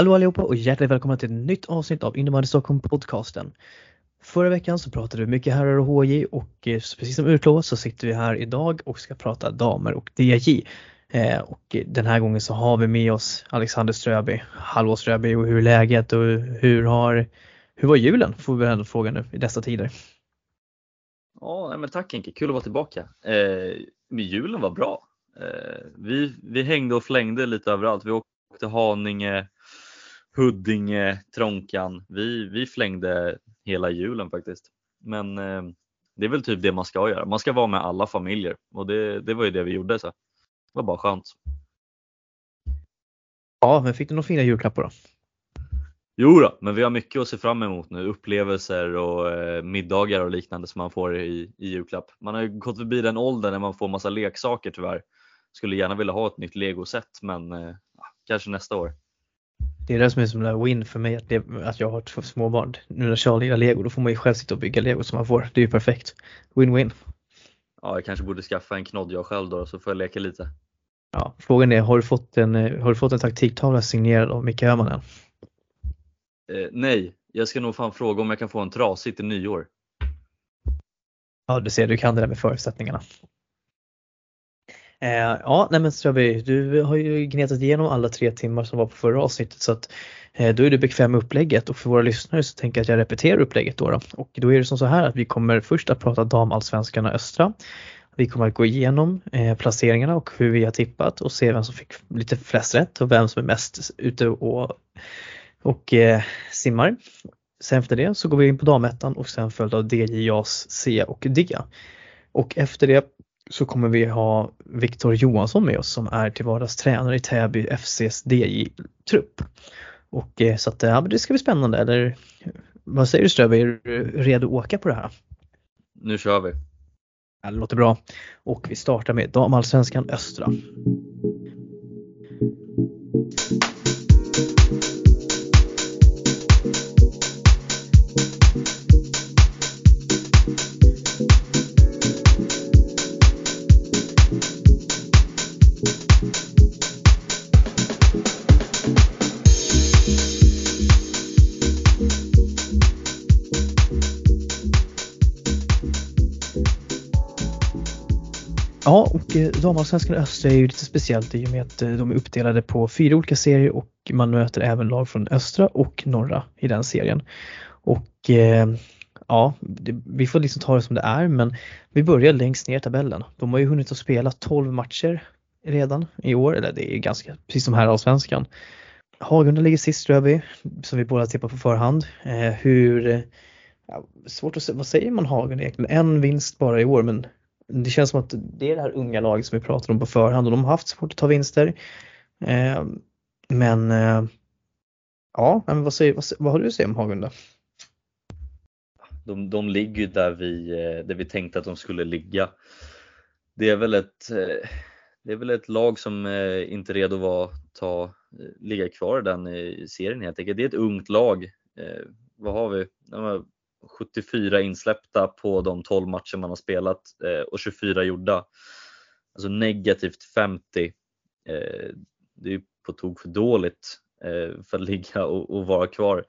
Hallå allihopa och hjärtligt välkomna till ett nytt avsnitt av Innebandy Stockholm podcasten. Förra veckan så pratade vi mycket herrar och HJ och eh, precis som utlovat så sitter vi här idag och ska prata damer och DJ. Eh, och den här gången så har vi med oss Alexander Ströby. Hallå Ströby och hur är läget och hur har hur var julen? Får vi väl ändå fråga nu i dessa tider. Ja, men tack Henke, kul att vara tillbaka. Eh, men julen var bra. Eh, vi, vi hängde och flängde lite överallt. Vi åkte Haninge, Huddinge, Trånkan. Vi, vi flängde hela julen faktiskt. Men eh, det är väl typ det man ska göra. Man ska vara med alla familjer och det, det var ju det vi gjorde. Så. Det var bara skönt. Ja, men fick du några fina julklappar då? Jo då, men vi har mycket att se fram emot nu. Upplevelser och eh, middagar och liknande som man får i, i julklapp. Man har ju gått förbi den åldern när man får massa leksaker tyvärr. Skulle gärna vilja ha ett nytt legoset men eh, kanske nästa år. Det är det som är som en win för mig att, det, att jag har två småbarn. Nu när Charlie gillar lego då får man ju själv sitta och bygga lego som man får. Det är ju perfekt. Win-win. Ja, jag kanske borde skaffa en knodd jag själv då så får jag leka lite. Ja, frågan är, har du fått en, har du fått en taktiktavla signerad av Micke Öhman än? Eh, nej, jag ska nog fan fråga om jag kan få en trasig till nyår. Ja, du ser, du kan det där med förutsättningarna. Eh, ja, nej men Ströby, du har ju gnetat igenom alla tre timmar som var på förra avsnittet så att eh, då är du bekväm med upplägget och för våra lyssnare så tänker jag att jag repeterar upplägget då, då. Och då är det som så här att vi kommer först att prata damallsvenskarna östra. Vi kommer att gå igenom eh, placeringarna och hur vi har tippat och se vem som fick lite flest rätt och vem som är mest ute och, och eh, simmar. Sen efter det så går vi in på damettan och sen följt av djas C och D. Och efter det så kommer vi ha Viktor Johansson med oss som är till vardags tränare i Täby FCs DJ-trupp. Och eh, så att ja, det ska bli spännande eller vad säger du Ströbe, är du redo att åka på det här? Nu kör vi! Ja, det låter bra. Och vi startar med damallsvenskan Östra. Damallsvenskan Östra är ju lite speciellt i och med att eh, de är uppdelade på fyra olika serier och man möter även lag från östra och norra i den serien. Och eh, ja, det, vi får liksom ta det som det är men vi börjar längst ner i tabellen. De har ju hunnit att spela 12 matcher redan i år, eller det är ganska precis som här allsvenskan. Hagunda ligger sist tror vi, som vi båda tippar på förhand. Eh, hur, eh, ja, svårt att säga, vad säger man Hagunda egentligen? En vinst bara i år men det känns som att det är det här unga laget som vi pratade om på förhand och de har haft svårt att ta vinster. Eh, men eh, ja, men vad, säger, vad, vad har du att säga om Hagunda? De, de ligger ju där vi, eh, där vi tänkte att de skulle ligga. Det är väl ett, eh, det är väl ett lag som eh, inte är redo att ta, ligga kvar i den serien helt enkelt. Det är ett ungt lag. Vad har vi? 74 insläppta på de 12 matcher man har spelat eh, och 24 gjorda. Alltså negativt 50. Eh, det är på tok för dåligt eh, för att ligga och, och, vara kvar.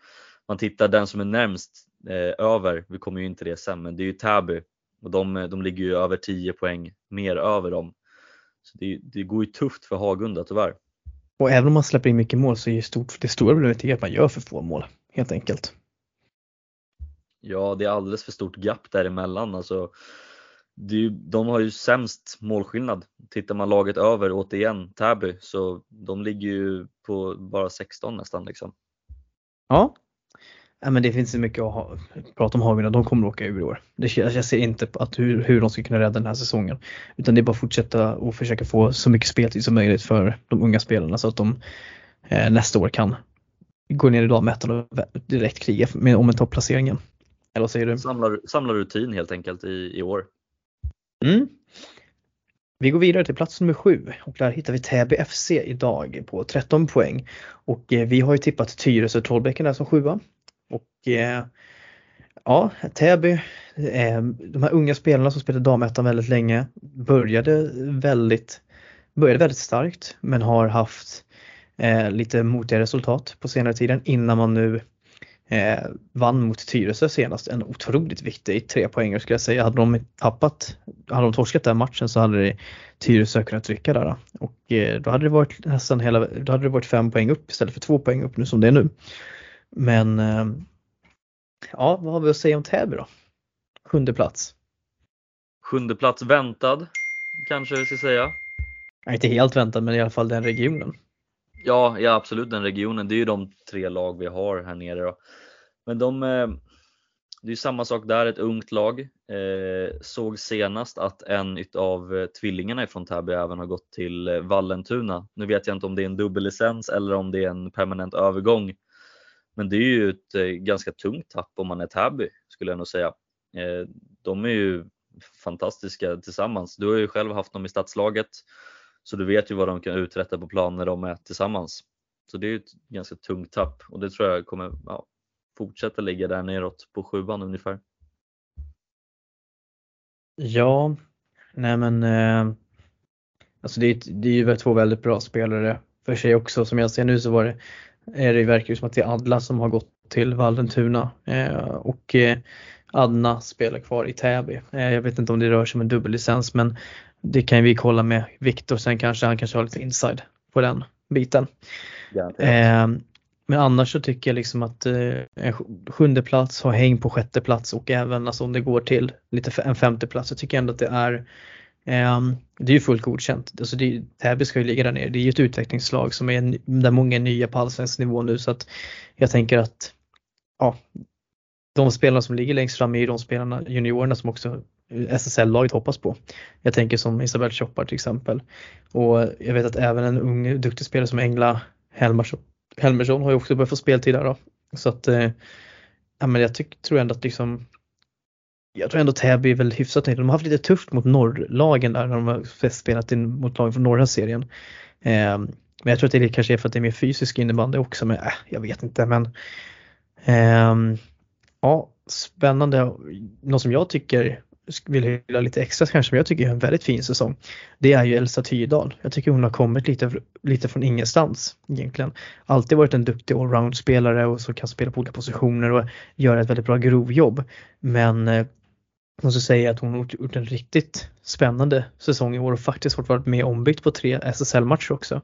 Man tittar den som är närmst eh, över, vi kommer ju in till det sen, men det är ju Täby och de, de ligger ju över 10 poäng mer över dem. Så det, det går ju tufft för Hagunda tyvärr. Och även om man släpper in mycket mål så är stort, det stora problemet att man gör för få mål helt enkelt. Ja, det är alldeles för stort gap däremellan. Alltså, det, de har ju sämst målskillnad. Tittar man laget över, återigen, Täby, så de ligger ju på bara 16 nästan. Liksom. Ja, Ja, men det finns mycket att ha, prata om Hagunda, de kommer att åka ur i år. Det, jag ser inte att hur, hur de ska kunna rädda den här säsongen. Utan det är bara att fortsätta och försöka få så mycket speltid som möjligt för de unga spelarna så att de eh, nästa år kan gå ner i damettan och direkt kriga med, om en topplaceringen. Eller vad säger du? Samla, samla rutin helt enkelt i, i år. Mm. Vi går vidare till plats nummer sju och där hittar vi Täby FC idag på 13 poäng. Och eh, vi har ju tippat Tyresö Trollbäcken där som sjua. Och eh, ja, Täby, eh, de här unga spelarna som spelade damettan väldigt länge började väldigt, började väldigt starkt men har haft eh, lite motiga resultat på senare tiden innan man nu eh, vann mot Tyresö senast. En otroligt viktig tre poängare skulle jag säga. Hade de tappat, hade de torskat den matchen så hade Tyresö kunnat trycka där och eh, då hade det varit nästan hela, då hade det varit fem poäng upp istället för två poäng upp nu som det är nu. Men eh, ja, vad har vi att säga om Täby då? Sjunde plats. Sjunde plats väntad kanske vi ska säga. Nej, inte helt väntad men i alla fall den regionen. Ja, ja absolut den regionen. Det är ju de tre lag vi har här nere. Då. Men de, eh, det är samma sak där, ett ungt lag. Eh, såg senast att en av eh, tvillingarna ifrån Täby även har gått till eh, Vallentuna. Nu vet jag inte om det är en dubbellicens eller om det är en permanent övergång. Men det är ju ett ganska tungt tapp om man är Täby skulle jag nog säga. Eh, de är ju fantastiska tillsammans. Du har ju själv haft dem i stadslaget så du vet ju vad de kan uträtta på plan när de är tillsammans. Så det är ett ganska tungt tapp och det tror jag kommer ja, fortsätta ligga där neråt på sjuan ungefär. Ja, nej men eh, alltså det är, det är ju två väldigt bra spelare för sig också. Som jag ser nu så var det, är det verkar ju som att det är Adla som har gått till Vallentuna eh, och eh, Adna spelar kvar i Täby. Eh, jag vet inte om det rör sig om en dubbellicens men det kan vi kolla med Viktor sen kanske han kanske har lite inside på den biten. Eh, men annars så tycker jag liksom att eh, en sjunde plats har häng på sjätte plats och även alltså om det går till lite en femte plats så tycker jag ändå att det är eh, det är ju fullt godkänt. Alltså det, Täby ska ju ligga där nere. Det är ju ett utvecklingslag som är där många är nya på allsvensk nivå nu så att jag tänker att ja, de spelarna som ligger längst fram är ju de spelarna, juniorerna som också SSL-laget hoppas på. Jag tänker som Isabel Choppar till exempel. Och jag vet att även en ung duktig spelare som Engla Helmersson, Helmersson har ju också börjat få speltid där då. Så att eh, ja, men jag tyck, tror ändå att liksom jag tror ändå Täby är väl hyfsat nöjda. De har haft lite tufft mot norrlagen där när de har spelat in mot lagen från norra serien. Eh, men jag tror att det kanske är för att det är mer fysisk innebandy också, men äh, jag vet inte. Men eh, ja, spännande. Något som jag tycker vill hylla lite extra kanske, men jag tycker är en väldigt fin säsong. Det är ju Elsa Tydal. Jag tycker hon har kommit lite, lite från ingenstans egentligen. Alltid varit en duktig allround-spelare och som kan spela på olika positioner och göra ett väldigt bra grovjobb. Men eh, måste säga att hon har gjort en riktigt spännande säsong i år och faktiskt fått varit med ombyggt på tre SSL-matcher också.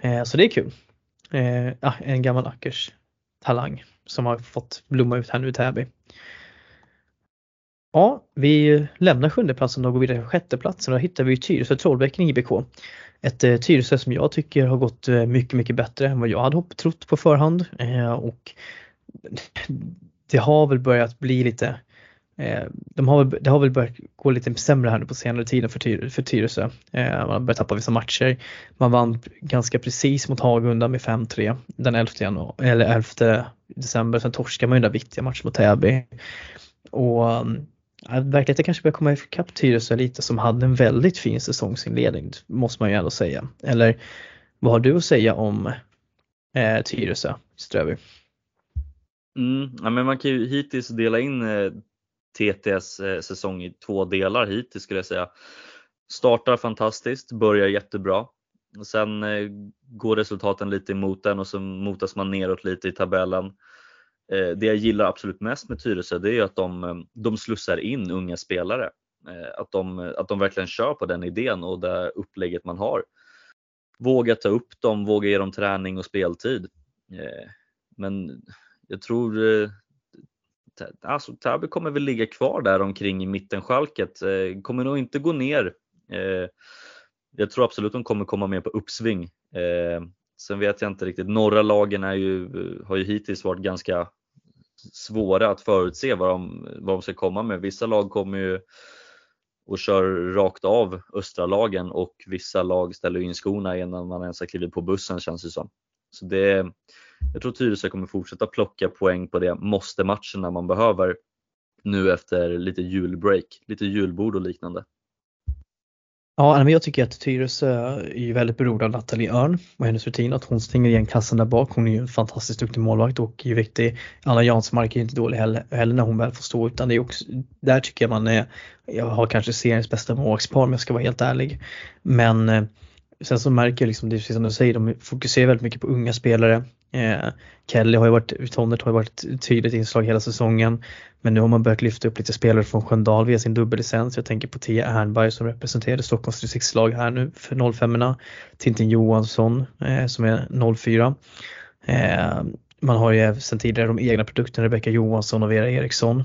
Eh, så det är kul. Eh, ah, en gammal Ackers talang som har fått blomma ut här nu i Täby. Ja, vi lämnar sjundeplatsen och går vidare till sjätteplatsen och då hittar vi Tyresö Trollbäcken IBK. Ett eh, Tyresö som jag tycker har gått eh, mycket, mycket bättre än vad jag hade trott på förhand. Eh, och det har väl börjat bli lite eh, de har det har väl börjat gå lite sämre här nu på senare tiden för, Tyr, för Tyresö. Eh, man har börjat tappa vissa matcher. Man vann ganska precis mot Hagunda med 5-3 den 11, januari, eller 11 december. Sen torskade man ju den där viktiga matchen mot Täby. Och mm, verkligheten kanske börjar komma ikapp Tyresö lite som hade en väldigt fin säsongsinledning måste man ju ändå säga. Eller vad har du att säga om eh, Tyresö Ströby? Mm, ja, men man kan ju hittills dela in eh, TTS eh, säsong i två delar hittills skulle jag säga. Startar fantastiskt, börjar jättebra. Sen eh, går resultaten lite emot den och så motas man neråt lite i tabellen. Eh, det jag gillar absolut mest med Tyresö det är att de, eh, de slussar in unga spelare. Eh, att de, att de verkligen kör på den idén och det upplägget man har. Våga ta upp dem, våga ge dem träning och speltid. Men jag tror alltså Täby kommer väl ligga kvar där omkring i mittenskälket. Kommer nog inte gå ner. Jag tror absolut de kommer komma med på uppsving. Sen vet jag inte riktigt. Norra lagen är ju, har ju hittills varit ganska svåra att förutse vad de, vad de ska komma med. Vissa lag kommer ju och kör rakt av östra lagen och vissa lag ställer in skorna innan man ens har klivit på bussen känns det som. Så det, jag tror Tyresö kommer fortsätta plocka poäng på det måste-matcherna man behöver nu efter lite julbreak, lite julbord och liknande. Ja, men jag tycker att Tyresö är väldigt beroende av Nathalie Örn och hennes rutin att hon stänger igen kassan där bak. Hon är ju en fantastiskt duktig målvakt och är viktig. Anna Jansmark är inte dålig heller, heller när hon väl får stå utan det är också, där tycker jag man är, jag har kanske seriens bästa målvaktspar om jag ska vara helt ärlig. Men eh, sen så märker jag liksom, det är precis som du säger, de fokuserar väldigt mycket på unga spelare. Eh, Kelly har ju varit, Tonnert har ju varit ett tydligt inslag hela säsongen. Men nu har man börjat lyfta upp lite spelare från Sköndal via sin dubbellicens. Jag tänker på Tia Ernberg som representerade Stockholms distriktslag här nu för 05 erna Tintin Johansson eh, som är 04. Eh, man har ju sedan tidigare de egna produkterna, Rebecka Johansson och Vera Eriksson.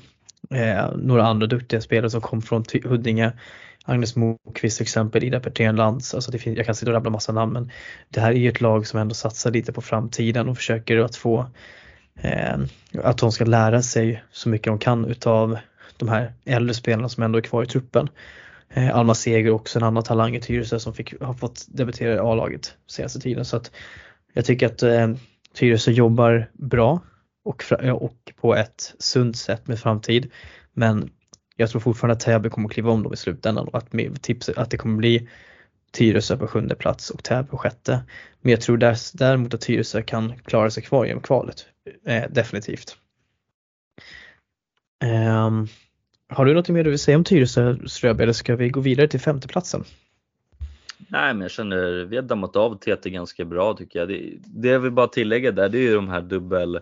Eh, några andra duktiga spelare som kom från Huddinge. Agnes Mokvist till exempel, Ida Petrén Lantz, alltså det finns, jag kan sitta och rabbla massa namn men det här är ju ett lag som ändå satsar lite på framtiden och försöker att få eh, att de ska lära sig så mycket de kan utav de här äldre spelarna som ändå är kvar i truppen. Eh, Alma Seger också en annan talang i Tyresö som fick, har fått debutera i A-laget senaste tiden så att jag tycker att eh, Tyresö jobbar bra och, och på ett sunt sätt med framtid. Men jag tror fortfarande att Täby kommer att kliva om dem i slutändan och att, tips, att det kommer bli Tyresö på sjunde plats och Täby på sjätte. Men jag tror däremot att Tyresö kan klara sig kvar genom kvalet. Eh, definitivt. Um, har du något mer du vill säga om Tyresö Ströby eller ska vi gå vidare till femteplatsen? Nej men jag känner vi har dammat av TT ganska bra tycker jag. Det, det jag vill bara tillägga där det är ju de här dubbel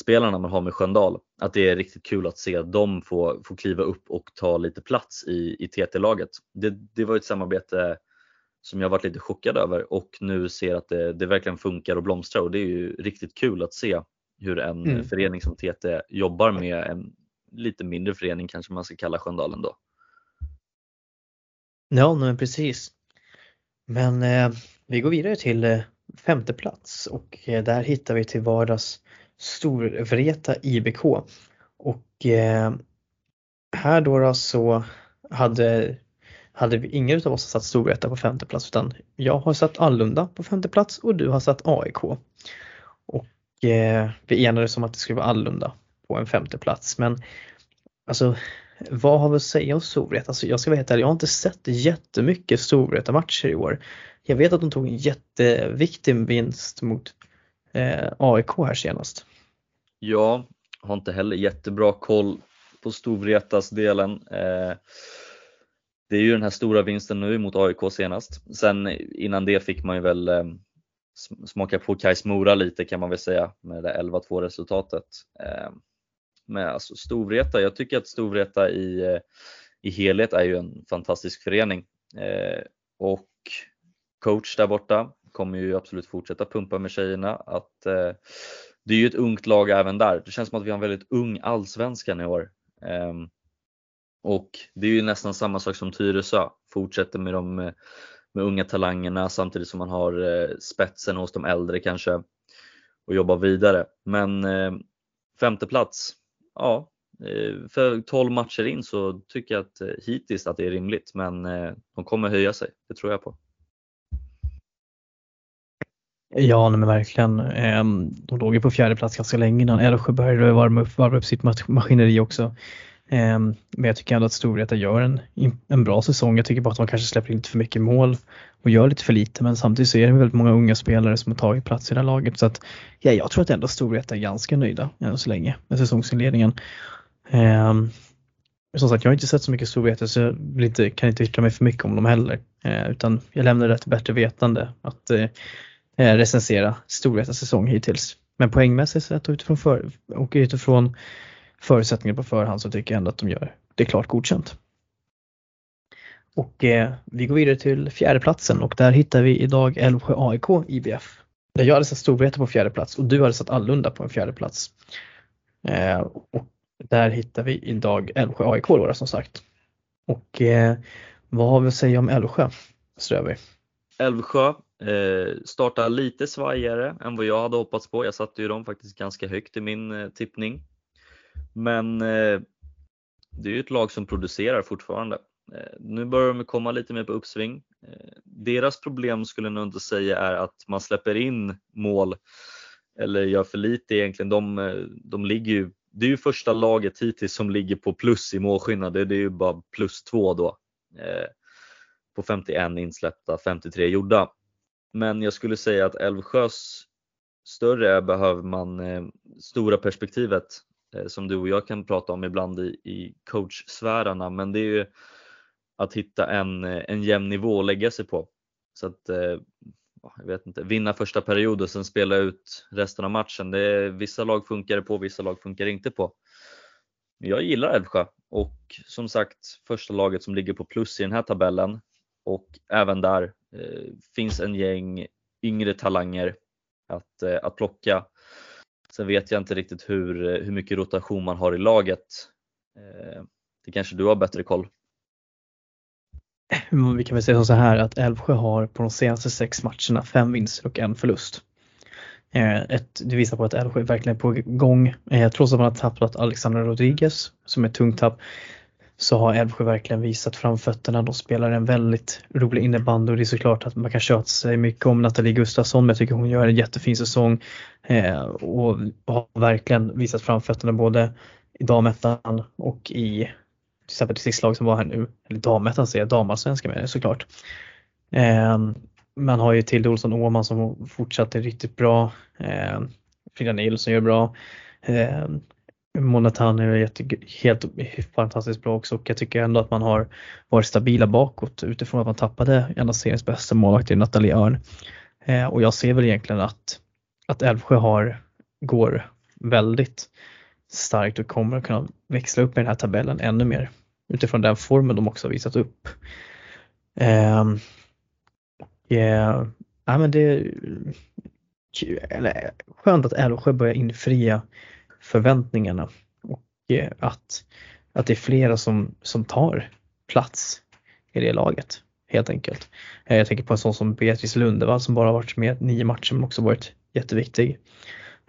spelarna man har med Sköndal. Att det är riktigt kul att se dem få, få kliva upp och ta lite plats i, i TT-laget. Det, det var ett samarbete som jag varit lite chockad över och nu ser att det, det verkligen funkar och blomstrar och det är ju riktigt kul att se hur en mm. förening som TT jobbar med en lite mindre förening kanske man ska kalla Sköndalen då. Ja, men precis. Men eh, vi går vidare till eh, femte plats och eh, där hittar vi till vardags Storvreta IBK. Och eh, här då, då så hade, hade vi ingen av oss satt Storvreta på femte plats utan jag har satt Allunda på femte plats och du har satt AIK. Och eh, vi enades om att det skulle vara Allunda på en femte plats men alltså vad har vi att säga om Storvreta? Alltså jag ska vara helt ärlig, jag har inte sett jättemycket Storvreta matcher i år. Jag vet att de tog en jätteviktig vinst mot eh, AIK här senast. Ja, har inte heller jättebra koll på Storvretas delen. Eh, det är ju den här stora vinsten nu mot AIK senast. Sen innan det fick man ju väl eh, smaka på Kais Mora lite kan man väl säga med det 11-2 resultatet. Eh, men alltså Storvreta, jag tycker att Storvreta i, eh, i helhet är ju en fantastisk förening. Eh, och coach där borta kommer ju absolut fortsätta pumpa med tjejerna. Att, eh, det är ju ett ungt lag även där. Det känns som att vi har en väldigt ung allsvenskan i år. Um, och det är ju nästan samma sak som Tyresö. Fortsätter med de med unga talangerna samtidigt som man har eh, spetsen hos de äldre kanske och jobbar vidare. Men eh, femte plats, ja, eh, för 12 matcher in så tycker jag att eh, hittills att det är rimligt men eh, de kommer höja sig, det tror jag på. Ja, men verkligen. Ehm, de låg ju på fjärde plats ganska länge innan Älvsjö började varva upp, varva upp sitt maskineri också. Ehm, men jag tycker ändå att Storvreta gör en, en bra säsong. Jag tycker bara att de kanske släpper in lite för mycket mål och gör lite för lite men samtidigt så är det väldigt många unga spelare som har tagit plats i det här laget så att ja, jag tror att ändå Storvreta är ganska nöjda än så länge med säsongsinledningen. Ehm, som sagt, jag har inte sett så mycket Storvreta så jag kan inte yttra mig för mycket om dem heller. Utan jag lämnar det till bättre vetande att eh, Eh, recensera Storvretas säsong hittills. Men poängmässigt sett och utifrån, för, och utifrån förutsättningar på förhand så tycker jag ändå att de gör det klart godkänt. Och eh, vi går vidare till fjärdeplatsen och där hittar vi idag Älvsjö AIK IBF. Där jag hade satt Storvreta på fjärde plats och du hade satt Allunda på en fjärde plats. Eh, och där hittar vi idag Älvsjö AIK då som sagt. Och eh, vad har vi att säga om Älvsjö Ströberg? Älvsjö eh, startar lite svajigare än vad jag hade hoppats på. Jag satte ju dem faktiskt ganska högt i min eh, tippning. Men eh, det är ju ett lag som producerar fortfarande. Eh, nu börjar de komma lite mer på uppsving. Eh, deras problem skulle jag nog inte säga är att man släpper in mål eller gör för lite egentligen. De, eh, de ligger ju, det är ju första laget hittills som ligger på plus i målskillnad. Det, det är ju bara plus två då eh, på 51 insläppta, 53 gjorda. Men jag skulle säga att Älvsjös större behöver man eh, stora perspektivet eh, som du och jag kan prata om ibland i, i coachsfärarna men det är ju att hitta en, eh, en jämn nivå att lägga sig på. Så att, eh, jag vet inte, vinna första period och sen spela ut resten av matchen. Det är, vissa lag funkar det på, vissa lag funkar det inte på. Men jag gillar Älvsjö och som sagt första laget som ligger på plus i den här tabellen och även där eh, finns en gäng yngre talanger att, eh, att plocka. Sen vet jag inte riktigt hur, eh, hur mycket rotation man har i laget. Eh, det kanske du har bättre koll? Mm, vi kan väl säga så här att Älvsjö har på de senaste sex matcherna fem vinster och en förlust. Eh, ett, det visar på att Älvsjö verkligen är på gång. Eh, trots att man har tappat Alexander Rodriguez som är ett tungt tapp så har Älvsjö verkligen visat framfötterna. De spelar en väldigt rolig innebandy och det är såklart att man kan köta sig mycket om Nathalie Gustafsson men jag tycker hon gör en jättefin säsong eh, och har verkligen visat framfötterna både i damettan och i till exempel det lag som var här nu, eller damettan säger jag, damallsvenskan menar jag såklart. Eh, man har ju Tilde Olsson Åhman som fortsatte riktigt bra. Eh, Frida Nilsson gör bra. Monatan Mona Tanner är jätte, helt fantastiskt bra också och jag tycker ändå att man har varit stabila bakåt utifrån att man tappade en av seriens bästa målvakter Nathalie Örn. Eh, och jag ser väl egentligen att, att Älvsjö har, går väldigt starkt och kommer att kunna växla upp i den här tabellen ännu mer utifrån den formen de också har visat upp. Ehm, eh, yeah, ja, men det är eller, skönt att Älvsjö börjar infria förväntningarna och eh, att, att det är flera som, som tar plats i det laget helt enkelt. Eh, jag tänker på en sån som Beatrice Lundevall som bara varit med nio matcher men också varit jätteviktig.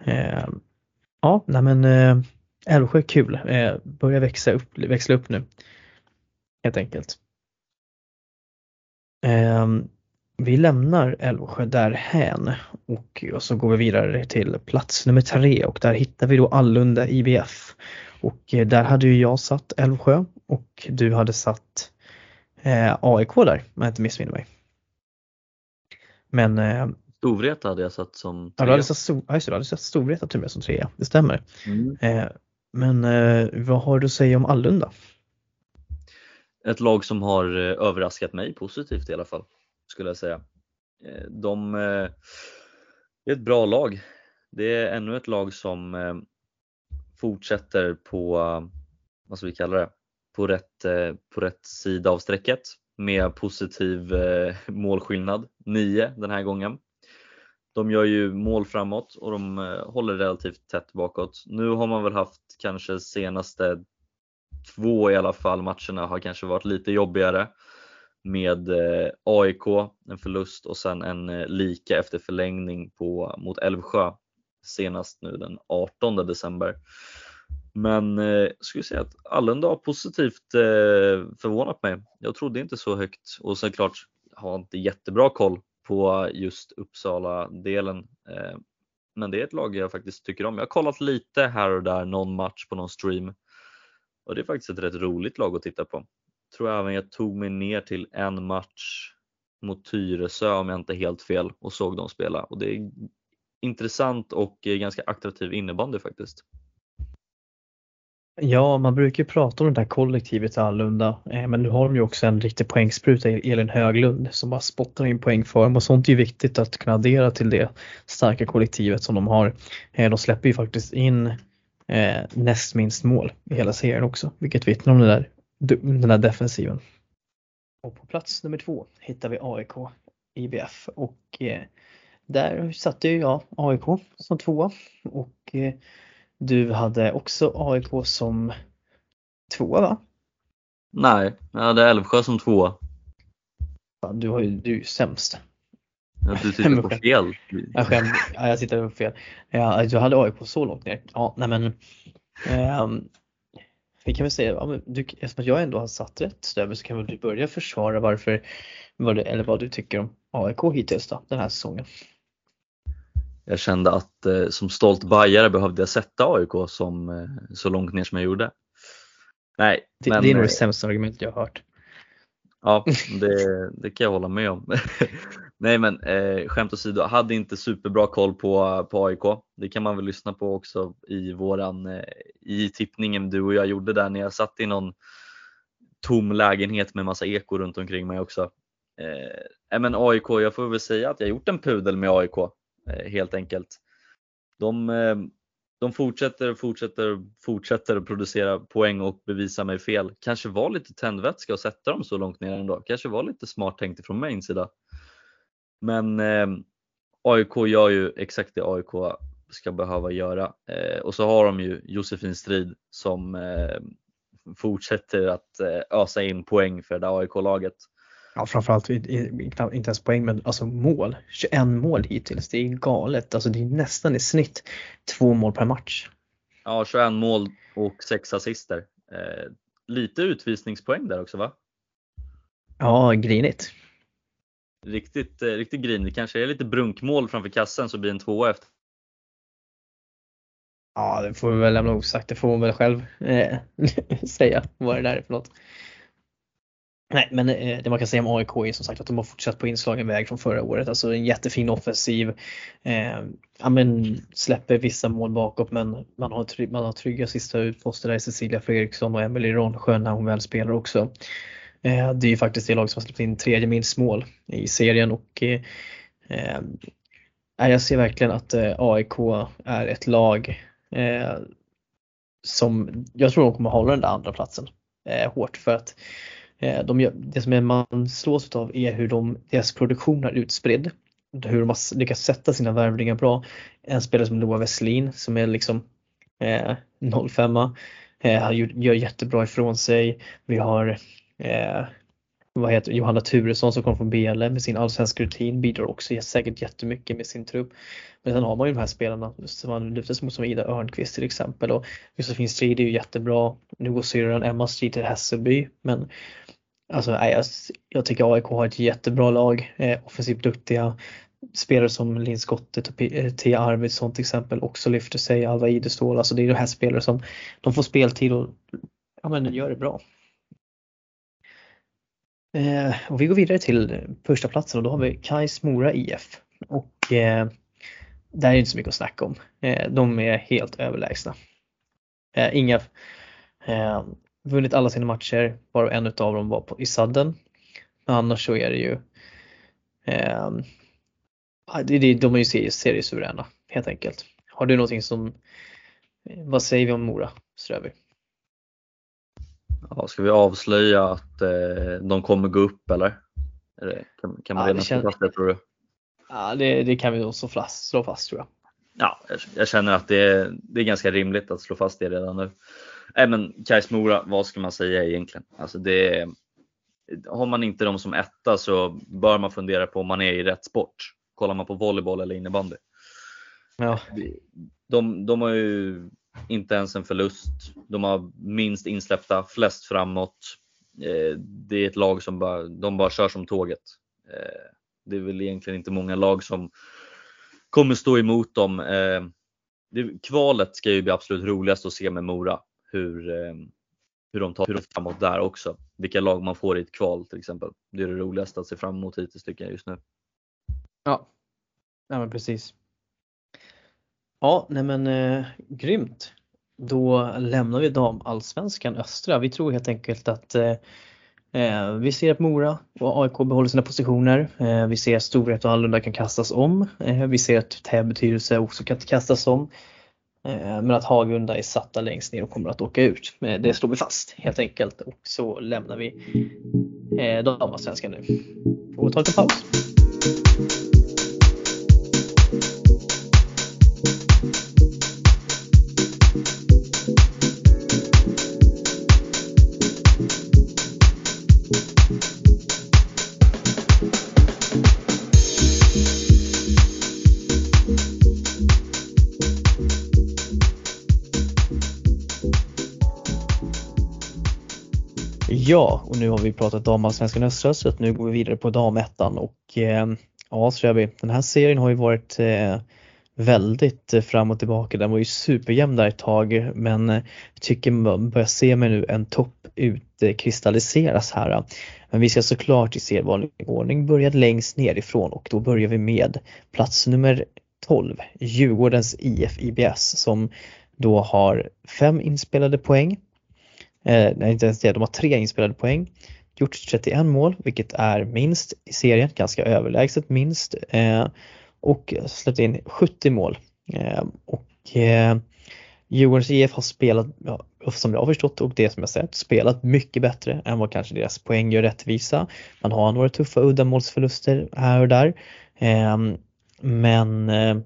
Eh, ja, nej men Älvsjö är kul. Börjar växa upp, växla upp nu. Helt enkelt. Vi lämnar Älvsjö därhän och, och så går vi vidare till plats nummer tre och där hittar vi då Allunda IBF. Och eh, där hade ju jag satt Älvsjö och du hade satt eh, AIK där om jag inte missminner mig. Men eh, Storvreta hade jag satt som trea. Ja, du hade satt, Stor, ja, du hade satt Storvreta till och med som trea, det stämmer. Mm. Eh, men eh, vad har du att säga om Allunda? Ett lag som har eh, överraskat mig positivt i alla fall skulle jag säga. Eh, de eh, är ett bra lag. Det är ännu ett lag som eh, fortsätter på, vad ska vi kalla det, på rätt, på rätt sida av strecket med positiv målskillnad, 9 den här gången. De gör ju mål framåt och de håller relativt tätt bakåt. Nu har man väl haft kanske senaste två i alla fall matcherna har kanske varit lite jobbigare med eh, AIK, en förlust och sen en eh, lika efter förlängning på, mot Älvsjö senast nu den 18 december. Men eh, skulle säga att Allunda har positivt eh, förvånat mig. Jag trodde inte så högt och sen klart har inte jättebra koll på just Uppsala-delen. Eh, men det är ett lag jag faktiskt tycker om. Jag har kollat lite här och där någon match på någon stream och det är faktiskt ett rätt roligt lag att titta på tror jag även jag tog mig ner till en match mot Tyresö om jag inte är helt fel och såg dem spela och det är intressant och eh, ganska attraktiv innebandy faktiskt. Ja, man brukar ju prata om det där kollektivet i Allunda, eh, men nu har de ju också en riktig poängspruta, e- Elin Höglund, som bara spottar in poäng för dem och sånt är ju viktigt att kunna addera till det starka kollektivet som de har. Eh, de släpper ju faktiskt in näst minst mål i hela serien också, vilket vittnar om det där den här defensiven. Och på plats nummer två hittar vi AIK IBF och eh, där satte jag AIK som tvåa och eh, du hade också AIK som tvåa va? Nej, jag hade Älvsjö som tvåa. Fan, du, har ju, du är ju sämst. Ja, du tittar på fel. Jag, skäm, ja, jag tittar på fel. Ja, du hade AIK så långt ner. Ja, nej men. Eh, vi kan väl säga, ja, men du, eftersom jag ändå har satt rätt stövel så kan väl du börja försvara varför, vad du, eller vad du tycker om AIK hittills då, den här säsongen. Jag kände att eh, som stolt bajare behövde jag sätta AIK som, eh, så långt ner som jag gjorde. Nej, det, men, det är nog det eh, sämsta argumentet jag har hört. Ja, det, det kan jag hålla med om. Nej men eh, skämt åsido, hade inte superbra koll på, på AIK. Det kan man väl lyssna på också i våran eh, i tippningen du och jag gjorde där när jag satt i någon tom lägenhet med massa eko runt omkring mig också. Eh, men AIK, jag får väl säga att jag gjort en pudel med AIK eh, helt enkelt. De, eh, de fortsätter, fortsätter, fortsätter att producera poäng och bevisa mig fel. Kanske var lite tändvätska att sätta dem så långt ner ändå. Kanske var lite smart tänkt från min sida. Men eh, AIK gör ju exakt det AIK ska behöva göra. Eh, och så har de ju Josefin Strid som eh, fortsätter att eh, ösa in poäng för det AIK-laget. Ja framförallt inte ens poäng men alltså mål. 21 mål hittills, det är galet. Alltså det är nästan i snitt två mål per match. Ja 21 mål och 6 assister. Eh, lite utvisningspoäng där också va? Ja, grinigt. Riktigt, eh, riktigt grinigt. Kanske är lite brunkmål framför kassen så blir en tvåa efter. Ja, det får vi väl lämna osagt. Det får man väl själv eh, säga vad det där är för något. Nej, men eh, det man kan säga om AIK är som sagt att de har fortsatt på inslagen väg från förra året. Alltså en jättefin offensiv. Eh, ja, men släpper vissa mål bakåt men man har, trygg, man har trygga sista utposter där i Cecilia Fredriksson och Emelie Ronsjö när hon väl spelar också. Eh, det är ju faktiskt det lag som har släppt in tredje minst mål i serien och eh, eh jag ser verkligen att eh, AIK är ett lag eh, som jag tror de kommer hålla den där andra platsen eh, hårt för att eh, de, det som man slås av är hur de, deras produktion är utspridd. Hur de har lyckats sätta sina värvningar bra. En spelare som Loa Westlin som är liksom eh, 05 eh, gör jättebra ifrån sig. Vi har eh, vad heter Johanna Turesson som kommer från BL med sin allsvenska rutin bidrar också säkert jättemycket med sin trupp. Men sen har man ju de här spelarna som man lutar sig mot som Ida Örnqvist till exempel och Josefin Strid är ju jättebra. Nu går syrran Emma Strid till Hässelby men alltså nej, jag, jag tycker AIK har ett jättebra lag, eh, offensivt duktiga spelare som Linn Skottet och eh, Tia Arvidsson till exempel också lyfter sig, Alva Idestål, alltså det är de här spelare som de får speltid och ja, men gör det bra. Eh, och vi går vidare till första platsen och då har vi Kais Mora IF. Och eh, där är det inte så mycket att snacka om. Eh, de är helt överlägsna. Eh, inga eh, vunnit alla sina matcher, bara en utav dem var på, i sadden. Men annars så är det ju eh, det, de är ju seriesuveräna helt enkelt. Har du någonting som, eh, vad säger vi om Mora Ströby? Ja, ska vi avslöja att eh, de kommer gå upp eller? Det, kan, kan, man ja, redan slå fast det tror du? Ja, det, det kan vi nog slå fast, slå fast tror jag. Ja, jag känner att det, det är ganska rimligt att slå fast det redan nu. Men Kais Mora, vad ska man säga egentligen? Alltså det, har man inte dem som etta så bör man fundera på om man är i rätt sport. Kollar man på volleyboll eller innebandy. Ja. De, de har ju inte ens en förlust. De har minst insläppta, flest framåt. Eh, det är ett lag som bara, de bara kör som tåget. Eh, det är väl egentligen inte många lag som kommer stå emot dem. Eh, det, kvalet ska ju bli absolut roligast att se med Mora. Hur, eh, hur de tar sig framåt där också. Vilka lag man får i ett kval till exempel. Det är det roligaste att se fram emot hittills tycker jag just nu. Ja, ja men precis. Ja, nej men eh, grymt. Då lämnar vi damallsvenskan östra. Vi tror helt enkelt att eh, eh vi ser att Mora och AIK behåller sina positioner. Eh, vi ser att Storvreta och Hallunda kan kastas om. Eh, vi ser att Täby Tyresö också kan kastas om. Eh, men att Hagunda är satta längst ner och kommer att åka ut. Eh, det slår vi fast helt enkelt och så lämnar vi eh, damallsvenskan nu. Och tar en paus. Ja, och nu har vi pratat damallsvenskan östra så att nu går vi vidare på damettan och eh, ja, vi, den här serien har ju varit eh, väldigt eh, fram och tillbaka. Den var ju superjämn där ett tag men jag tycker man börjar se mig nu en topp utkristalliseras här. Men vi ska såklart i sedvanlig ordning börja längst nerifrån och då börjar vi med plats nummer 12, Djurgårdens IF IBS som då har fem inspelade poäng Eh, nej, inte ens det, de har tre inspelade poäng, gjort 31 mål, vilket är minst i serien, ganska överlägset minst. Eh, och släppt in 70 mål. Eh, och eh, Djurgårdens IF har spelat, ja, som jag har förstått och det som jag sett, spelat mycket bättre än vad kanske deras poäng gör rättvisa. Man har några tuffa uddamålsförluster här och där. Eh, men eh,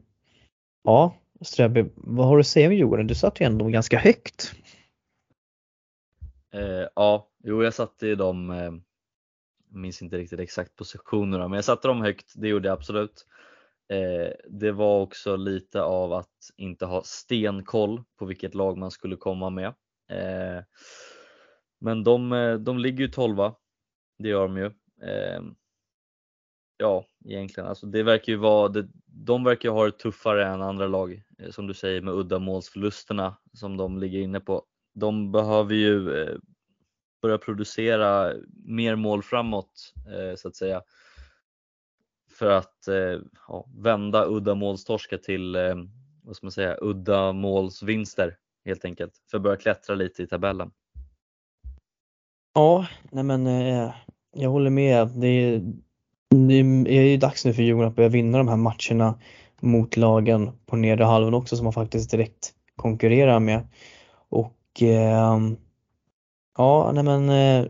ja, Ströby, vad har du att säga om Djurgården? Du satt ju ändå ganska högt. Eh, ja, jo jag satte ju dem, eh, minns inte riktigt exakt positionerna, men jag satte dem högt, det gjorde jag absolut. Eh, det var också lite av att inte ha stenkoll på vilket lag man skulle komma med. Eh, men de, eh, de ligger ju 12 det gör de ju. Eh, ja, egentligen, alltså det verkar ju vara, det, de verkar ju ha det tuffare än andra lag, eh, som du säger med uddamålsförlusterna som de ligger inne på. De behöver ju eh, börja producera mer mål framåt eh, så att säga för att eh, ja, vända uddamålstorskar till vad ska man säga, uddamålsvinster helt enkelt för att börja klättra lite i tabellen. Ja, nej men jag håller med. Det är, det är ju dags nu för Djurgården att börja vinna de här matcherna mot lagen på nedre halvan också som man faktiskt direkt konkurrerar med. Och Ehm, ja, nej men eh,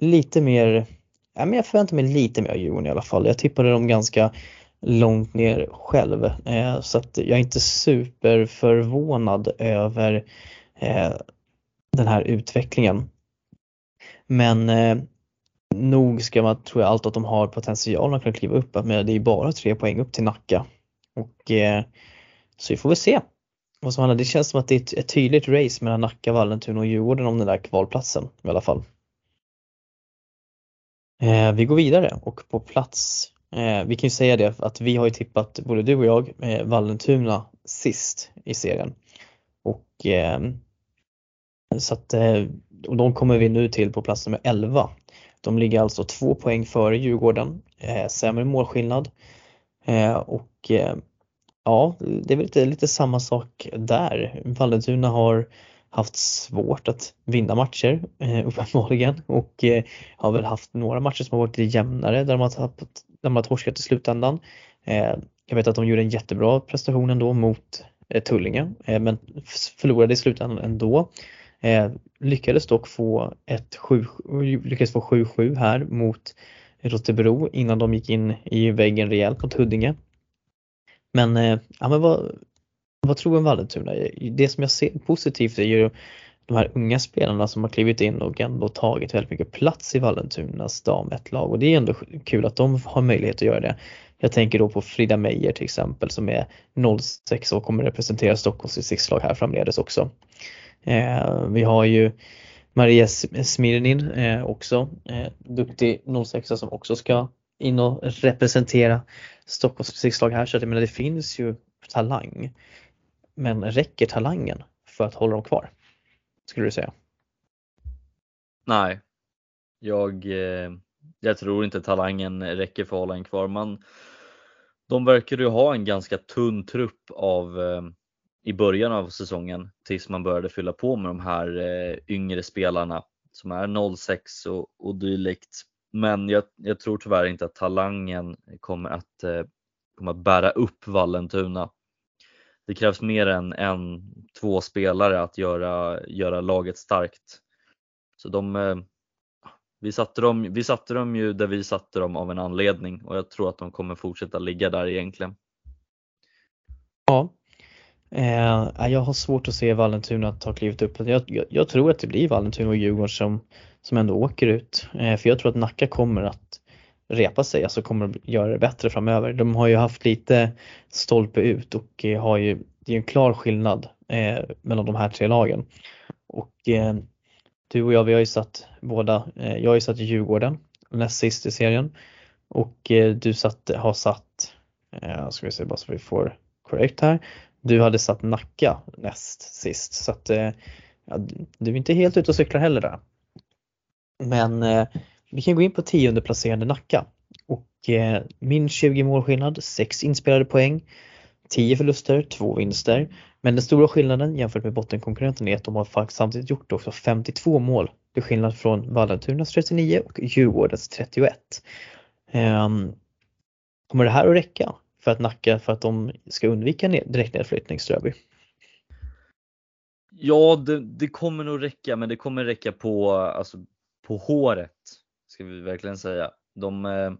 lite mer ja, men jag förväntar mig lite mer av Djurgården i alla fall. Jag tippade dem ganska långt ner själv eh, så att jag är inte superförvånad över eh, den här utvecklingen. Men eh, nog ska man, tror jag, allt att de har potential att kunna kliva upp, men det är bara tre poäng upp till Nacka. Och eh, så vi får väl se vad som. Det känns som att det är ett, tydligt race mellan Nacka, Vallentuna och Djurgården om den där kvalplatsen i alla fall. Eh, vi går vidare och på plats, eh, vi kan ju säga det att vi har ju tippat, både du och jag, eh, Vallentuna sist i serien. Och eh, så att, eh, och de kommer vi nu till på plats nummer 11. De ligger alltså två poäng före Djurgården, eh, sämre målskillnad. Eh, och eh, ja, det är väl lite, lite samma sak där. Vallentuna har haft svårt att vinna matcher eh, uppenbarligen och eh, har väl haft några matcher som har varit lite jämnare där de har, tappat, där de har torskat i slutändan. Eh, jag vet att de gjorde en jättebra prestation ändå mot eh, Tullinge eh, men förlorade i slutändan ändå. Eh, lyckades dock få ett 7, lyckades få 7-7 här mot Rotebro innan de gick in i väggen rejält mot Huddinge. Men, eh, ja, men vad, vad tror du om Vallentuna? Det som jag ser positivt är ju de här unga spelarna som har klivit in och ändå tagit väldigt mycket plats i Vallentunas dam lag och det är ändå kul att de har möjlighet att göra det. Jag tänker då på Frida Meijer till exempel som är 06 och kommer representera Stockholms distriktslag här framledes också. Eh, vi har ju Maria Smirnin eh, också, eh, duktig 06 som också ska in och representera Stockholms distriktslag här så att jag menar det finns ju talang. Men räcker talangen för att hålla dem kvar? Skulle du säga? Nej, jag, eh, jag tror inte talangen räcker för att hålla en kvar. Man, de verkar ju ha en ganska tunn trupp av eh, i början av säsongen tills man började fylla på med de här eh, yngre spelarna som är 06 och, och dylikt. Men jag, jag, tror tyvärr inte att talangen kommer att, eh, kommer att bära upp Vallentuna det krävs mer än en, två spelare att göra, göra laget starkt. Så de, eh, vi, satte dem, vi satte dem ju där vi satte dem av en anledning och jag tror att de kommer fortsätta ligga där egentligen. Ja, eh, jag har svårt att se Vallentuna ta klivet upp. Jag, jag, jag, tror att det blir Vallentuna och Djurgården som, som ändå åker ut. Eh, för jag tror att Nacka kommer att repa sig, alltså kommer att göra det bättre framöver. De har ju haft lite stolpe ut och eh, har ju, det är en klar skillnad eh, mellan de här tre lagen. Och du och jag, vi har ju satt båda, jag har ju satt Djurgården näst sist i serien och du satt, har satt, ska vi se bara så vi får korrekt här, du hade satt Nacka näst sist så att ja, du är inte helt ute och cyklar heller där. Men eh, vi kan gå in på tionde placerande Nacka och eh, min 20 målskillnad, 6 inspelade poäng, 10 förluster, 2 vinster. Men den stora skillnaden jämfört med bottenkonkurrenten är att de har faktiskt samtidigt gjort också 52 mål. till skillnad från Vallentunas 39 och Djurgårdens 31. Um, ehm, kommer det här att räcka för att Nacka för att de ska undvika direkt nedflyttning Ströby? Ja, det, det, kommer nog räcka, men det kommer räcka på, alltså, på håret ska vi verkligen säga. De, eh,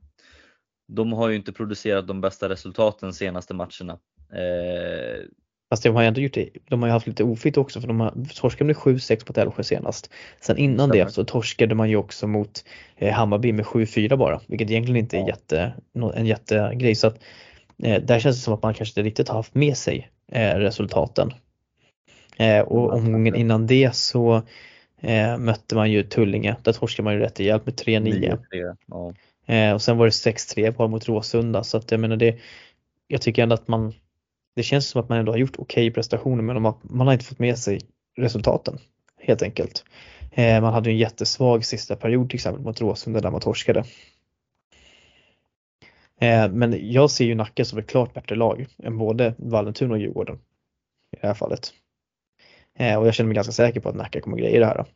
de har ju inte producerat de bästa resultaten senaste matcherna. Eh, Fast de har ju ändå gjort det, de har ju haft lite oflyt också för de har torskat med 7-6 mot Älvsjö senast. Sen innan det så torskade man ju också mot eh, Hammarby med 7-4 bara, vilket egentligen inte är jätte, en jättegrej. Så att, eh, där känns det som att man kanske inte riktigt har haft med sig eh, resultaten. Eh, och omgången innan det så eh, mötte man ju Tullinge, där torskade man ju rätt rejält med 3-9. Ja. Eh, och sen var det 6-3 bara mot Råsunda så att jag menar det, jag tycker ändå att man det känns som att man ändå har gjort okej okay prestationer men man, man har inte fått med sig resultaten helt enkelt. Eh, man hade en jättesvag sista period till exempel mot Råsunda där man torskade. Eh, men jag ser ju Nacka som ett klart bättre lag än både Vallentuna och Djurgården i det här fallet. Eh, och jag känner mig ganska säker på att Nacka kommer greja det här.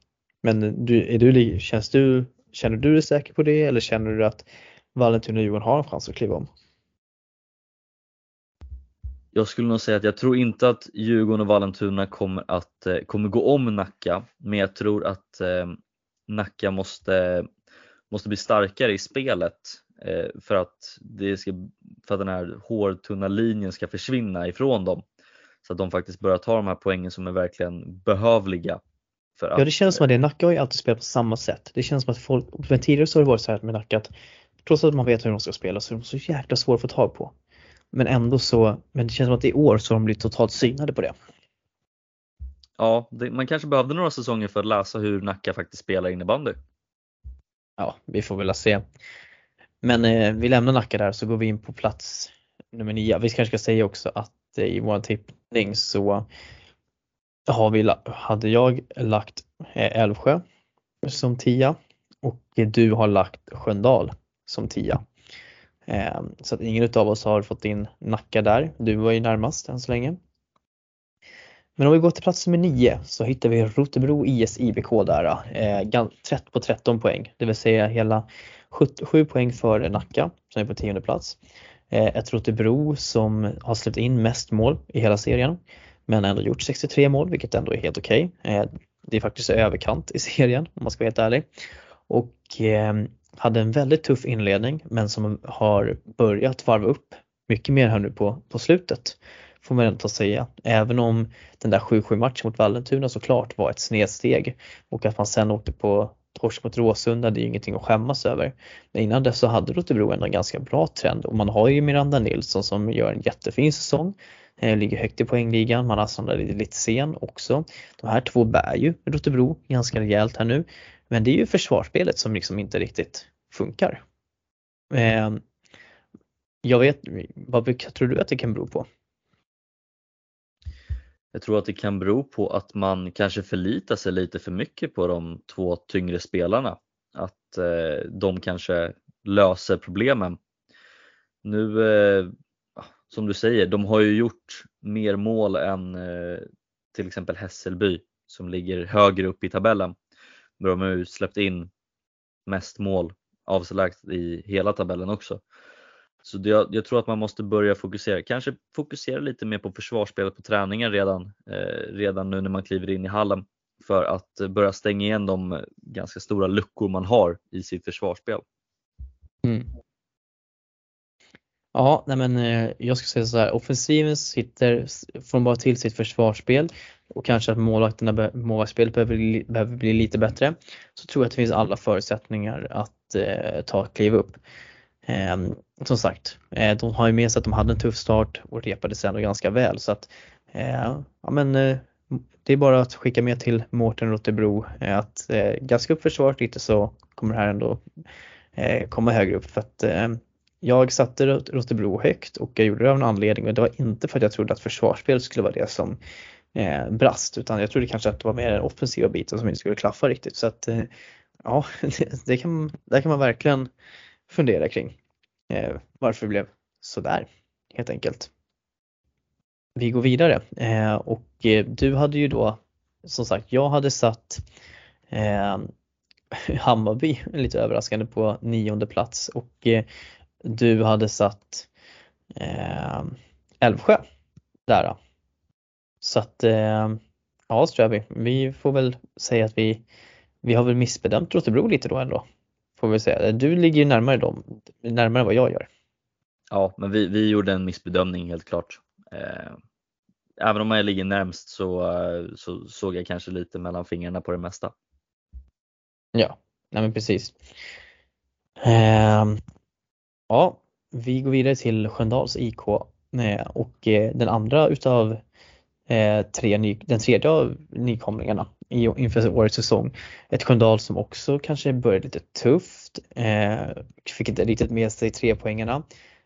Men du, är du, känns du, känner du dig säker på det eller känner du att Vallentuna och Djurgården har en chans att kliva om? Jag skulle nog säga att jag tror inte att Djurgården och Vallentuna kommer att eh, kommer gå om Nacka, men jag tror att eh, Nacka måste, måste bli starkare i spelet eh, för, att det ska, för att den här hårtunna linjen ska försvinna ifrån dem. Så att de faktiskt börjar ta de här poängen som är verkligen behövliga. För att, ja det känns som att det, Nacka har ju alltid spelat på samma sätt. Det känns som att folk, men tidigare så har det varit så här med Nacka att trots att man vet hur de ska spela så är de så jäkla svåra att få tag på. Men ändå så, men det känns som att i år så har de blivit totalt synade på det. Ja, det, man kanske behövde några säsonger för att läsa hur Nacka faktiskt spelar innebandy. Ja, vi får väl se. Men eh, vi lämnar Nacka där så går vi in på plats nummer nio. Vi kanske ska säga också att eh, i vår tippning så har vi, hade jag lagt eh, Älvsjö som tia och du har lagt Sköndal som tia. Eh, så att ingen av oss har fått in Nacka där. Du var ju närmast än så länge. Men om vi går till plats nummer 9 så hittar vi Rotebro IS IBK där. Eh, på 13 poäng, det vill säga hela 7 poäng före Nacka som är på tionde plats. Eh, ett Rotebro som har släppt in mest mål i hela serien men ändå gjort 63 mål vilket ändå är helt okej. Okay. Det är faktiskt överkant i serien om man ska vara helt ärlig. Och eh, hade en väldigt tuff inledning men som har börjat varva upp mycket mer här nu på, på slutet. Får man ändå säga. Även om den där 7-7 matchen mot Vallentuna såklart var ett snedsteg och att man sen åkte på torsk mot Råsunda, det är ju ingenting att skämmas över. Men innan dess så hade Rotebro ändå en ganska bra trend och man har ju Miranda Nilsson som gör en jättefin säsong. Eh, ligger högt i poängligan, man har Sandra lite sen också. De här två bär ju Rotebro ganska rejält här nu. Men det är ju försvarsspelet som liksom inte riktigt funkar. Eh, jag vet, vad tror du att det kan bero på? Jag tror att det kan bero på att man kanske förlitar sig lite för mycket på de två tyngre spelarna. Att eh, de kanske löser problemen. Nu, eh, som du säger, de har ju gjort mer mål än eh, till exempel Hässelby som ligger högre upp i tabellen. Men de har ju släppt in mest mål avsevärt i hela tabellen också. Så det, jag, tror att man måste börja fokusera, kanske fokusera lite mer på försvarsspelet på träningen redan, eh, redan nu när man kliver in i hallen för att börja stänga igen de ganska stora luckor man har i sitt försvarsspel. Mm. Ja, nej men eh, jag ska säga så här, offensiven sitter, får bara till sitt försvarsspel och kanske att målvakterna, målvaktsspelet behöver, behöver bli lite bättre. Så tror jag att det finns alla förutsättningar att eh, ta ett kliv upp. Eh, som sagt, eh, de har ju med sig att de hade en tuff start och repade sig ändå ganska väl så att eh, ja men eh, det är bara att skicka med till Mårten Rotebro eh, att eh, gaska upp försvaret lite så kommer det här ändå eh, komma högre upp. För att eh, jag satte Rotebro högt och jag gjorde det av en anledning och det var inte för att jag trodde att försvarsspelet skulle vara det som eh, brast utan jag trodde kanske att det var mer den offensiva biten som inte skulle klaffa riktigt. Så att eh, ja, det, det, kan, där kan man verkligen fundera kring eh, varför det blev sådär helt enkelt. vi går vidare eh, och eh, du hade ju då som sagt, jag hade satt eh, Hammarby lite överraskande på nionde plats och eh, du hade satt eh, Älvsjö där. Så att eh, ja Ströby, vi får väl säga att vi, vi har väl missbedömt Rotebro lite då ändå. Får vi säga. Du ligger ju närmare dem, närmare vad jag gör. Ja, men vi, vi gjorde en missbedömning helt klart. Eh, även om jag ligger närmst så, så såg jag kanske lite mellan fingrarna på det mesta. Ja, nej men precis. Eh, ja, vi går vidare till Sköndals IK eh, och eh, den andra utav eh, Eh, tre ny, den tredje av nykomlingarna inför årets säsong. Ett Sköndal som också kanske började lite tufft, eh, fick inte riktigt med sig tre poängarna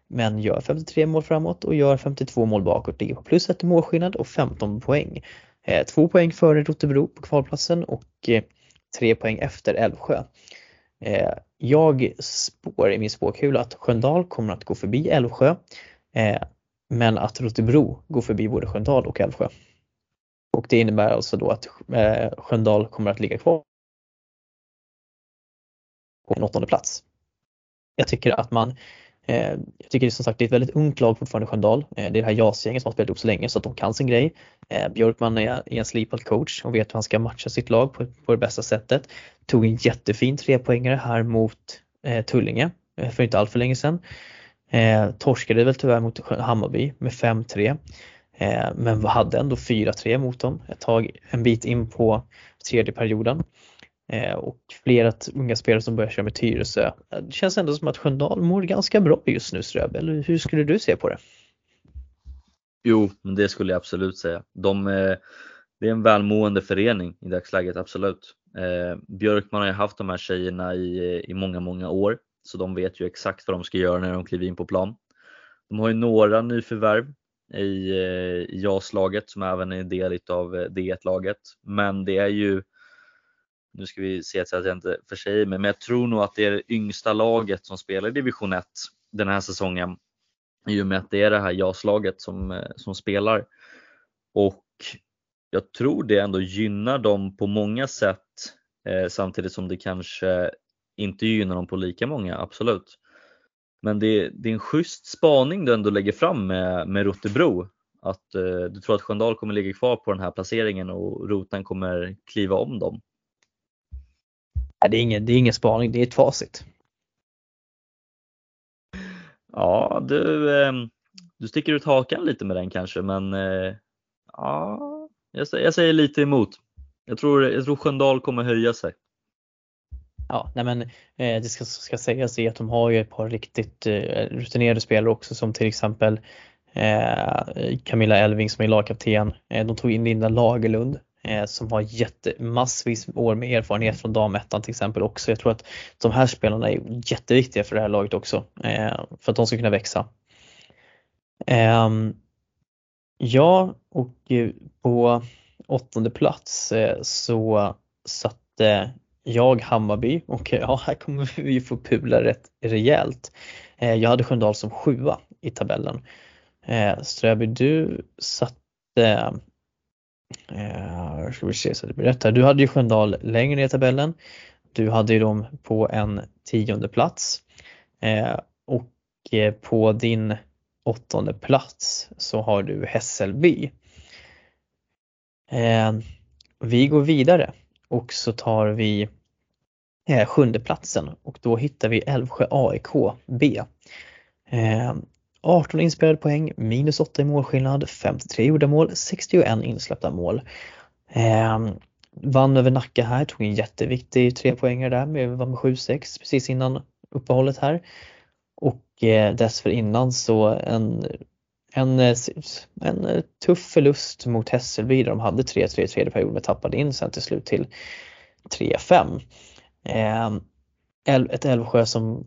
men gör 53 mål framåt och gör 52 mål bakåt, ligger på plus ett målskillnad och 15 poäng. Eh, två poäng före Rotebro på kvalplatsen och eh, tre poäng efter Älvsjö. Eh, jag spår i min spåkula att Sköndal kommer att gå förbi Älvsjö eh, men att Rotebro går förbi både Sköndal och Älvsjö. Och det innebär alltså då att eh, Sköndal kommer att ligga kvar på en åttonde plats. Jag tycker att man Eh, jag tycker som sagt det är ett väldigt ungt lag fortfarande Sköndal. Eh, det är det här JAS-gänget som har spelat ihop så länge så att de kan sin grej. Eh, Björkman är en slipad coach och vet hur han ska matcha sitt lag på, på det bästa sättet. Tog en jättefin trepoängare här mot eh, Tullinge eh, för inte allt för länge sedan. Eh, torskade väl tyvärr mot Hammarby med 5-3 eh, men hade ändå 4-3 mot dem ett tag, en bit in på tredje perioden. Eh, och flera unga spelare som börjar köra med Tyresö. Eh, det känns ändå som att Sköndal mår ganska bra just nu Ströb, eller hur skulle du se på det? Jo, det skulle jag absolut säga. De, det är en välmående förening i dagsläget, absolut. Eh, Björkman har ju haft de här tjejerna i, i många, många år, så de vet ju exakt vad de ska göra när de kliver in på plan. De har ju några nyförvärv i, eh, i JAS-laget som även är en del av eh, D1-laget, men det är ju nu ska vi se så att jag inte försäger mig, men jag tror nog att det är det yngsta laget som spelar i division 1 den här säsongen. I och med att det är det här JAS-laget som, eh, som spelar. Och jag tror det ändå gynnar dem på många sätt samtidigt som det kanske inte gynnar dem på lika många, absolut. Men det, det är en schysst spaning du ändå lägger fram med, med Rotebro. Att eh, du tror att Sköndal kommer ligga kvar på den här placeringen och Roten kommer kliva om dem. det, är ingen, det är ingen spaning, det är ett facit. Ja, du, eh, du sticker ut hakan lite med den kanske, men eh, ja, jag, jag säger lite emot. Jag tror, jag tror Sköndal kommer höja sig. Ja, nej men eh, det ska, ska sägas är att de har ju ett par riktigt eh, rutinerade spelare också som till exempel eh, Camilla Elving som är lagkapten. Eh, de tog in Linda Lagerlund eh, som har jättemassvis år med erfarenhet från damettan till exempel också. Jag tror att de här spelarna är jätteviktiga för det här laget också eh, för att de ska kunna växa. Ehm, ja, och eh, på åttonde plats eh, så satte jag Hammarby och eh, ja, här kommer vi få pula rätt rejält. Eh, jag hade Sköndal som sjua i tabellen. Eh, Ströby, du satte Eh, ska vi se så det blir rätt här. Du hade ju Sköndal längre ner i tabellen. Du hade ju dem på en tionde plats. Eh, och på din åttonde plats så har du Hässelby. Eh, vi går vidare och så tar vi eh, sjunde platsen och då hittar vi Älvsjö AIK B. Eh, 18 inspelade poäng, minus 8 i målskillnad, 53 gjorda mål, 61 insläppta mål. Eh, vann över Nacka här, tog en jätteviktig trepoängare där, med, vann med 7-6 precis innan uppehållet här. Och eh, dessförinnan så en, en, eh, en eh, tuff förlust mot Hässelby där de hade 3-3 i tredje perioden men tappade in sen till slut till 3-5. Eh, ett Älvsjö som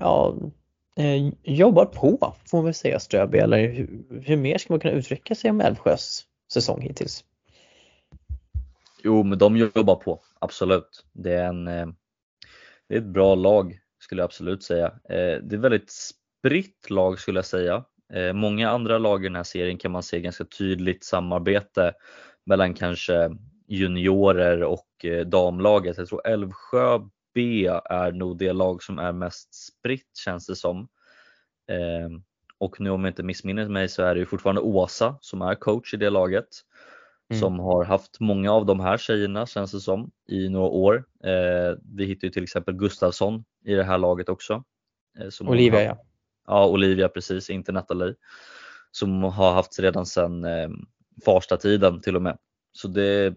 ja, eh, jobbar på får man väl säga Ströby eller hur, hur mer ska man kunna uttrycka sig om Älvsjös säsong hittills? Jo men de jobbar på, absolut. Det är, en, eh, det är ett bra lag skulle jag absolut säga. Det är ett väldigt spritt lag skulle jag säga. Eh, många andra lag i den här serien kan man se ganska tydligt samarbete mellan kanske juniorer och eh, damlaget. Jag tror Älvsjö B är nog det lag som är mest spritt känns det som. Ehm, och nu om jag inte missminner mig så är det ju fortfarande Åsa som är coach i det laget. Mm. Som har haft många av de här tjejerna känns det som i några år. Eh, vi hittar ju till exempel Gustavsson i det här laget också. Olivia ja. Ja, Olivia precis, inte Nathalie. Som har haft redan sedan eh, Farsta-tiden till och med. Så det,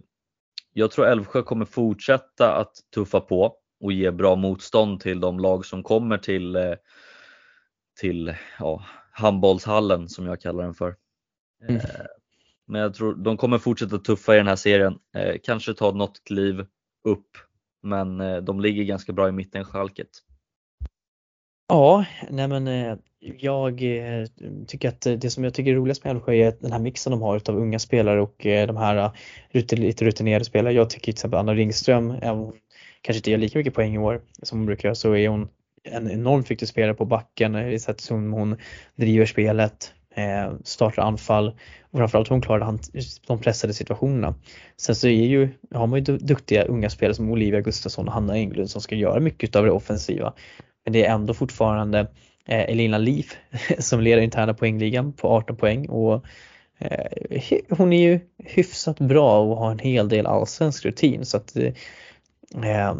jag tror Älvsjö kommer fortsätta att tuffa på och ge bra motstånd till de lag som kommer till, eh, till ja, handbollshallen som jag kallar den för. Mm. Eh, men jag tror de kommer fortsätta tuffa i den här serien, eh, kanske ta något kliv upp, men de ligger ganska bra i mitten schalket. Ja, nej men eh, jag eh, tycker att det som jag tycker är roligast med Älvsjö är den här mixen de har utav unga spelare och eh, de här lite rutinerade spelare. Jag tycker till exempel Anna Ringström, kanske inte gör lika mycket poäng i år som hon brukar göra så är hon en enormt viktig spelare på backen i sättet som hon driver spelet, startar anfall och framförallt hon klarar de pressade situationerna. Sen så är ju, har man ju duktiga unga spelare som Olivia Gustafsson och Hanna Englund som ska göra mycket av det offensiva. Men det är ändå fortfarande eh, Elina Liv som leder interna poängligan på 18 poäng och eh, hon är ju hyfsat bra och har en hel del allsvensk rutin så att eh, eh,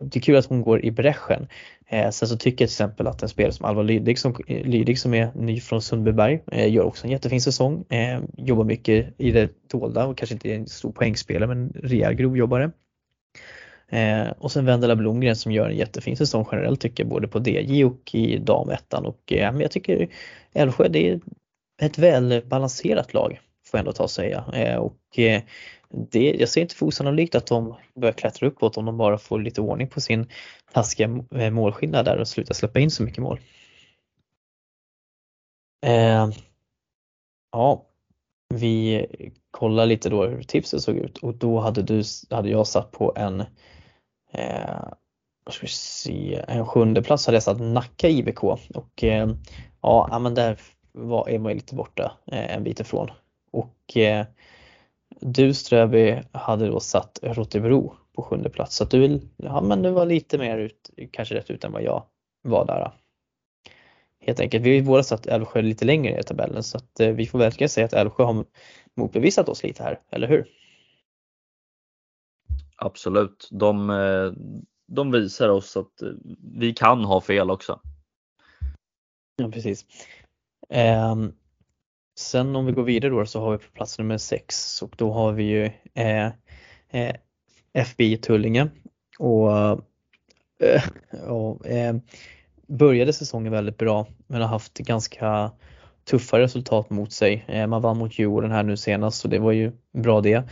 det är kul att hon går i bräschen. Eh, sen så tycker jag till exempel att en spelare som Alva Lydig som, Lydig som är ny från Sundbyberg eh, gör också en jättefin säsong. Eh, jobbar mycket i det dolda och kanske inte är en stor poängspelare men rejäl grovjobbare. Eh, och sen Vendela Blomgren som gör en jättefin säsong generellt tycker jag både på DJ och i damettan och eh, jag tycker Älvsjö det är ett välbalanserat lag får jag ändå ta och säga. Eh, och det, jag ser inte för osannolikt att de börjar klättra uppåt om de bara får lite ordning på sin taskiga målskillnad där och slutar släppa in så mycket mål. Eh, ja, vi kollar lite då hur tipset såg ut och då hade, du, hade jag satt på en eh, ska vi se, en sjunde plats hade jag satt Nacka IBK och eh, ja, men där var, är man lite borta eh, en bit ifrån. Och eh, du Ströby hade då satt Rotebro på sjunde plats så att du vill, ja men du var lite mer ut, kanske rätt ut än vad jag var där. Helt enkelt, vi båda satt Älvsjö lite längre ner i tabellen så att eh, vi får verkligen säga att Älvsjö har motbevisat oss lite här, eller hur? Absolut, de, eh, de visar oss att eh, vi kan ha fel också. Ja precis. Eh, Sen om vi går vidare då så har vi på plats nummer 6 och då har vi ju eh, eh, FBI Tullinge och, eh, och började säsongen väldigt bra men har haft ganska tuffa resultat mot sig. Man vann mot Djurgården här nu senast så det var ju bra det.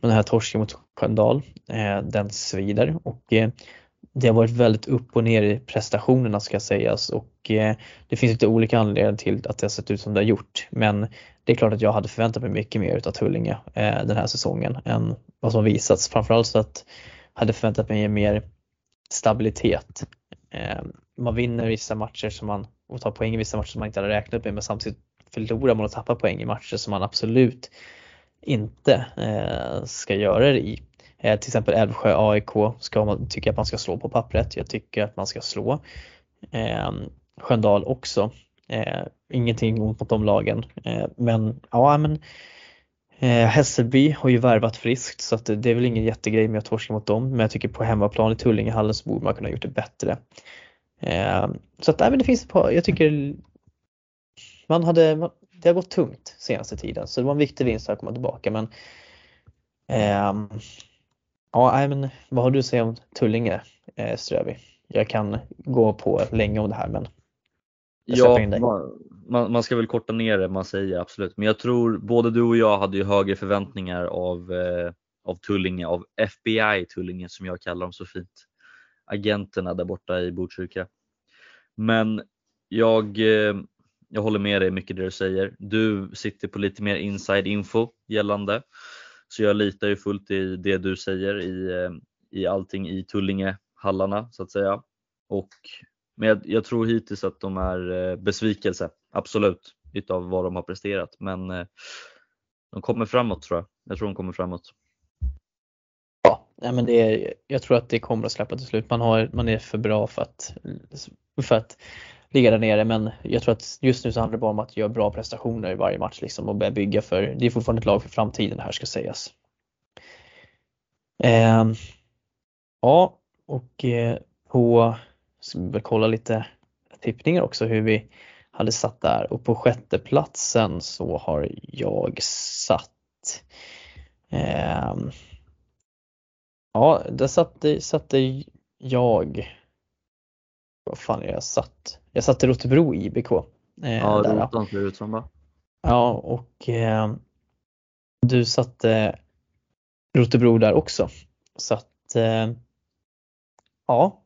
Men den här torsken mot Sköndal, eh, den svider och eh, det har varit väldigt upp och ner i prestationerna ska sägas och eh, det finns lite olika anledningar till att det har sett ut som det har gjort. Men det är klart att jag hade förväntat mig mycket mer utav Tullinge eh, den här säsongen än vad som visats. Framförallt så att jag hade förväntat mig mer stabilitet. Eh, man vinner vissa matcher som man, och tar poäng i vissa matcher som man inte hade räknat med men samtidigt förlorar man och tappar poäng i matcher som man absolut inte eh, ska göra det i. Eh, till exempel Älvsjö AIK ska man, tycker att man ska slå på pappret. Jag tycker att man ska slå. Eh, Sköndal också. Eh, ingenting mot de lagen. Eh, men ja men eh, Hässelby har ju värvat friskt så att det är väl ingen jättegrej med att torska mot dem. Men jag tycker på hemmaplan i Tullingehallen så borde man kunna gjort det bättre. Eh, så att nej, men det finns ett par, jag tycker man hade, det har gått tungt senaste tiden så det var en viktig vinst att komma tillbaka men eh, Ja, men vad har du att säga om Tullinge, eh, Ströby? Jag kan gå på länge om det här men Ja, man, man, ska väl korta ner det man säger absolut. Men jag tror både du och jag hade ju högre förväntningar av, eh, av Tullinge, av FBI Tullinge som jag kallar dem så fint. Agenterna där borta i Botkyrka. Men jag, eh, jag håller med dig mycket det du säger. Du sitter på lite mer inside info gällande så jag litar ju fullt i det du säger i, eh, i allting i Tullingehallarna så att säga. Och, men jag, jag tror hittills att de är eh, besvikelse, absolut. utav vad de har presterat. Men eh, de kommer framåt tror jag. Jag tror de kommer framåt. Ja, men det är, jag tror att det kommer att släppa till slut. Man, har, man är för bra för att, för att ligga där nere men jag tror att just nu så handlar det bara om att göra bra prestationer i varje match liksom och börja bygga för, det är fortfarande ett lag för framtiden det här ska sägas. Eh, ja, och eh, på, ska vi kolla lite tippningar också hur vi hade satt där och på sjätte platsen så har jag satt eh, Ja, där satte, satte jag vad fan är jag satt? Jag satte Rotebro IBK. Eh, ja, där, Rotan ser ut som va? Ja, och eh, du satte Rotebro där också. Så att eh, ja.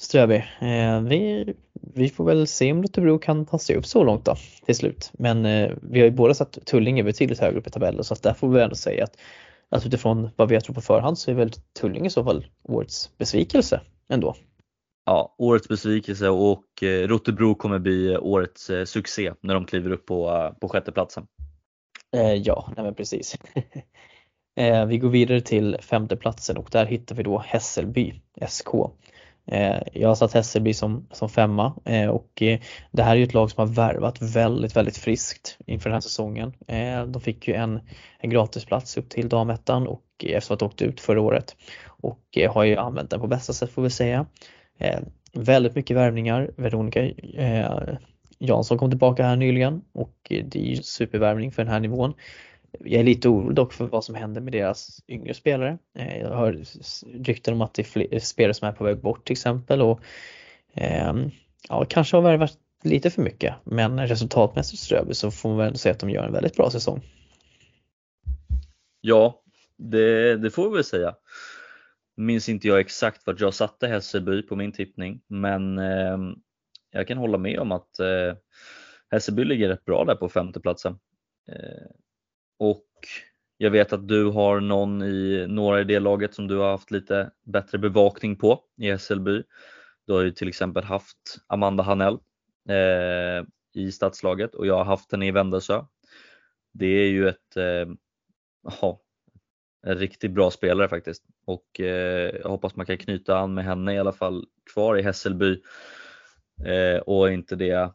Ströby, eh, vi, vi får väl se om Rotebro kan ta sig upp så långt då till slut. Men eh, vi har ju båda satt Tullinge betydligt högre upp i tabellen så att där får vi ändå säga att, att utifrån vad vi har trott på förhand så är väl Tullinge i så fall årets besvikelse ändå. Ja, årets besvikelse och eh, Rotebro kommer bli årets eh, succé när de kliver upp på, eh, på sjätteplatsen. Eh, ja, nej precis. eh, vi går vidare till femteplatsen och där hittar vi då Hässelby SK. Eh, jag har satt Hässelby som, som femma eh, och eh, det här är ju ett lag som har värvat väldigt, väldigt friskt inför den här säsongen. De fick ju en, en gratisplats upp till damettan och eftersom att de åkte ut förra året och har ju använt den på bästa sätt får vi säga. Väldigt mycket värvningar. Veronica Jansson kom tillbaka här nyligen och det är ju supervärvning för den här nivån. Jag är lite orolig dock för vad som händer med deras yngre spelare. Eh, jag hör rykten om att det är spelare som är på väg bort till exempel och ehm, ja, kanske har värvat lite för mycket men resultatmässigt Ströby så får man väl säga att de gör en väldigt bra säsong. Ja, det, det får vi väl säga minns inte jag exakt vart jag satte Hässelby på min tippning, men eh, jag kan hålla med om att eh, Hässelby ligger rätt bra där på femteplatsen. Eh, och jag vet att du har någon i några i det laget som du har haft lite bättre bevakning på i Hässelby. Du har ju till exempel haft Amanda Hanell eh, i stadslaget och jag har haft henne i Vändelsö. Det är ju ett, eh, en riktigt bra spelare faktiskt och eh, jag hoppas man kan knyta an med henne i alla fall kvar i Hässelby eh, och inte det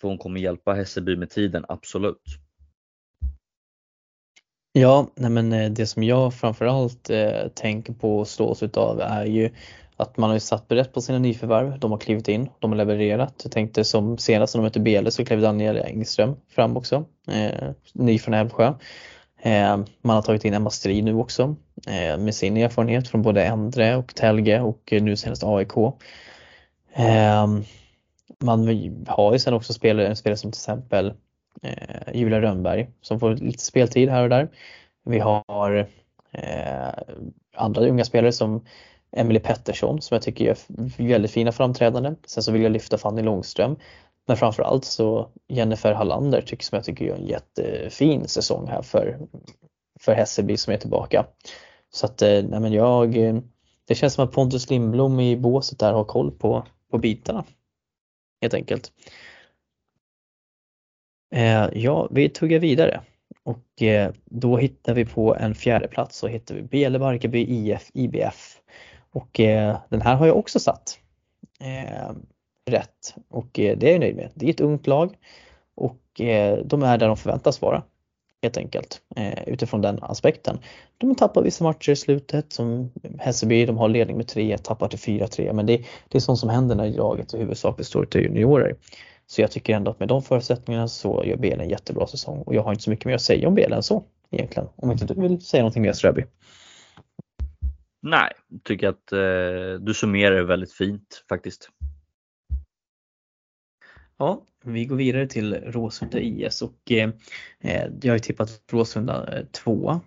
för hon kommer hjälpa Hässelby med tiden, absolut. Ja, nej men eh, det som jag framförallt eh, tänker på och slås utav är ju att man har ju satt rätt på sina nyförvärv. De har klivit in, de har levererat. Jag tänkte som senast när de mötte Bele så klev Daniel Engström fram också, eh, ny från Älvsjö. Eh, man har tagit in Emma Strid nu också eh, med sin erfarenhet från både Endre och Telge och nu senast AIK. Eh, man har ju sen också spelare, spelare som till exempel Eh, Julia Rönnberg som får lite speltid här och där. Vi har eh, andra unga spelare som Emily Pettersson som jag tycker gör väldigt fina framträdanden. Sen så vill jag lyfta Fanny Långström men framförallt så Jennifer Hallander tycker som jag tycker gör en jättefin säsong här för, för Hässelby som är tillbaka. Så att eh, nej men jag, det känns som att Pontus Lindblom i båset där har koll på, på bitarna. Helt enkelt. Eh, ja, vi tuggar vidare och eh, då hittar vi på en fjärde plats så hittar vi Bele Barkarby IF IBF och eh, den här har jag också satt eh, rätt och eh, det är jag nöjd med. Det är ett ungt lag och eh, de är där de förväntas vara helt enkelt eh, utifrån den aspekten. De tappar vissa matcher i slutet som Hässelby, de har ledning med 3-1, tappar till 4-3 men det, det är sånt som händer när laget i huvudsak består av juniorer. Så jag tycker ändå att med de förutsättningarna så gör Belen en jättebra säsong och jag har inte så mycket mer att säga om Belen än så egentligen. Om inte du vill säga någonting mer Ströby? Nej, tycker att eh, du summerar det väldigt fint faktiskt. Ja, vi går vidare till Råsunda IS och eh, jag har tippat Råsunda eh, två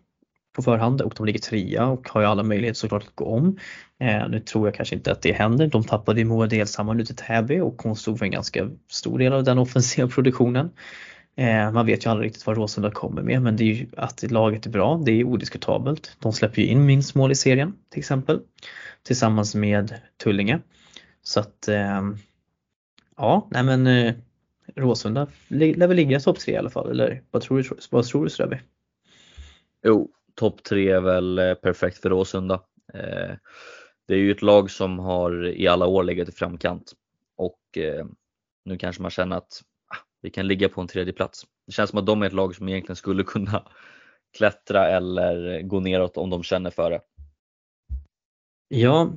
på förhand och de ligger trea och har ju alla möjligheter såklart att gå om. Eh, nu tror jag kanske inte att det händer. De tappade ju Moa Delshammar nu till Täby och hon stod för en ganska stor del av den offensiva produktionen. Eh, man vet ju aldrig riktigt vad Råsunda kommer med men det är ju att laget är bra, det är odiskutabelt. De släpper ju in minst mål i serien till exempel tillsammans med Tullinge. Så att eh, Ja, nej men eh, Råsunda lär väl ligga topp tre i alla fall, eller vad tror du, vad tror du Ströby? Jo, topp tre är väl eh, perfekt för Råsunda. Eh, det är ju ett lag som har i alla år legat i framkant och eh, nu kanske man känner att ah, vi kan ligga på en tredje plats. Det känns som att de är ett lag som egentligen skulle kunna klättra eller gå neråt om de känner för det. Ja,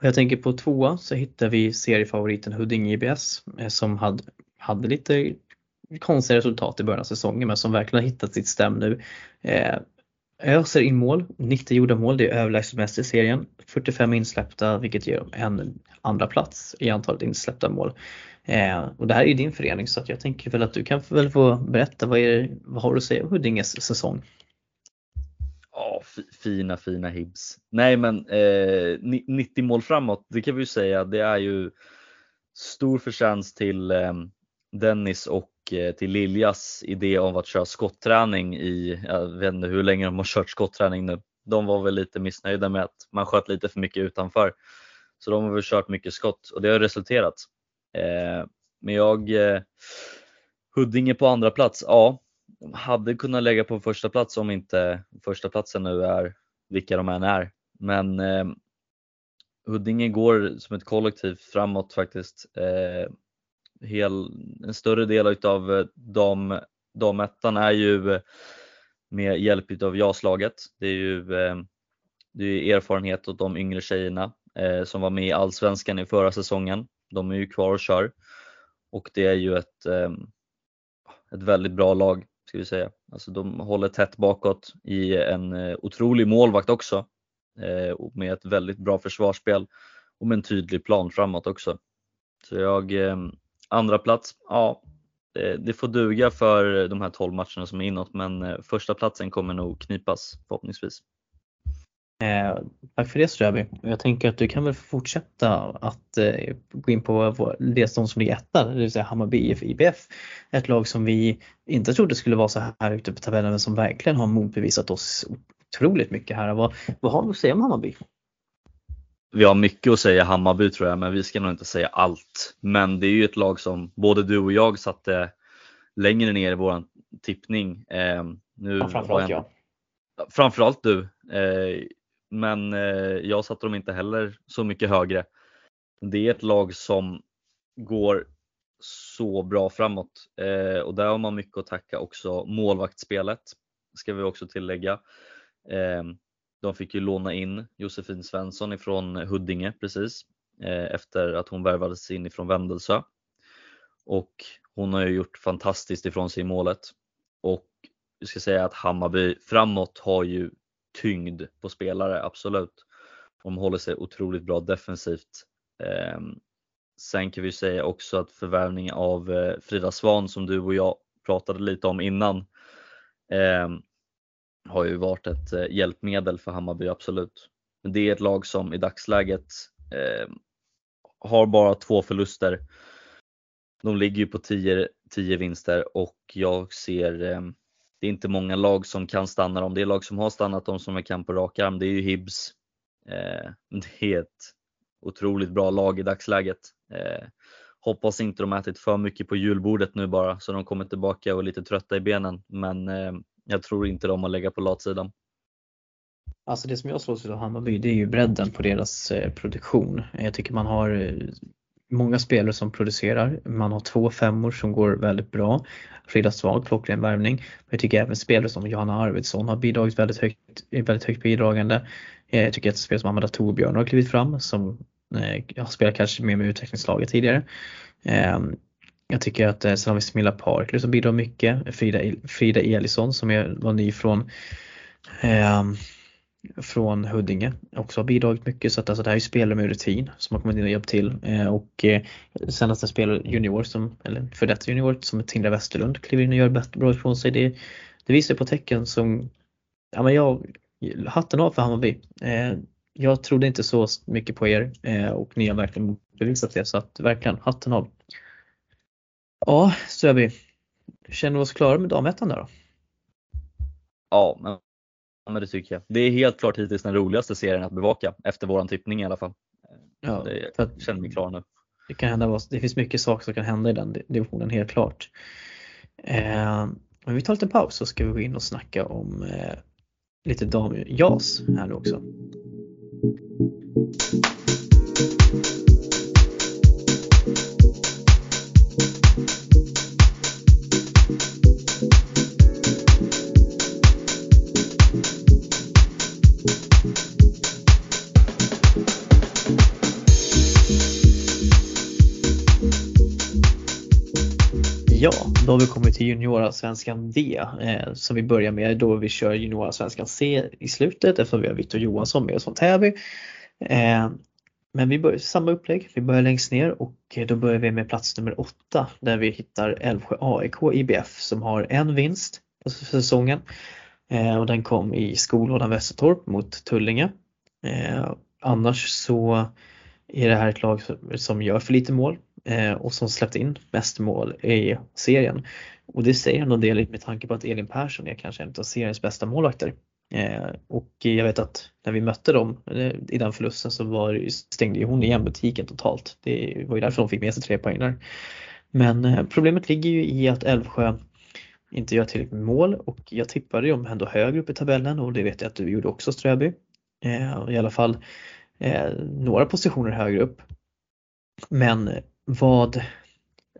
jag tänker på tvåa så hittar vi seriefavoriten Huddinge IBS som hade, hade lite konstiga resultat i början av säsongen men som verkligen har hittat sitt stäm nu. Eh, öser in mål, 90 gjorda mål, det är överlägset mest i serien. 45 insläppta vilket ger dem en andra plats i antalet insläppta mål. Eh, och det här är ju din förening så att jag tänker väl att du kan väl få berätta vad, är, vad har du att säga om Huddinges säsong? Ja, fina fina Hibs. Nej men eh, 90 mål framåt, det kan vi ju säga, det är ju stor förtjänst till eh, Dennis och Eh, till Liljas idé om att köra skottträning i, jag vet inte hur länge de har kört skottträning nu. De var väl lite missnöjda med att man sköt lite för mycket utanför. Så de har väl kört mycket skott och det har resulterat. Eh, men jag, eh, Huddinge på andra plats, ja, de hade kunnat lägga på första plats om inte första platsen nu är vilka de än är. Men eh, Huddinge går som ett kollektiv framåt faktiskt. Eh, Hel, en större del av eh, dam, damettan är ju eh, med hjälp av JAS-laget. Det är ju eh, det är erfarenhet åt de yngre tjejerna som var med i Allsvenskan i förra säsongen. De är ju kvar och kör och det är ju ett, ett väldigt bra lag ska vi säga. Alltså de håller tätt bakåt i en otrolig målvakt också med ett väldigt bra försvarsspel och med en tydlig plan framåt också. Så jag, andra plats, ja det får duga för de här 12 matcherna som är inåt men eh, första platsen kommer nog knipas förhoppningsvis. Eh, tack för det Ströby. Jag tänker att du kan väl fortsätta att eh, gå in på det som ligger etta, det vill säga Hammarby IF IBF. Ett lag som vi inte trodde skulle vara så här ute på tabellen men som verkligen har motbevisat oss otroligt mycket här. Vad, vad har du att säga om Hammarby? Vi har mycket att säga Hammarby tror jag, men vi ska nog inte säga allt. Men det är ju ett lag som både du och jag satte längre ner i våran tippning. Eh, nu ja, framförallt jag. Framförallt du. Eh, men eh, jag satte dem inte heller så mycket högre. Det är ett lag som går så bra framåt eh, och där har man mycket att tacka också målvaktsspelet ska vi också tillägga. De fick ju låna in Josefin Svensson ifrån Huddinge precis eh, efter att hon värvades in ifrån Vändelsö och hon har ju gjort fantastiskt ifrån sig i målet och jag ska säga att Hammarby framåt har ju tyngd på spelare, absolut. De håller sig otroligt bra defensivt. Ehm, sen kan vi säga också att förvärvningen av eh, Frida Svan som du och jag pratade lite om innan ehm, har ju varit ett eh, hjälpmedel för Hammarby, absolut. Men det är ett lag som i dagsläget eh, har bara två förluster. De ligger ju på 10, 10 vinster och jag ser eh, det är inte många lag som kan stanna dem. Det är lag som har stannat dem som kan på rak arm. Det är ju Hibs. Eh, det är ett otroligt bra lag i dagsläget. Eh, hoppas inte de ätit för mycket på julbordet nu bara så de kommer tillbaka och är lite trötta i benen. Men eh, jag tror inte de har legat på latsidan. Alltså det som jag slås av Hammarby det är ju bredden på deras eh, produktion. Jag tycker man har eh, många spelare som producerar. Man har två femmor som går väldigt bra. Frida Svag, klockren värvning. Men jag tycker även spelare som Johanna Arvidsson har bidragit väldigt högt, eh, väldigt högt bidragande. Jag tycker att spelare som Amanda Torbjörn har klivit fram som eh, har spelat kanske mer med utvecklingslaget tidigare. Ehm, jag tycker att eh, sen har vi Smilla Parkley som bidrar mycket. Frida, Frida Elisson som är, var ny från eh, från Huddinge också har bidragit mycket så att alltså det här är spelare med rutin som har kommit in och hjälpt till eh, och eh, senast en spelare junior som, eller för detta junior som Tindra Westerlund kliver in och gör bra ifrån sig. Det, det visar på tecken som, ja men jag, hatten av för Hammarby. Eh, jag trodde inte så mycket på er eh, och ni har verkligen bevisat det så att verkligen hatten av. Ja, Ströby, känner vi oss klara med damettan där då? Ja, men men det tycker jag. Det är helt klart hittills den roligaste serien att bevaka efter våran tippning i alla fall. Ja, det, jag känner mig klar nu. det kan hända, det finns mycket saker som kan hända i den divisionen helt klart. Eh, men vi tar en liten paus så ska vi gå in och snacka om eh, lite damjas här nu också. Ja, då har vi kommit till juniorallsvenskan D eh, som vi börjar med då vi kör juniorallsvenskan C i slutet eftersom vi har Viktor Johansson med oss från Täby. Eh, men vi börjar samma upplägg, vi börjar längst ner och då börjar vi med plats nummer 8 där vi hittar Älvsjö AIK IBF som har en vinst för säsongen eh, och den kom i skolådan Västertorp mot Tullinge. Eh, annars så är det här ett lag som gör för lite mål Eh, och som släppt in mest mål i serien. Och det säger en del med tanke på att Elin Persson är kanske en av seriens bästa målvakter. Eh, och jag vet att när vi mötte dem eh, i den förlusten så var, stängde ju hon igen butiken totalt. Det var ju därför de fick med sig tre poäng där. Men problemet ligger ju i att Älvsjö inte gör tillräckligt med mål och jag tippade ju om ändå högre upp i tabellen och det vet jag att du gjorde också Ströby. I alla fall några positioner högre upp. Men vad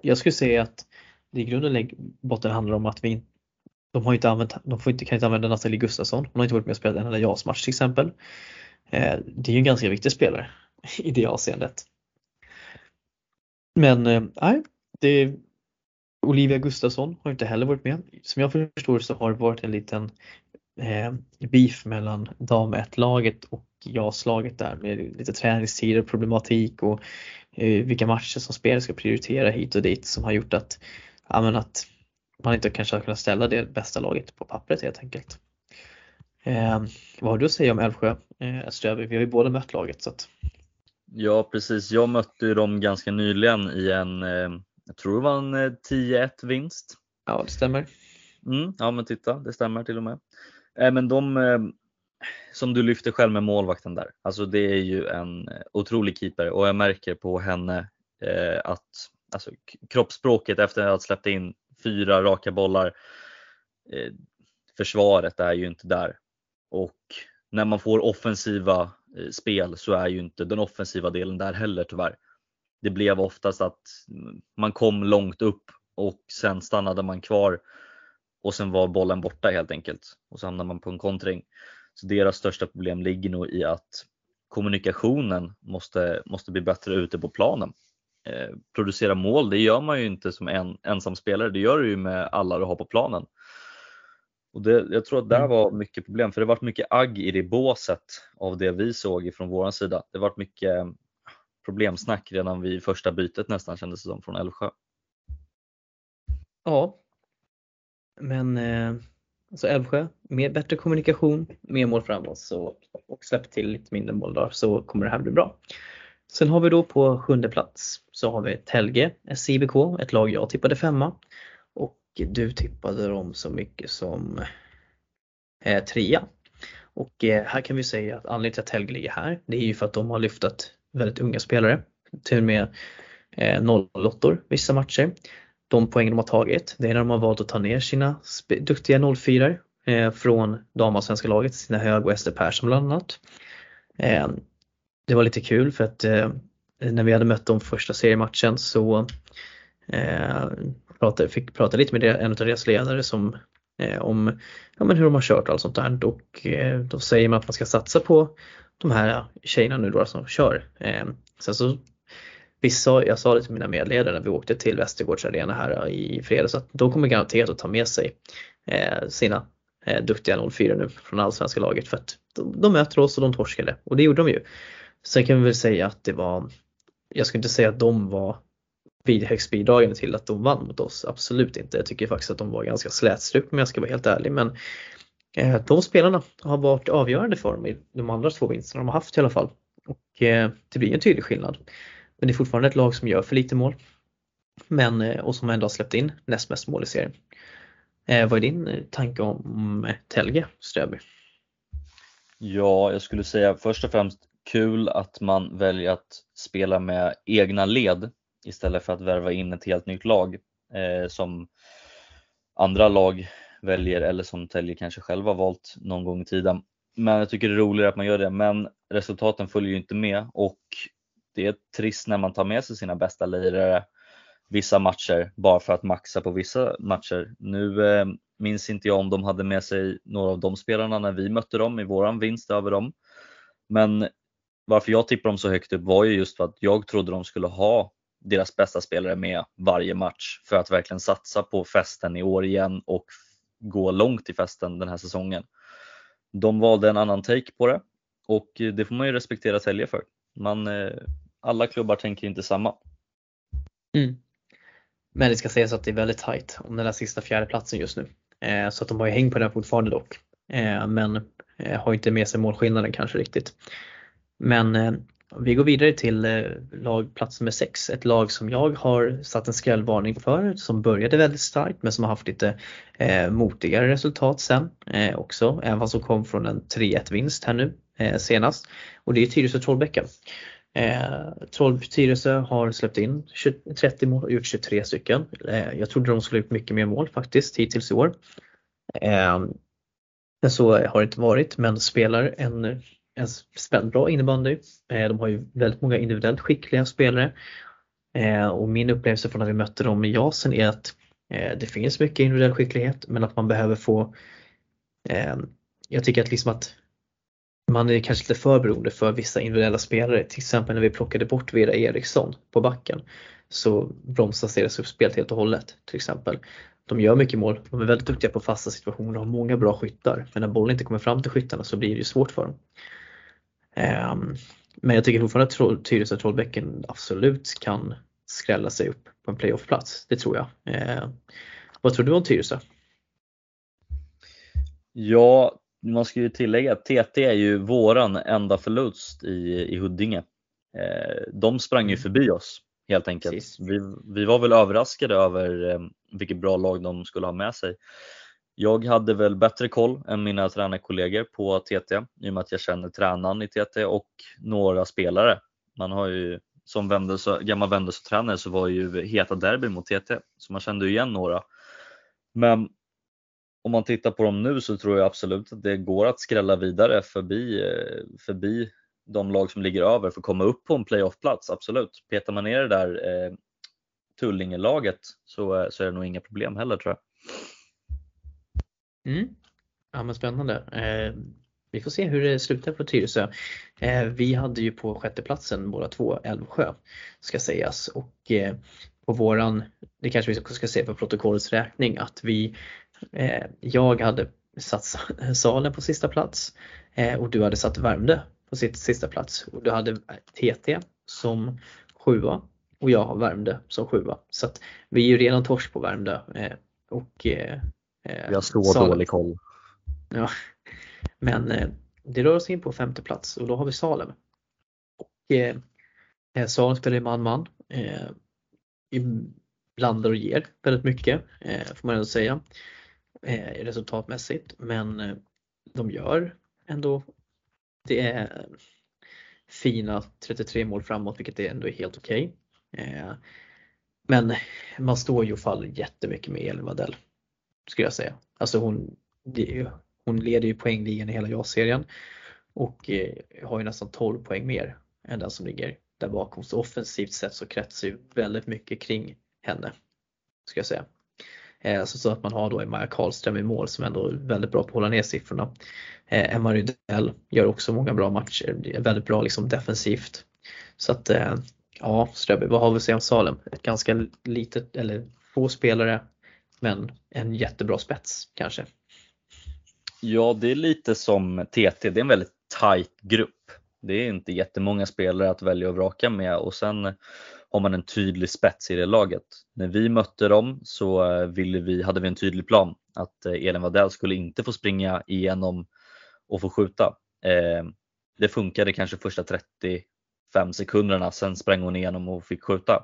jag skulle säga att det i grunden botten handlar om att vi de har inte använt, de får inte, kan inte använda Nathalie Gustafsson. Hon har inte varit med och spelat en enda JAS-match till exempel. Eh, det är ju en ganska viktig spelare i det avseendet. Men eh, nej, det, Olivia Gustafsson har inte heller varit med. Som jag förstår så har det varit en liten eh, beef mellan dam 1-laget och JAS-laget där med lite träningstider, problematik och vilka matcher som spelare ska prioritera hit och dit som har gjort att, ja, att man inte kanske har kunnat ställa det bästa laget på pappret helt enkelt. Eh, vad har du att säga om Älvsjö? Eh, Vi har ju båda mött laget. Så att... Ja precis, jag mötte ju dem ganska nyligen i en, eh, jag tror det var en 10-1 eh, vinst. Ja det stämmer. Mm, ja men titta, det stämmer till och med. Eh, men de, eh, som du lyfter själv med målvakten där, alltså det är ju en eh, otrolig keeper och jag märker på henne eh, att alltså, kroppsspråket efter att ha släppt in fyra raka bollar. Eh, försvaret är ju inte där och när man får offensiva eh, spel så är ju inte den offensiva delen där heller tyvärr. Det blev oftast att man kom långt upp och sen stannade man kvar och sen var bollen borta helt enkelt och så hamnade man på en kontring. Så deras största problem ligger nog i att kommunikationen måste, måste bli bättre ute på planen. Eh, producera mål, det gör man ju inte som en ensam spelare, det gör du ju med alla du har på planen. Och det, jag tror att där mm. var mycket problem, för det varit mycket agg i det båset av det vi såg ifrån våran sida. Det varit mycket problemsnack redan vid första bytet nästan kändes det som från Älvsjö. Ja, men eh, alltså Älvsjö, med bättre kommunikation, mer mål framåt så, och släpp till lite mindre mål då, så kommer det här bli bra. Sen har vi då på sjunde plats så har vi Telge SIBK, ett lag jag tippade femma. Och du tippade dem så mycket som eh, trea. Och eh, här kan vi säga att anledningen till att Telge ligger här, det är ju för att de har lyftat väldigt unga spelare. Till och med eh, 08 vissa matcher. De poängen de har tagit, det är när de har valt att ta ner sina duktiga 04 eh, från damallsvenska laget, sina Hög och Ester Persson bland annat. Eh, det var lite kul för att eh, när vi hade mött dem första seriematchen så eh, pratade, fick prata lite med en av deras ledare som, eh, om ja, men hur de har kört och allt sånt där och eh, då säger man att man ska satsa på de här tjejerna nu då som kör. Eh, sen så Vissa, jag sa det till mina medledare när vi åkte till Västergårds arena här i fredags att de kommer garanterat att ta med sig eh, sina eh, duktiga 04 nu från allsvenska laget för att de, de möter oss och de torskade och det gjorde de ju. Sen kan vi väl säga att det var, jag skulle inte säga att de var högst bidragande till att de vann mot oss, absolut inte. Jag tycker faktiskt att de var ganska slätstrukna om jag ska vara helt ärlig men eh, de spelarna har varit avgörande för dem i de andra två vinsterna de har haft i alla fall. Och eh, det blir en tydlig skillnad. Men det är fortfarande ett lag som gör för lite mål. Men, eh, och som ändå har släppt in näst mest mål i serien. Eh, vad är din eh, tanke om Telge Ströby? Ja, jag skulle säga först och främst kul att man väljer att spela med egna led istället för att värva in ett helt nytt lag eh, som andra lag väljer eller som Telge kanske själv har valt någon gång i tiden. Men jag tycker det är roligare att man gör det. Men resultaten följer ju inte med och det är trist när man tar med sig sina bästa lirare vissa matcher bara för att maxa på vissa matcher. Nu eh, minns inte jag om de hade med sig några av de spelarna när vi mötte dem i våran vinst över dem. Men varför jag tippar dem så högt upp var ju just för att jag trodde de skulle ha deras bästa spelare med varje match för att verkligen satsa på festen i år igen och gå långt i festen den här säsongen. De valde en annan take på det och det får man ju respektera Sälje för. Man, eh, alla klubbar tänker inte samma. Mm. Men det ska sägas att det är väldigt tight om den där sista fjärdeplatsen just nu. Eh, så att de har ju häng på den fortfarande dock. Eh, men eh, har inte med sig målskillnaden kanske riktigt. Men eh, vi går vidare till eh, lag plats nummer 6, ett lag som jag har satt en skrällvarning för som började väldigt starkt men som har haft lite eh, motigare resultat sen eh, också, även fast de kom från en 3-1 vinst här nu eh, senast. Och det är Tyresö Trollbäcken. Eh, Trollby Tyresö har släppt in 20, 30 mål och gjort 23 stycken. Eh, jag trodde de skulle ha gjort mycket mer mål faktiskt hittills i år. Eh, men så har det inte varit men spelar en en spänd bra innebandy. Eh, de har ju väldigt många individuellt skickliga spelare eh, och min upplevelse från när vi mötte dem i Jasen är att eh, det finns mycket individuell skicklighet men att man behöver få eh, jag tycker att liksom att man är kanske lite för beroende för vissa individuella spelare. Till exempel när vi plockade bort Vera Eriksson på backen så bromsas deras uppspel helt och hållet till exempel. De gör mycket mål, de är väldigt duktiga på fasta situationer och har många bra skyttar. Men när bollen inte kommer fram till skyttarna så blir det ju svårt för dem. Ehm, men jag tycker fortfarande att Tyresö Trollbäcken absolut kan skrälla sig upp på en playoffplats. Det tror jag. Ehm, vad tror du om Tyresö? Ja, man ska ju tillägga att TT är ju våran enda förlust i, i Huddinge. Ehm, de sprang ju mm. förbi oss helt enkelt. Vi, vi, var väl överraskade över vilket bra lag de skulle ha med sig. Jag hade väl bättre koll än mina tränarkollegor på TT i och med att jag känner tränaren i TT och några spelare. Man har ju som Vendels, gammal Vendelsö-tränare så var ju heta derby mot TT så man kände igen några. Men om man tittar på dem nu så tror jag absolut att det går att skrälla vidare förbi, eh, förbi de lag som ligger över för att komma upp på en playoffplats, absolut. Petar man ner det där eh, Tullinge-laget så, eh, så är det nog inga problem heller tror jag. Mm. Ja men spännande. Eh, vi får se hur det slutar på Tyresö. Eh, vi hade ju på sjätteplatsen båda två Älvsjö ska sägas och eh, på våran, det kanske vi ska se för protokollets räkning att vi, jag hade satt Salen på sista plats eh, och du hade satt Värmdö på sitt sista plats och du hade TT som sjua och jag har Värmdö som sjua. Så att vi är ju redan torsk på Värmdö eh, och Eh, Vi har så Salem. dålig koll. Ja. Men eh, det rör oss in på femte plats och då har vi Salem. Och, eh, eh Salem spelar i man-man. Eh, blandar och ger väldigt mycket eh, får man ändå säga eh, resultatmässigt. Men eh, de gör ändå det är fina 33 mål framåt vilket ändå är helt okej. Okay. Eh, men man står ju och faller jättemycket med Elin Wadell skulle jag säga. Alltså hon, hon leder ju poängligan i hela JAS-serien och eh, har ju nästan 12 poäng mer än den som ligger där bakom. Så offensivt sett så kretsar ju väldigt mycket kring henne. Ska jag säga. Eh, så, så att man har då Maja Karlström i mål som ändå är väldigt bra på att hålla ner siffrorna. Eh, Emma Rydell gör också många bra matcher, väldigt bra liksom defensivt. Så att eh, ja, Ströby, vad har vi att säga om Salem? Ett ganska litet, eller få spelare, men en jättebra spets kanske. Ja, det är lite som TT, det är en väldigt tight grupp. Det är inte jättemånga spelare att välja och vraka med och sen har man en tydlig spets i det laget. När vi mötte dem så eh, ville vi, hade vi en tydlig plan att eh, Elin Wadell skulle inte få springa igenom och få skjuta. Eh, det funkade kanske första 35 sekunderna, sen sprang hon igenom och fick skjuta.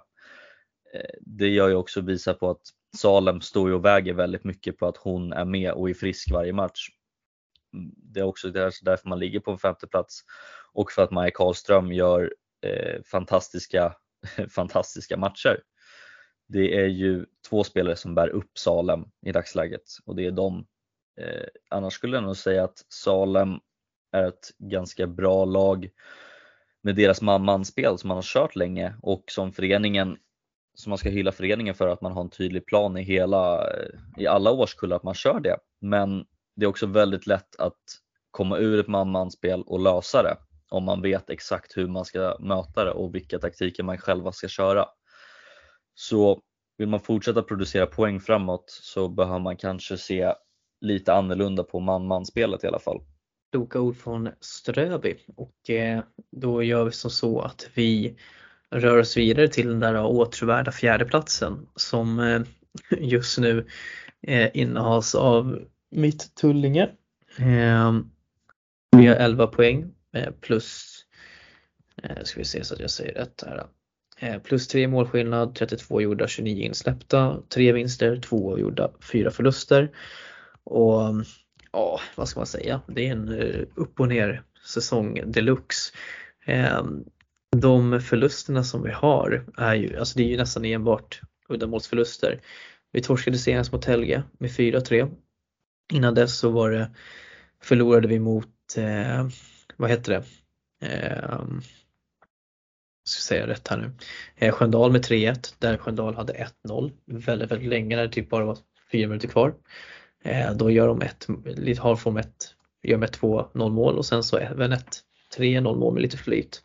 Eh, det gör ju också visa på att Salem står ju och väger väldigt mycket på att hon är med och är frisk varje match. Mm, det är också därför man ligger på en femte plats och för att Maja Karlström gör eh, fantastiska fantastiska matcher. Det är ju två spelare som bär upp Salem i dagsläget och det är de. Eh, annars skulle jag nog säga att Salem är ett ganska bra lag med deras manspel som man har kört länge och som föreningen som man ska hylla föreningen för att man har en tydlig plan i, hela, i alla årskullar att man kör det. Men det är också väldigt lätt att komma ur ett manspel och lösa det om man vet exakt hur man ska möta det och vilka taktiker man själva ska köra. Så vill man fortsätta producera poäng framåt så behöver man kanske se lite annorlunda på man-man-spelet i alla fall. Kloka ord från Ströby och eh, då gör vi som så att vi rör oss vidare till den där åtråvärda fjärdeplatsen som eh, just nu eh, innehas av mitt Tullinge. Eh, vi har 11 poäng Eh, plus, eh, ska vi se så att jag säger rätt här. Eh, plus 3 målskillnad, 32 gjorda, 29 insläppta, 3 vinster, 2 gjorda, 4 förluster. Och ja, vad ska man säga, det är en upp och ner säsong deluxe de förlusterna som vi har är ju, alltså det är ju nästan enbart uddamålsförluster. Vi torskade senast mot Helge med 4-3. Innan dess så var det, förlorade vi mot, eh, vad heter det, eh, ska säga rätt här nu, eh, Sköndal med 3-1 där Sköndal hade 1-0 väldigt, väldigt länge när det typ bara var fyra minuter kvar. Eh, då gör de ett, har form ett, gör med 2-0 mål och sen så även ett 3-0 mål med lite flyt.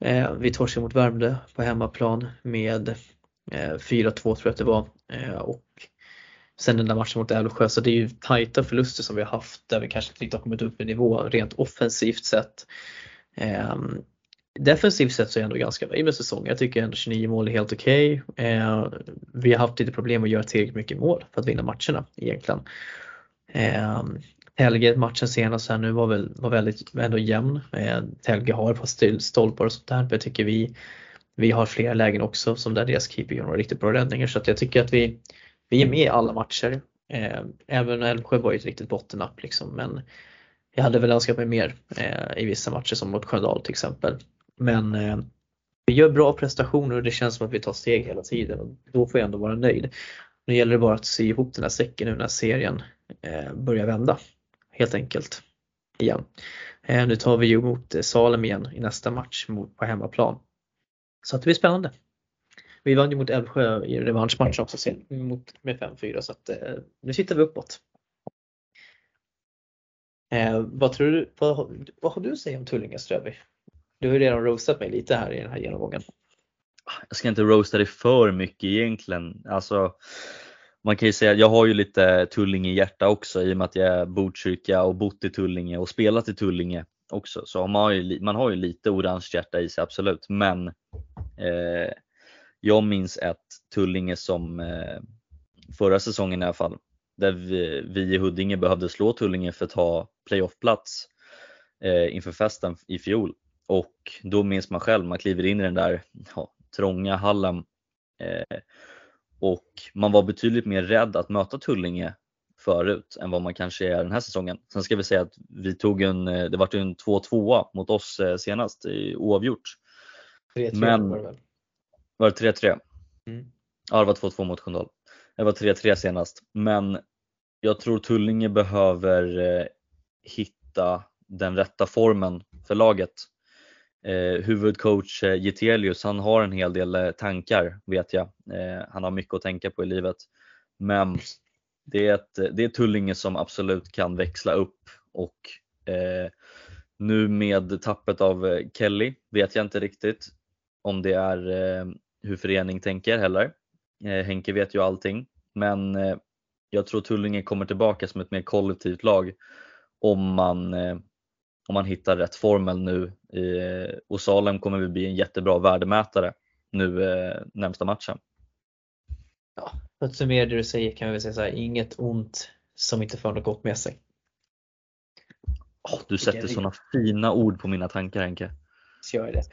Eh, vi torskar mot Värmdö på hemmaplan med eh, 4-2 tror jag att det var. Eh, och sen den där matchen mot Älvsjö så det är ju tajta förluster som vi har haft där vi kanske inte riktigt har kommit upp i nivå rent offensivt sett. Eh, defensivt sett så är jag ändå ganska nöjd med säsongen. Jag tycker ändå 29 mål är helt okej. Okay. Eh, vi har haft lite problem att göra tillräckligt mycket mål för att vinna matcherna egentligen. Eh, Helge, matchen senast här nu var, väl, var väldigt ändå jämn. Eh, Helge har ett par stolpar och sånt där men jag tycker vi, vi har flera lägen också som där deras keeper gör några riktigt bra räddningar så att jag tycker att vi, vi är med i alla matcher. Eh, även Älvsjö var ju ett riktigt bottennapp liksom men jag hade väl önskat mig mer eh, i vissa matcher som mot Sköndal till exempel. Men eh, vi gör bra prestationer och det känns som att vi tar steg hela tiden och då får jag ändå vara nöjd. Nu gäller det bara att sy ihop den här säcken nu när serien börjar vända helt enkelt. Igen. Nu tar vi ju emot Salem igen i nästa match på hemmaplan. Så att det blir spännande. Vi vann ju mot Älvsjö i revanschmatchen också sen mot, med 5-4 så att eh, nu sitter vi uppåt. Eh, vad tror du, vad, vad har du att säga om Tullinge Ströby? Du har ju redan roastat mig lite här i den här genomgången. Jag ska inte roasta dig för mycket egentligen. Alltså, man kan ju säga att jag har ju lite Tullinge i hjärta också i och med att jag är Botkyrka och bott i Tullinge och spelat i Tullinge också. Så man har ju, man har ju lite orange hjärta i sig absolut. Men eh, jag minns ett Tullinge som eh, förra säsongen i alla fall. Där vi, vi i Huddinge behövde slå Tullinge för att ta playoffplats eh, inför festen i fjol. Och då minns man själv, man kliver in i den där ja, trånga hallen eh, och man var betydligt mer rädd att möta Tullinge förut än vad man kanske är den här säsongen. Sen ska vi säga att vi tog en, eh, det vart en 2-2 mot oss senast i oavgjort. 3-3 Men, var det väl? Var det 3-3? Mm. Ja det var 2-2 mot Sköndal. Det var 3-3 senast. Men jag tror Tullinge behöver eh, hitta den rätta formen för laget eh, huvudcoach eh, Getelius, han har en hel del eh, tankar vet jag. Eh, han har mycket att tänka på i livet. Men det är, ett, det är Tullinge som absolut kan växla upp och eh, nu med tappet av Kelly vet jag inte riktigt om det är hur förening tänker heller. Henke vet ju allting men jag tror Tullinge kommer tillbaka som ett mer kollektivt lag om man om man hittar rätt formel nu och Salem kommer vi bli en jättebra värdemätare nu eh, närmsta matchen. Ja, för att summera det du säger kan vi väl säga så här, inget ont som inte för något gott med sig. Oh, du sätter sådana fina ord på mina tankar Henke. Så gör det.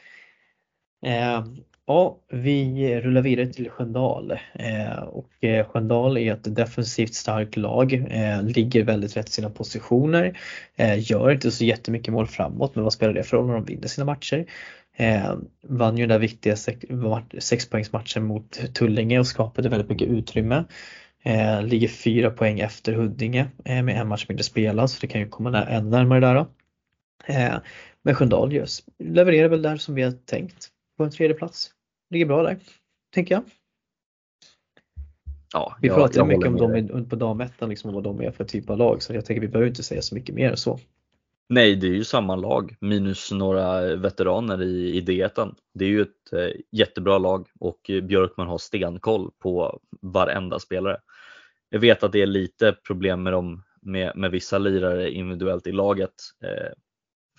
Eh, Ja, vi rullar vidare till Sköndal eh, och eh, Sköndal är ett defensivt starkt lag, eh, ligger väldigt rätt i sina positioner, eh, gör inte så jättemycket mål framåt men vad spelar det för roll när de vinner sina matcher? Eh, vann ju den där viktiga sex, sexpoängsmatchen mot Tullinge och skapade väldigt mycket utrymme. Eh, ligger fyra poäng efter Huddinge eh, med en match mindre spelad så det kan ju komma ännu närmare där. Då. Eh, men Sköndal just levererar väl där som vi har tänkt på en tredje plats. Ligger bra där, tänker jag. Ja, vi pratar jag mycket om dem på damettan, liksom, vad de är för typ av lag, så jag tänker vi behöver inte säga så mycket mer än så. Nej, det är ju samma lag minus några veteraner i, i D1. Det är ju ett eh, jättebra lag och Björkman har stenkoll på varenda spelare. Jag vet att det är lite problem med, dem, med, med vissa lirare individuellt i laget. Eh,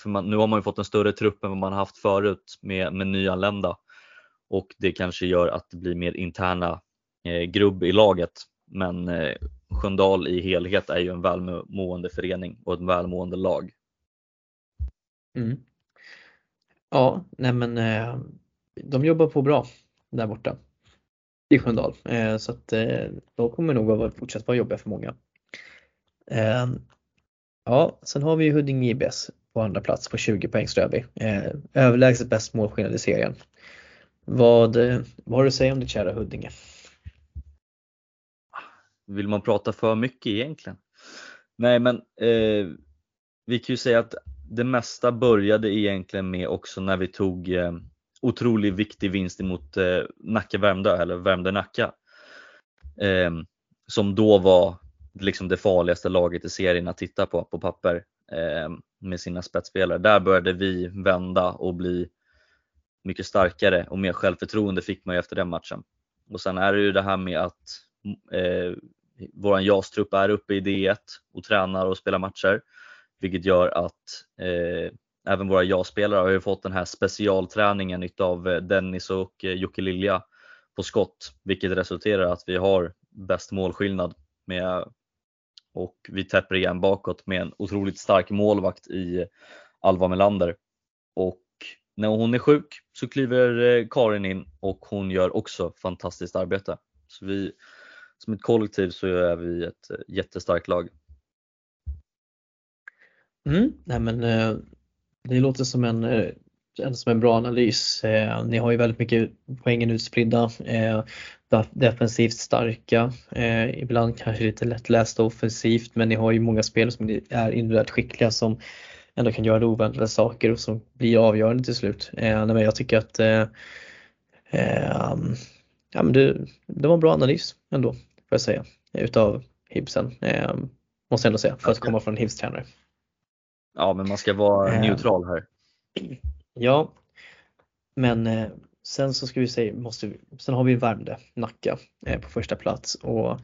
för man, nu har man ju fått en större trupp än vad man haft förut med, med nyanlända och det kanske gör att det blir mer interna eh, grubb i laget. Men eh, Sköndal i helhet är ju en välmående förening och ett välmående lag. Mm. Ja, nej men eh, de jobbar på bra där borta i Sköndal eh, så att eh, de kommer nog att fortsätta vara jobbiga för många. Eh, ja, sen har vi ju Huddinge IBS på andra plats på 20 poäng Ströby. Eh, överlägset bäst målskillnad i serien. Vad, eh, vad har du att säga om ditt kära Huddinge? Vill man prata för mycket egentligen? Nej men eh, vi kan ju säga att det mesta började egentligen med också när vi tog eh, otroligt viktig vinst emot eh, Nacka Värmdö eller Värmdö Nacka. Eh, som då var liksom det farligaste laget i serien att titta på på papper eh, med sina spetsspelare. Där började vi vända och bli mycket starkare och mer självförtroende fick man ju efter den matchen. Och sen är det ju det här med att eh, våran JAS-trupp är uppe i D1 och tränar och spelar matcher. Vilket gör att eh, även våra JAS-spelare har ju fått den här specialträningen av eh, Dennis och eh, Jocke Lilja på skott, vilket resulterar att vi har bäst målskillnad med och vi täpper igen bakåt med en otroligt stark målvakt i eh, Alva Melander. Och när hon är sjuk så kliver eh, Karin in och hon gör också fantastiskt arbete. Så vi, som ett kollektiv så är vi ett eh, jättestarkt lag. Mm, nej men eh, det låter som en, som en bra analys. Eh, ni har ju väldigt mycket poängen utspridda, defensivt starka, ibland kanske lite lättlästa offensivt men ni har ju många spelare som är individuellt skickliga som ändå kan göra oväntade saker och som blir avgörande till slut. men jag tycker att ja, men det, det var en bra analys ändå, får jag säga, utav Hibsen. måste jag ändå säga, för att komma från en Hibs-tränare. Ja, men man ska vara eh, neutral här. Ja, men eh, sen så ska vi säga, måste vi, sen har vi Värmdö, Nacka eh, på första plats och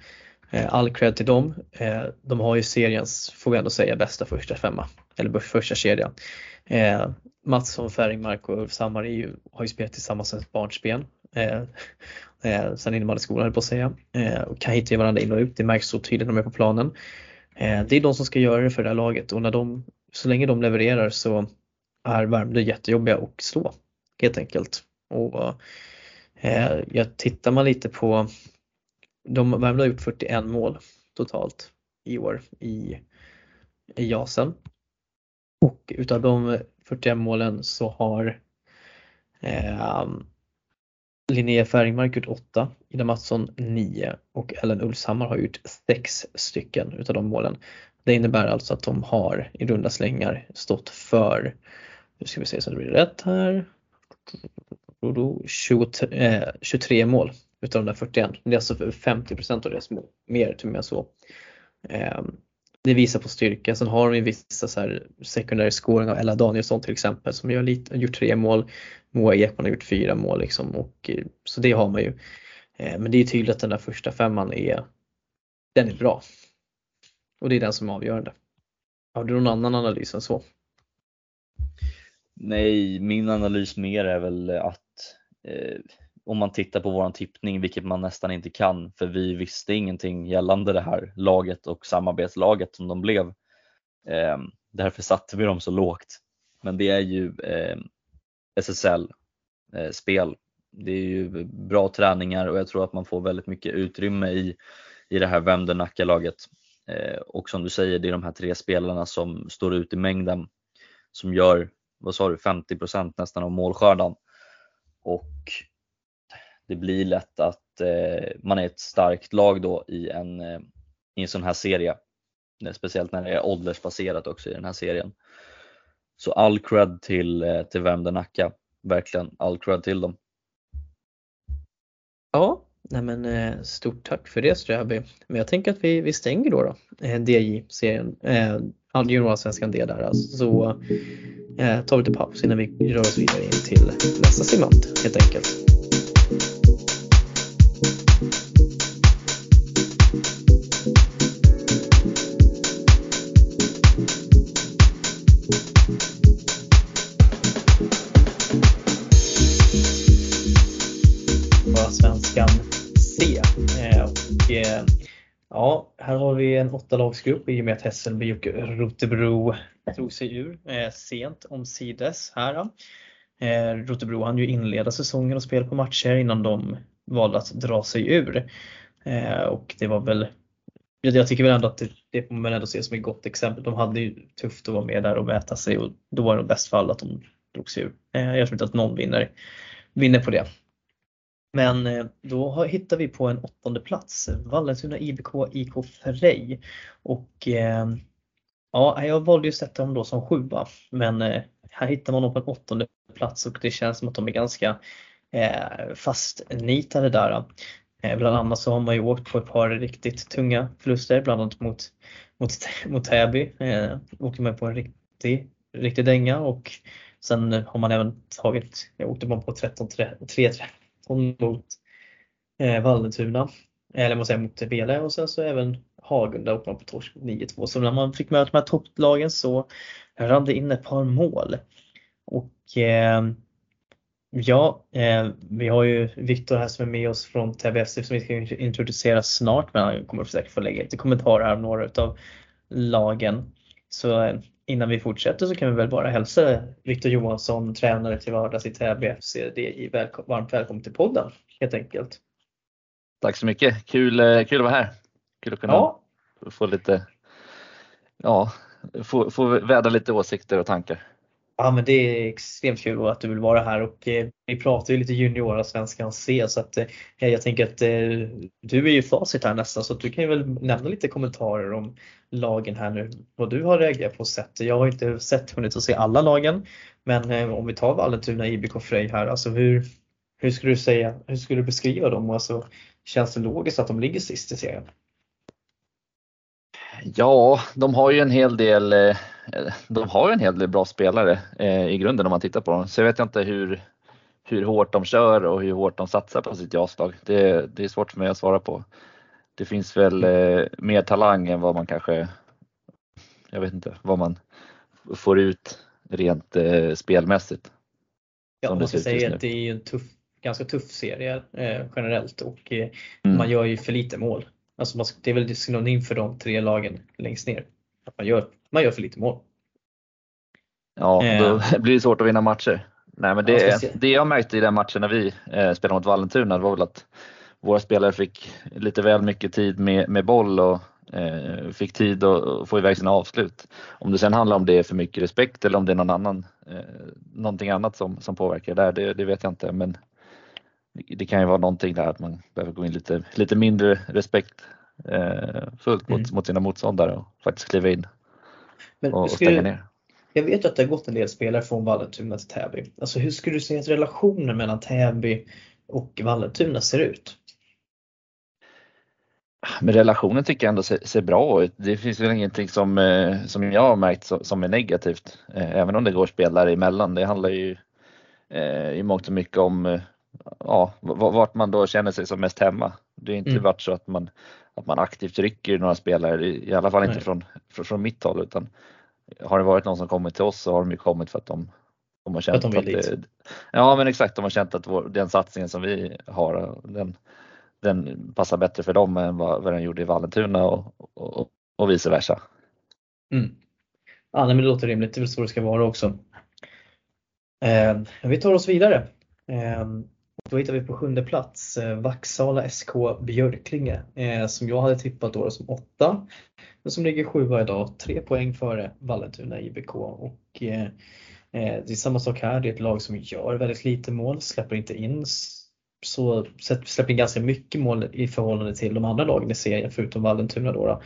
eh, all cred till dem. Eh, de har ju seriens, får vi ändå säga, bästa första femma eller första kedja. Eh, Mattsson, Färingmark och Ulf Hammar ju, har ju spelat tillsammans sedan barnsben. Eh, eh, sen innan man hade skolan på att säga. Eh, och kan hitta varandra in och ut, det märks så tydligt när de är på planen. Eh, det är de som ska göra det för det här laget och när de så länge de levererar så är Värmdö jättejobbiga att slå helt enkelt. Och eh, jag tittar man lite på, de, Värmdö har gjort 41 mål totalt i år i, i JASen. Och utav de 41 målen så har eh, Linnea Färingmark gjort 8, Ida Mattsson 9 och Ellen Ulshammar har gjort 6 stycken utav de målen. Det innebär alltså att de har i runda slängar stått för, nu ska vi se så det blir rätt här, 23, 23 eh, mål utav de där 41. Det är alltså 50 av deras mål, mer till och med så. Eh, det visar på styrka. Sen har de ju vissa så här secondary scoring av Ella Danielsson till exempel som gör lite, gjort tre mål. Moa Ekman har gjort fyra mål liksom och, eh, så det har man ju. Eh, men det är tydligt att den där första femman är, den är bra. Och det är den som är avgörande. Har du någon annan analys än så? Nej, min analys mer är väl att eh, om man tittar på våran tippning, vilket man nästan inte kan, för vi visste ingenting gällande det här laget och samarbetslaget som de blev. Eh, därför satte vi dem så lågt. Men det är ju ehm, eh, SSL-spel. Eh, det är ju bra träningar och jag tror att man får väldigt mycket utrymme i, i det här Vemden Nacka-laget. Eh, och som du säger, det är de här tre spelarna som står ut i mängden som gör vad sa du, 50% nästan av målskördan. Och det blir lätt att eh, man är ett starkt lag då i en, eh, i en sån här serie. Eh, speciellt när det är åldersbaserat också i den här serien. Så all cred till, eh, till Värmdö Nacka. Verkligen all cred till dem. Ja, nej men eh, stort tack för det Ströby. Men jag tänker att vi, vi stänger då, då eh, DJ-serien, eh, juniorallsvenskan D där alltså. Så eh, tar vi lite paus innan vi rör oss vidare in till nästa segment helt enkelt. Åtta lagsgrupp i och med att Hässelby och Rotebro drog sig ur eh, sent omsides här. Eh, Rotebro hann ju inleda säsongen och spela på matcher innan de valde att dra sig ur. Eh, och det var väl, jag tycker väl ändå att det, det får man ändå se som ett gott exempel. De hade ju tufft att vara med där och mäta sig och då var det bäst fall att de drog sig ur. Eh, jag tror inte att någon vinner, vinner på det. Men eh, då hittar vi på en åttonde plats, Vallentuna IBK IK Frej. Och eh, ja, jag valde ju att sätta dem då som sjua, men eh, här hittar man dem på en åttonde plats och det känns som att de är ganska fastnitade där. Bland annat så har man ju åkt på ett par riktigt tunga förluster, bland annat mot, mot, mot Täby. Eh, åkte man på en riktig, riktig dänga och sen har man även tagit, jag åkte man på 13-3 mot eh, Vallentuna, eller måste säga mot Bele och sen så även Hagunda åkte man på torsk 9-2. Så när man fick möta de här topplagen så rann det in ett par mål. Och eh, ja, eh, vi har ju Viktor här som är med oss från TBF som vi ska introducera snart men han kommer säkert få lägga lite kommentarer här om några utav lagen. Så eh, innan vi fortsätter så kan vi väl bara hälsa Viktor Johansson, tränare till vardags i Täby FC, DI, välkom varmt välkommen till podden helt enkelt. Tack så mycket, kul, eh, kul att vara här. Kul att kunna ja. få lite, ja, få, få vädra lite åsikter och tankar. Ja men det är extremt kul att du vill vara här och eh, vi pratar ju lite juniora svenskan C så att eh, jag tänker att eh, du är ju facit här nästan så att du kan ju väl nämna lite kommentarer om lagen här nu, vad du har reagerat på och sett. Jag har inte sett hunnit att se alla lagen men eh, om vi tar Vallentuna, IBK Frej här, alltså hur, hur skulle du säga, hur skulle du beskriva dem? Alltså, känns det logiskt att de ligger sist i serien? Ja, de har ju en hel del eh, de har en hel del bra spelare eh, i grunden om man tittar på dem. Så jag vet inte hur, hur hårt de kör och hur hårt de satsar på sitt jaslag. Det, det är svårt för mig att svara på. Det finns väl eh, mer talang än vad man kanske, jag vet inte, vad man får ut rent spelmässigt. Jag måste säga att det är en tuff, ganska tuff serie eh, generellt och eh, mm. man gör ju för lite mål. Alltså man, det är väl synonym för de tre lagen längst ner. Att man gör man gör för lite mål. Ja, då eh. blir det svårt att vinna matcher. Nej, men det, ja, det jag märkte i den matchen när vi eh, spelade mot Vallentuna var väl att våra spelare fick lite väl mycket tid med, med boll och eh, fick tid att få iväg sina avslut. Om det sen handlar om det är för mycket respekt eller om det är någon annan, eh, någonting annat som, som påverkar där, det, det vet jag inte. Men det kan ju vara någonting där att man behöver gå in lite, lite mindre respektfullt eh, mot, mm. mot sina motståndare och faktiskt kliva in men och, och stänga ner. Jag vet att det har gått en del spelare från Vallentuna till Täby. Alltså hur skulle du säga att relationen mellan Täby och Vallentuna ser ut? Men relationen tycker jag ändå ser, ser, bra ut. Det finns väl ingenting som, eh, som jag har märkt som är negativt. Eh, även om det går spelare emellan. Det handlar ju eh, i mångt och mycket om ja, vart man då känner sig som mest hemma. Det har inte mm. varit så att man, att man aktivt rycker några spelare, i alla fall inte från, från, från, mitt håll utan har det varit någon som kommit till oss så har de ju kommit för att de, de har känt att, de att det, Ja men exakt, de har känt att vår, den satsningen som vi har den, den passar bättre för dem än vad, vad den gjorde i Vallentuna och, och, och vice versa. Mm. Ja, men det låter rimligt, det är väl så det ska vara också. Eh, vi tar oss vidare. Eh, då hittar vi på sjunde plats eh, Vaxala SK Björklinge eh, som jag hade tippat då som åtta. Men som ligger sjua idag, tre poäng före Vallentuna IBK. Och, eh, eh, det är samma sak här, det är ett lag som gör väldigt lite mål, släpper inte in så släpper in ganska mycket mål i förhållande till de andra lagen i serien förutom Vallentuna. Då, då.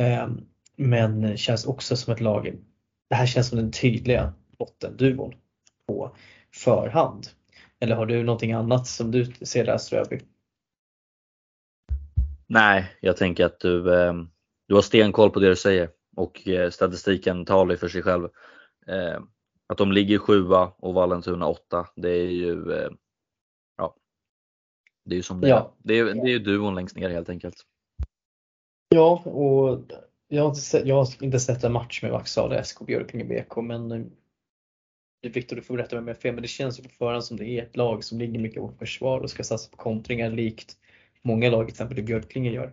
Eh, men känns också som ett lag, det här känns som den tydliga bottenduon på förhand. Eller har du någonting annat som du ser där Ströby? Nej, jag tänker att du, eh, du har stenkoll på det du säger och eh, statistiken talar för sig själv. Eh, att de ligger sjua och Vallentuna åtta, det är ju ja, det är ju som det ja. är. Det är, det är ju duon längst ner helt enkelt. Ja, och jag har inte sett, jag har inte sett en match med Vaxala, SK Björklinge BK, men Viktor, du får berätta om jag fel, men det känns ju på förhand som det är ett lag som ligger mycket på försvar och ska satsa på kontringar likt många lag, till exempel i Björklinge gör.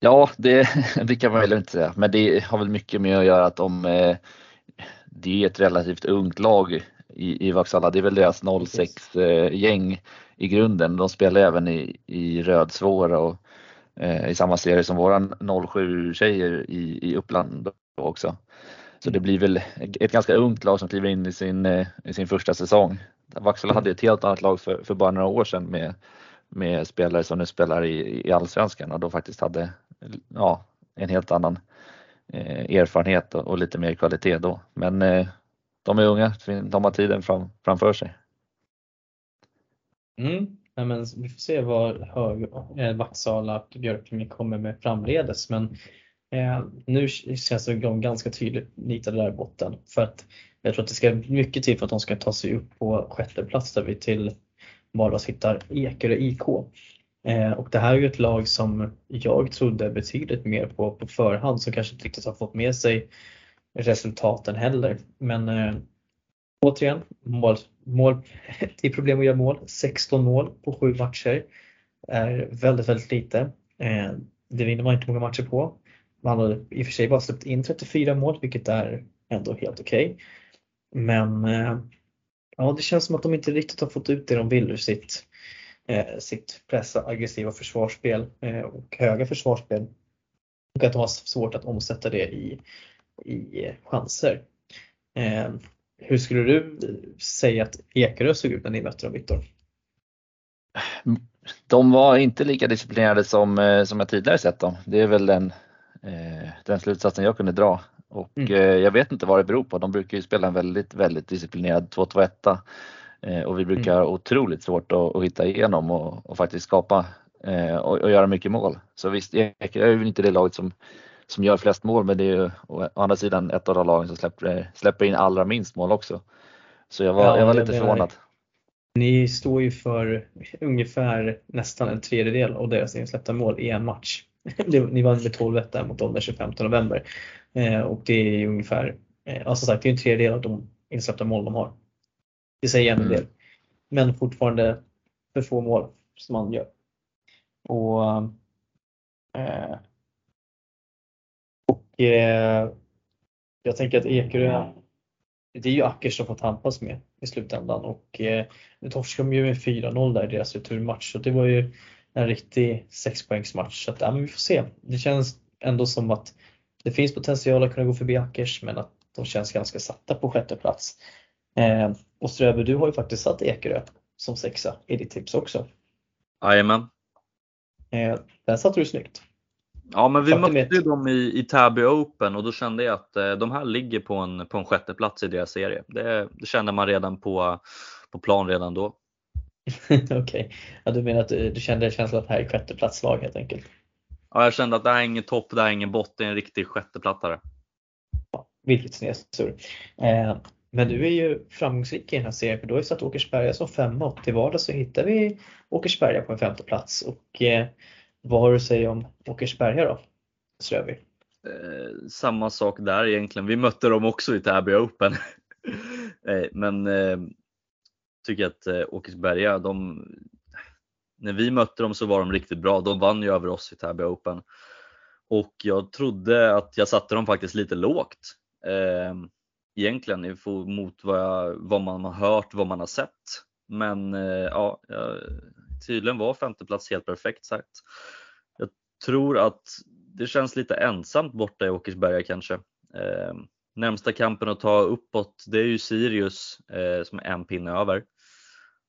Ja, det, det kan man väl inte säga, men det har väl mycket med att göra att de, eh, det är ett relativt ungt lag i, i Vaksala. Det är väl deras 06-gäng eh, i grunden. De spelar även i, i Rödsvåra och eh, i samma serie som våran 07-tjejer i, i Uppland också. Så det blir väl ett ganska ungt lag som kliver in i sin, eh, i sin första säsong. Vaxholm hade ett helt annat lag för, för bara några år sedan med, med spelare som nu spelar i, i Allsvenskan och då faktiskt hade ja, en helt annan eh, erfarenhet och, och, lite mer kvalitet då. Men eh, de är unga, de har tiden fram, framför sig. Mm. Ja, men vi får se vad hög, eh, Vaxala och Björklinge kommer med framledes. Men Eh, nu känns det ganska tydligt nitade där i botten för att jag tror att det ska mycket till för att de ska ta sig upp på sjätte plats där vi till vardags hittar Ekerö IK. Eh, och det här är ju ett lag som jag trodde betydligt mer på på förhand som kanske inte riktigt har fått med sig resultaten heller. Men eh, återigen, mål, mål, det är problem att göra mål. 16 mål på 7 matcher är väldigt, väldigt lite. Eh, det vinner man inte många matcher på. Man har i och för sig bara släppt in 34 mål vilket är ändå helt okej. Okay. Men eh, ja, det känns som att de inte riktigt har fått ut det de vill ur sitt, eh, sitt pressa, aggressiva försvarsspel eh, och höga försvarsspel. Och att de har svårt att omsätta det i, i chanser. Eh, hur skulle du säga att Ekerö såg ut när ni mötte dem Viktor? De var inte lika disciplinerade som, eh, som jag tidigare sett dem. Det är väl den den slutsatsen jag kunde dra. Och mm. Eh, jag vet inte vad det beror på. De brukar ju spela en väldigt, väldigt disciplinerad 2-2-1 eh, och vi brukar mm. ha otroligt svårt att, att hitta igenom och, och faktiskt skapa och, och, göra mycket mål. Så visst, jag är väl inte det laget som, som gör flest mål men det är ju å andra sidan ett av de lagen som släpper, släpper in allra minst mål också. Så jag var, ja, jag var lite förvånad. Ni står ju för ungefär nästan en tredjedel av deras insläppta mål i en match. Ni vann med 12-1 där mot dem den 25 november. Eh, och det är ungefär, eh, alltså sagt, det är en tredjedel av de insläppta mål de har. Det säger en mm. del. Men fortfarande för få mål som man gör. Och, eh, och eh, jag tänker att Ekerö, det är ju Ackers som får tampas med i slutändan och eh, nu torskar de ju med 4-0 där i deras returmatch så det var ju en riktig sexpoängsmatch. Så att, ja, men vi får se. Det känns ändå som att det finns potential att kunna gå förbi Ackers men att de känns ganska satta på sjätte plats. Eh, och Ströbe, du har ju faktiskt satt Ekerö som sexa i ditt tips också. Jajamän. Eh, den satte du snyggt. Ja men vi Faktum mötte ju dem i, i Täby Open och då kände jag att eh, de här ligger på en, på en sjätte plats i deras serie. Det, det kände man redan på, på plan redan då. Okej, okay. ja, du menar att du, du kände känslan att det här är sjätteplatslag helt enkelt? Ja, jag kände att det här är ingen topp, det här är ingen botten, det är en riktig sjätteplattare. Ja, vilket snedsurr. Eh, men du är ju framgångsrik i den här serien för du har ju satt Åkersberga som femma och till vardags så hittar vi Åkersberga på en femte plats. Och eh, vad har du att säga om Åkersberga då? Strövi? Eh, samma sak där egentligen. Vi mötte dem också i Täby Open. eh, men eh, tycker att eh, Åkersberga, de, när vi mötte dem så var de riktigt bra. De vann ju över oss i Täby Open. Och jag trodde att jag satte dem faktiskt lite lågt. Eh, egentligen mot vad, jag, vad man har hört, vad man har sett. Men eh, ja, tydligen var femteplats helt perfekt sagt. Jag tror att det känns lite ensamt borta i Åkersberga kanske. Eh, närmsta kampen att ta uppåt det är ju Sirius eh, som är en pinne över.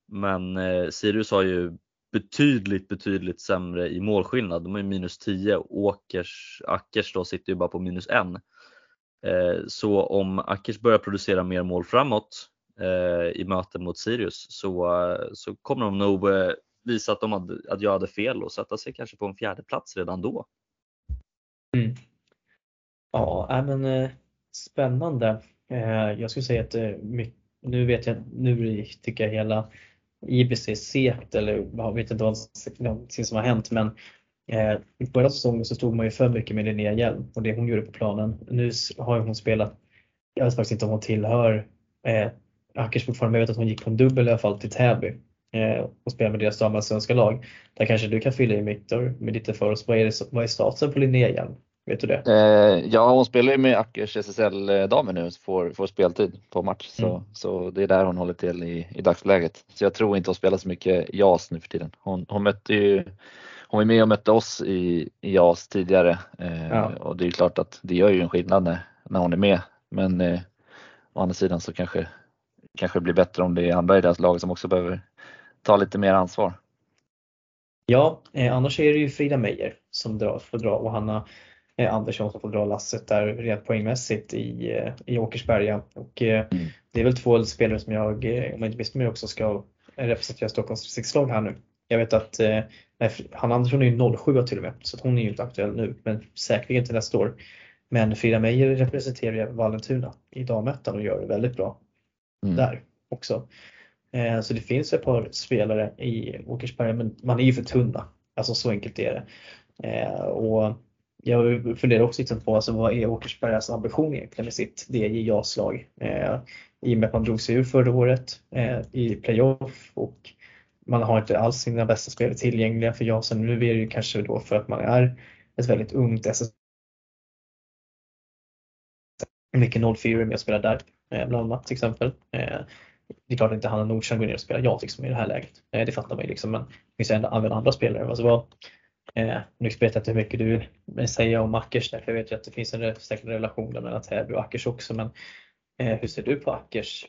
Men eh, Sirius har ju betydligt, betydligt sämre i målskillnad. De är minus 10 Åkers, Ackers då sitter ju bara på minus 1. Eh, så om Ackers börjar producera mer mål framåt eh, i möten mot Sirius så, eh, så kommer de nog eh, visa att, de hade, att jag hade fel och sätta sig kanske på en fjärde plats redan då. Mm. Ja, men eh, spännande. Eh, jag skulle säga att eh, nu vet jag, nu tycker jag hela IBC är segt eller jag vet inte vad någonting som har hänt men eh, i början av säsongen så stod man ju för mycket med Linnea Hjelm och det hon gjorde på planen. Nu har hon spelat, jag vet faktiskt inte om hon tillhör eh, Ackers fortfarande, men jag vet att hon gick på en dubbel i alla fall till Täby eh, och spelade med deras damallsvenska lag. Där kanske du kan fylla i Viktor med lite för oss. Vad är, det, vad är statusen på Linnea Hjelm? Vet du det? Eh, ja, hon spelar ju med Ackers SSL-damer nu får, får speltid på match. Så, mm. så det är där hon håller till i, i dagsläget. Så jag tror inte hon spelar så mycket JAS nu för tiden. Hon, hon mötte ju hon var med och mötte oss i, i JAS tidigare eh, ja. och det är klart att det gör ju en skillnad när, när hon är med. Men eh, å andra sidan så kanske, kanske det blir bättre om det är andra i deras lag som också behöver ta lite mer ansvar. Ja, eh, annars är det ju Frida Meijer som drar, får dra och Hanna Andersson som får dra lasset där rent poängmässigt i, eh, i Åkersberga. Och, eh, mm. Det är väl två spelare som jag, eh, om jag inte mig också, ska representera Stockholms distriktslag här nu. Jag vet att eh, Hanna Andersson är ju 07 till och med, så hon är ju inte aktuell nu, men säkerligen till nästa år. Men Frida Meijer representerar Vallentuna i damettan och gör det väldigt bra mm. där också. Eh, så det finns ett par spelare i Åkersberga men man är ju för tunna. Alltså så enkelt är det. Eh, och jag funderar också liksom på alltså, vad är Åkersbergas ambition egentligen med sitt DJ-slag? Eh, I och med att man drog sig ur förra året eh, i playoff och man har inte alls sina bästa spelare tillgängliga för JAS. Nu är det ju kanske då för att man är ett väldigt ungt SS mycket 04 med att spela där eh, bland annat till exempel eh, det är klart att inte Hanna Nordström går ner och spelar JAS liksom, i det här läget. Eh, det fattar man ju liksom, men det finns ju ändå använda andra spelare. Alltså, vad, eh, nu vet jag inte hur mycket du vill säga om Ackers, för jag vet ju att det finns en säkert relation mellan Täby och Ackers också. Men eh, hur ser du på Ackers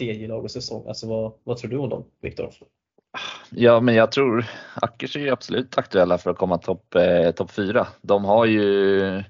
DJ-lag och säsong? Alltså, vad, vad tror du om dem, Viktor? Ja, men jag tror Ackers är ju absolut aktuella för att komma topp eh, top 4. De har ju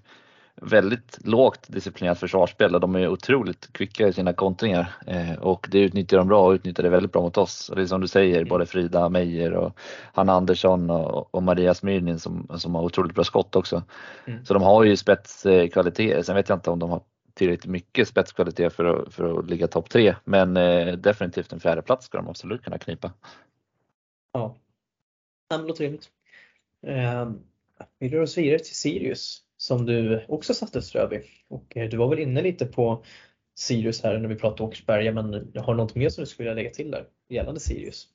väldigt lågt disciplinerat försvarsspel och de är otroligt kvicka i sina kontringar eh, och det utnyttjar de bra och utnyttjar det väldigt bra mot oss. Och det är som du säger, både Frida Meijer och Hanna Andersson och, och Maria Smyrnin som, som har otroligt bra skott också. Mm. Så de har ju spetskvaliteter. Sen vet jag inte om de har tillräckligt mycket spetskvalitet för att, för att ligga topp tre, men eh, definitivt en fjärde plats ska de absolut kunna knipa. Ja, det låter rimligt. Eh, vi rör oss vidare till Sirius som du också satte Ströby. Och eh, du var väl inne lite på Sirius här när vi pratade Åkersberga men har du något mer som du skulle vilja lägga till där gällande Sirius?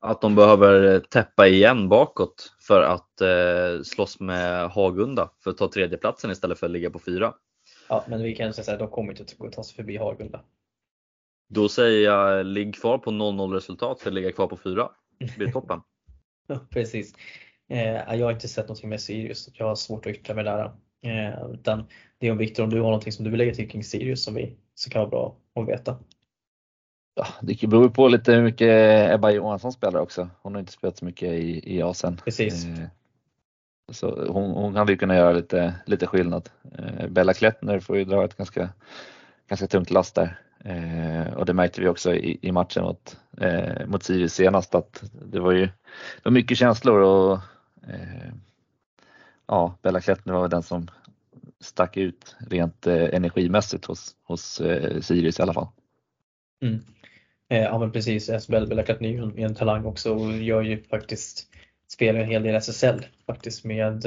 Att de behöver täppa igen bakåt för att eh, slåss med Hagunda för att ta tredjeplatsen istället för att ligga på fyra. Ja, men vi kan säga att de kommer inte att ta sig förbi Hagunda. Då säger jag ligg kvar på 0-0 resultat för att ligga kvar på fyra. Det blir toppen. ja, precis. Eh, jag har inte sett någonting med Sirius, jag har svårt att yttra mig där. Eh, utan det är om Viktor, om du har någonting som du vill lägga till kring Sirius som vi, så kan vara bra att veta. Ja, det beror på lite hur mycket Ebba Johansson spelar också. Hon har inte spelat så mycket i, i Asien. Precis. Eh, så hon, hon hade ju kunnat göra lite, lite skillnad. Eh, Bella Klettner får ju dra ett ganska, ganska tungt last där. Eh, och det märkte vi också i, i matchen mot, eh, mot Sirius senast att det var ju det var mycket känslor och Eh, ja, Bella Klettner var den som stack ut rent eh, energimässigt hos, hos eh, Sirius i alla fall. Mm. Ja men precis, Bella Klettner är ju en talang också och gör ju faktiskt, spelar en hel del SSL faktiskt med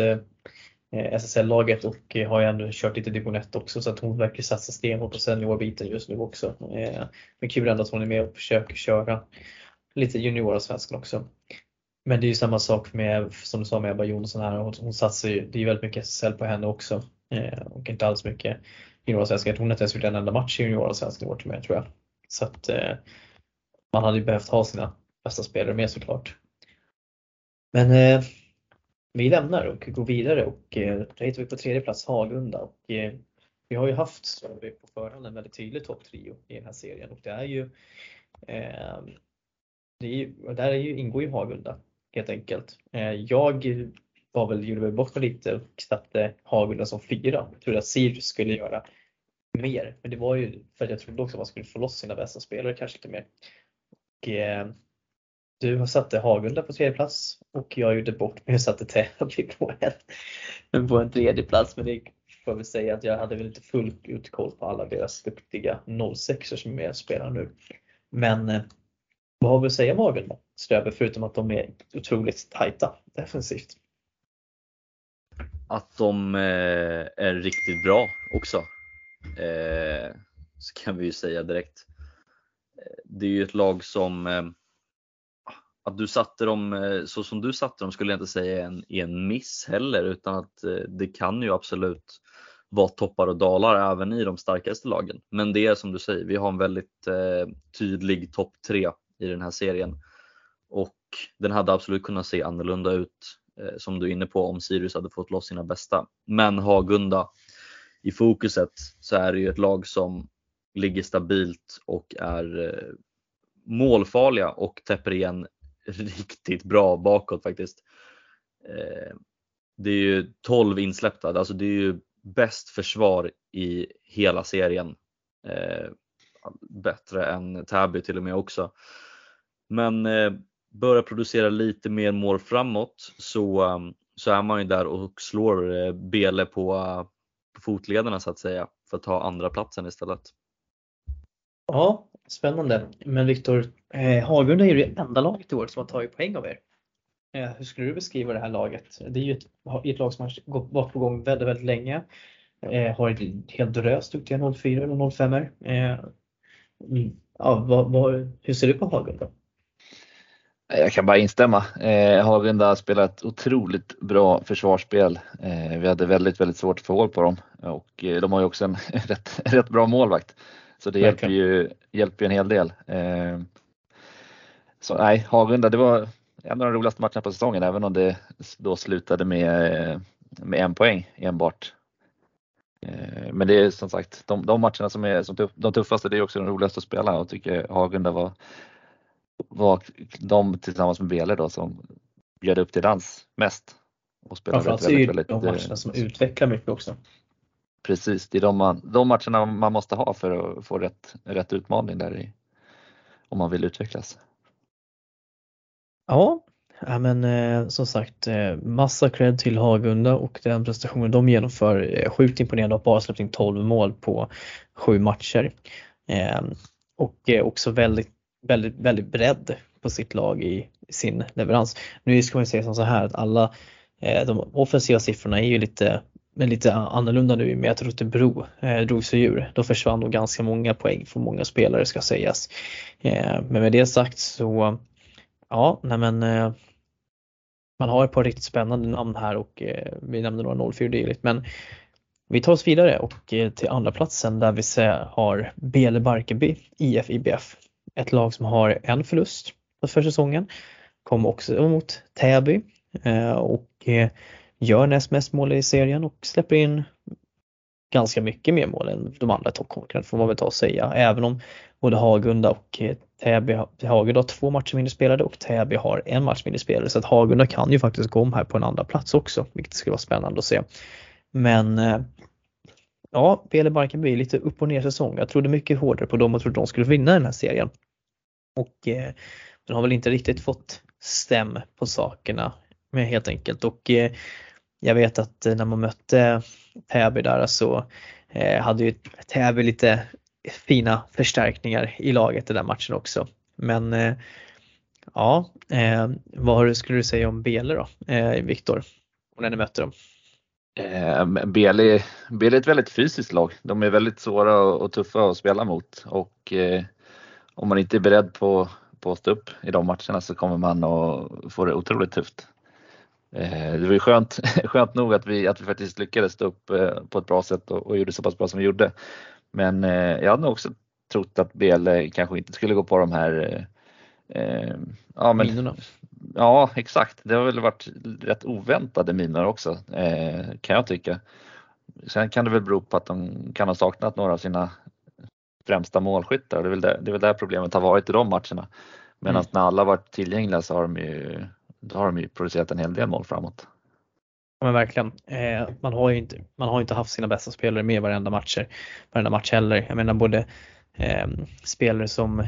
SSL-laget och har ju ändå kört lite division 1 också så att hon verkar satsa stenhårt på seniorbiten just nu också. Men kul ändå att hon är med och försöker köra lite juniorallsvenskan också. Men det är ju samma sak med, som du sa med Ebba Jonsson här, hon satsar ju, det är ju väldigt mycket SSL på henne också. Eh, och inte alls mycket juniorallsvenskan. Jag tror inte ens gjort en enda match i juniorallsvenskan i år till mig tror jag. Så att, eh, man hade ju behövt ha sina bästa spelare med såklart. Men eh, vi lämnar och går vidare och eh, där hittar vi på tredje plats Hagunda och eh, vi har ju haft så på förhand en väldigt tydlig topptrio i den här serien och det är ju, eh, det är ju där är ju, ingår ju Hagunda helt enkelt. Eh, jag var väl, gjorde väl bort lite och satte Hagunda som fyra. Jag trodde att Sirius skulle göra mer, men det var ju för att jag trodde också att man skulle få loss sina bästa spelare kanske lite mer. Och, eh, du satte Hagunda på tredje plats och jag gjorde bort mig och satte Täby på en, på en tredje plats. Men det får jag väl säga att jag hade väl inte fullt ut koll på alla deras duktiga 06 som är med och spelar nu. Men eh, vad har vi att säga om då? Ströbe, förutom att de är otroligt tajta defensivt. Att de eh, är riktigt bra också. Eh, så kan vi ju säga direkt. Eh, det är ju ett lag som eh, att du satte dem eh, så som du satte dem skulle jag inte säga en, en miss heller utan att eh, det kan ju absolut vara toppar och dalar även i de starkaste lagen. Men det är som du säger, vi har en väldigt eh, tydlig topp tre i den här serien och den hade absolut kunnat se annorlunda ut eh, som du är inne på om Sirius hade fått loss sina bästa. Men Hagunda i fokuset så är det ju ett lag som ligger stabilt och är eh, målfarliga och täpper igen riktigt bra bakåt faktiskt. Eh, det är ju 12 insläppta, alltså det är ju bäst försvar i hela serien. Eh, bättre än Täby till och med också. Men eh, börjar producera lite mer mål framåt så, um, så är man ju där och slår eh, Bele på, på fotlederna så att säga för att ta andra platsen istället. Ja, spännande. Men Viktor, eh, Hagunda är ju det enda laget i år som har tagit poäng av er. Eh, hur skulle du beskriva det här laget? Det är ju ett, ett lag som har varit på gång väldigt, väldigt länge. Eh, har ett helt drös duktiga 04 eller 05 er eh, mm, ja, vad, vad, Hur ser du på Hagunda? Jag kan bara instämma. Eh, Hagunda har spelat otroligt bra försvarsspel. Eh, vi hade väldigt, väldigt svårt att få hål på dem och eh, de har ju också en rätt, rätt bra målvakt. Så det hjälper ju, hjälper ju en hel del. Eh, så nej, Hagunda, det var en av de roligaste matcherna på säsongen även om det då slutade med, med en poäng enbart. Eh, men det är som sagt de, de matcherna som är som tuff, de tuffaste, det är också de roligaste att spela och tycker Hagunda var, var de tillsammans med Bele då som bjöd upp till dans mest. Och spelade Framförallt väldigt, väldigt, är det de matcherna som utvecklar mycket också. Precis, det är de, man, de matcherna man måste ha för att få rätt, rätt utmaning där i, om man vill utvecklas. Ja, ja men eh, som sagt eh, massa cred till Hagunda och den prestationen de genomför. Eh, sjukt imponerande att bara släppt in 12 mål på sju matcher. Eh, och eh, också väldigt, väldigt, väldigt bredd på sitt lag i sin leverans. Nu ska man säga som så här att alla eh, de offensiva siffrorna är ju lite men lite annorlunda nu med att Rotebro eh, drog sig ur. Då försvann nog ganska många poäng från många spelare ska sägas. Eh, men med det sagt så ja, nej men eh, man har ett par riktigt spännande namn här och eh, vi nämnde några 04 dylikt men vi tar oss vidare och eh, till andra platsen där vi ser, har Bele Barkeby IF IBF. Ett lag som har en förlust för säsongen. Kom också mot Täby eh, och eh, gör näst mest mål i serien och släpper in ganska mycket mer mål än de andra toppkonkurrenterna får man väl ta och säga. Även om både Hagunda och eh, Täby, Hagunda har två matcher mindre spelade och Täby har en match mindre spelade så att Hagunda kan ju faktiskt gå om här på en andra plats också vilket skulle vara spännande att se. Men ja, Pele Barkarby lite upp och ner säsong. Jag trodde mycket hårdare på dem och trodde de skulle vinna den här serien. Och eh, de har väl inte riktigt fått stäm på sakerna med helt enkelt och eh, jag vet att eh, när man mötte Täby där så eh, hade ju Täby lite fina förstärkningar i laget i den matchen också. Men eh, ja, eh, vad skulle du säga om Bele då, eh, Viktor? När ni mötte dem? Bele, Bele är ett väldigt fysiskt lag. De är väldigt svåra och tuffa att spela mot och om man inte är beredd på, på att stå upp i de matcherna så kommer man att få det otroligt tufft. Eh, det var ju skönt, skönt nog att vi, att vi faktiskt lyckades stå upp eh, på ett bra sätt och, och gjorde så pass bra som vi gjorde. Men eh, jag hade nog också trott att BL kanske inte skulle gå på de här Eh, ja, men, Minorna. ja, exakt. Det har väl varit rätt oväntade minor också eh, kan jag tycka. Sen kan det väl bero på att de kan ha saknat några av sina främsta målskyttar. Det är väl det, det, är väl där problemet har varit i de matcherna. Medan Mm. när alla varit tillgängliga så har de ju, har de ju producerat en hel del mål framåt. Ja, men verkligen. Eh, man, har ju inte, man har inte haft sina bästa spelare med varenda, matcher, varenda match heller. Jag menar både eh, spelare som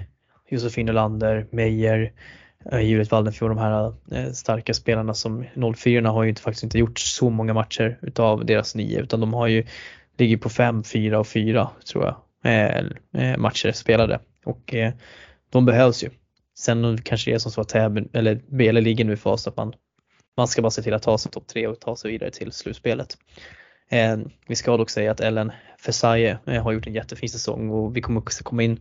Josefin Nylander, Meyer, eh, Juliet Waldenfjord, de här eh, starka spelarna som 04 har ju inte, faktiskt inte gjort så många matcher utav deras nio utan de har ju ligger på 5, 4 och 4 tror jag matcher spelade och eh, de behövs ju. Sen kanske det är som så att Täby eller Bele ligger nu i fas att man man ska bara se till att ta sig topp tre och ta sig vidare till slutspelet. Eh, vi ska dock säga att Ellen Fesaye eh, har gjort en jättefin säsong och vi kommer också komma in,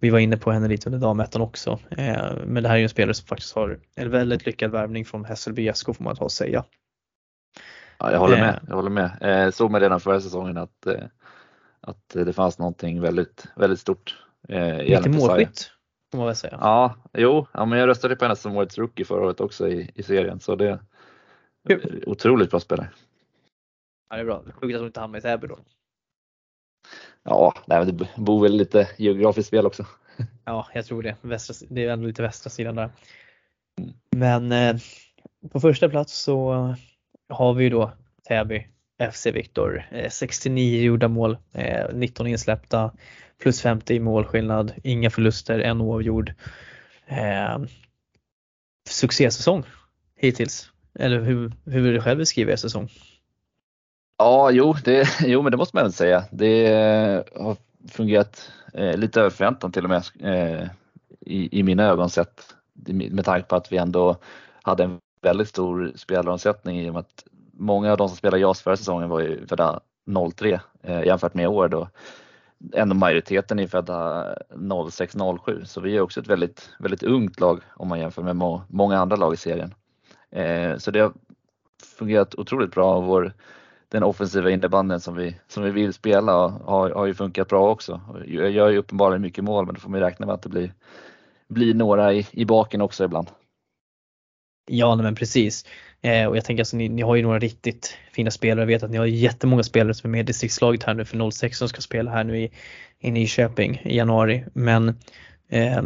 vi var inne på henne lite under damettan också, eh, men det här är ju en spelare som faktiskt har en väldigt lyckad värvning från Hässelby SK får man ta och säga. Ja, jag håller Eh. med. Jag håller med. Eh, såg man redan förra säsongen att, eh, att det fanns någonting väldigt, väldigt stort eh, Lite målskytt får man väl säga. Ja, jo, ja, men jag röstade på henne som årets rookie förra året också i, i serien så det Kul. otroligt bra spelare. Ja, det är bra. Sjukt att hon inte hamnar i Täby då. Ja, nej, det bor väl lite geografiskt spel också. Ja, jag tror det. Västra, det är ändå lite västra sidan där. Men eh, på första plats så har vi ju då Täby FC Viktor. 69 gjorda mål, eh, 19 insläppta, plus 50 i målskillnad, inga förluster, en oavgjord. Eh, succésäsong hittills. Eller hur, hur vill du själv beskriva er säsong? Ja, jo, det, jo, men det måste man väl säga. Det eh, har fungerat eh, lite över förväntan till och med eh, i, i mina ögon sett med tanke på att vi ändå hade en väldigt stor spelaromsättning i och med att många av de som spelade JAS förra säsongen var ju födda 03 eh, jämfört med i år då ändå majoriteten är födda 06-07 så vi är också ett väldigt, väldigt ungt lag om man jämför med må, många andra lag i serien. Eh, så det har fungerat otroligt bra och vår den offensiva innebandyn som vi, som vi vill spela har, har ju funkat bra också. Jag gör ju uppenbarligen mycket mål men då får man räkna med att det blir, blir några i, i baken också ibland. Ja, nej, men precis. Eh, och jag tänker alltså, ni, ni har ju några riktigt fina spelare. Jag vet att ni har jättemånga spelare som är med i distriktslaget här nu för 06 som ska spela här nu i, i Nyköping i januari. Men eh,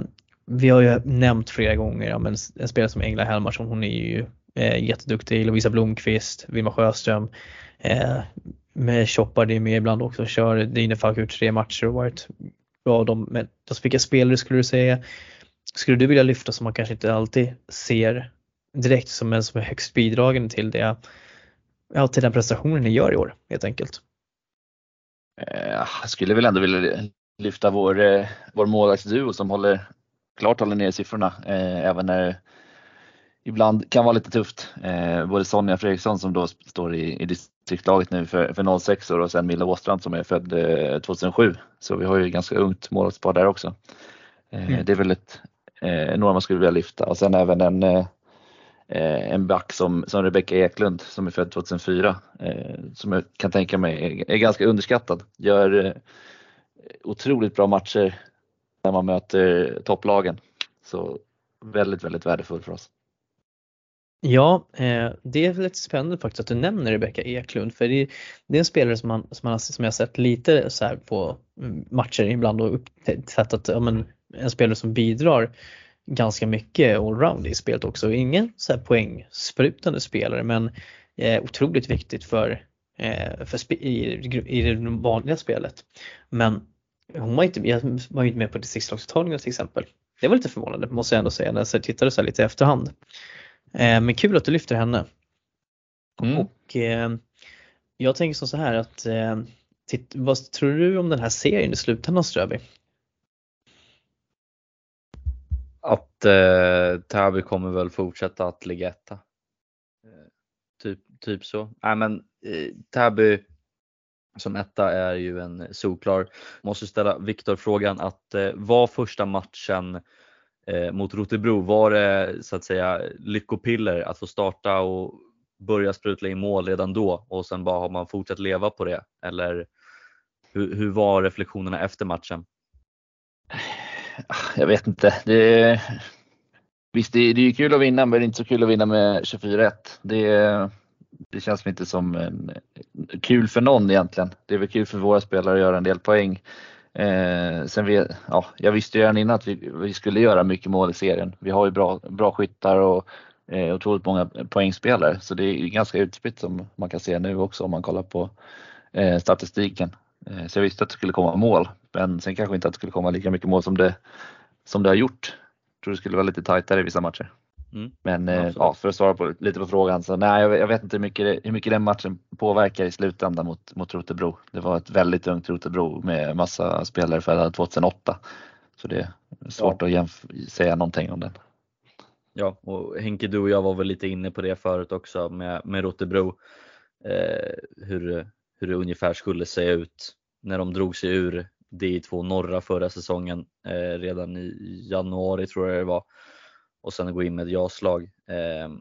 vi har ju nämnt flera gånger, ja, men en spelare som Engla Helmarsson, hon är ju eh, jätteduktig. Lovisa Blomqvist, Vilma Sjöström. Eh, med det är med ibland också och kör. Dine Falk har gjort tre matcher och varit bra. De, men alltså, vilka spelare skulle du säga skulle du vilja lyfta som man kanske inte alltid ser direkt som en som är högst bidragande till det, ja, till den prestationen ni gör i år helt enkelt? Eh, Jag skulle väl ändå vilja lyfta vår, eh, vår målvaktsduo som håller, klart håller ner siffrorna eh, även när det ibland kan vara lite tufft. Eh, Både Sonja Fredriksson som då står i, i distriktslaget nu för, för 06 år och sen Milla Åstrand som är född eh, 2007. Så vi har ju ganska ungt målvaktspar där också. Eh, Mm. Det är väl ett, eh, några man skulle vilja lyfta och sen även en Eh, en back som, som Rebecka Eklund som är född 2004 eh, som jag kan tänka mig är, är ganska underskattad. Gör eh, otroligt bra matcher när man möter topplagen. Så väldigt, väldigt värdefull för oss. Ja, eh, det är lite spännande faktiskt att du nämner Rebecka Eklund för det är, det är en spelare som, man, som, man, har- som jag har sett lite så här på mm, matcher ibland och upptäckt att ja, men, en spelare som bidrar ganska mycket allround i spelet också. Ingen så här poängsprutande spelare men eh, otroligt viktigt för, eh, för i, i det vanliga spelet. Men hon var inte, jag var ju inte med på distriktslagsuttagningen till exempel. Det var lite förvånande måste jag ändå säga när jag tittade så lite i efterhand. Eh, men kul att du lyfter henne. Mm. Och eh, jag tänker så här att eh, titt, vad tror du om den här serien i slutändan Ströby? Att eh, Täby kommer väl fortsätta att ligga etta. Eh, typ, typ så. Nej men eh, Täby som etta är ju en solklar. Måste ställa Viktor frågan att eh, var första matchen eh, mot Rotebro, var det så att säga lyckopiller att få starta och börja sprutla in mål redan då och sen bara har man fortsatt leva på det? Eller hur, hur var reflektionerna efter matchen? Ah, jag vet inte. Det, Visst, det, det är kul att vinna, men det är inte så kul att vinna med 24-1. Det, det känns inte som en, kul för någon egentligen. Det är väl kul för våra spelare att göra en del poäng. Eh, sen vi, ja, jag visste ju redan innan att vi, vi, skulle göra mycket mål i serien. Vi har ju bra, bra skyttar och eh, otroligt många poängspelare så det är ganska utspritt som man kan se nu också om man kollar på eh, statistiken. Eh, så jag visste att det skulle komma mål men sen kanske inte att det skulle komma lika mycket mål som det, som det har gjort. Jag tror det skulle vara lite tajtare i vissa matcher. Mm. Men eh, ja, för att svara på, lite på frågan så nej, jag, jag vet inte hur mycket, hur mycket den matchen påverkar i slutändan mot, mot Rotebro. Det var ett väldigt ungt Rotebro med massa spelare födda 2008. Så det är svårt ja. att säga någonting om den. Ja, och Henke, du och jag var väl lite inne på det förut också med, med Rotebro. Eh, hur, hur det ungefär skulle se ut när de drog sig ur D2 norra förra säsongen eh, redan i januari tror jag det var och sen gå in med ett ja-slag. Ehm,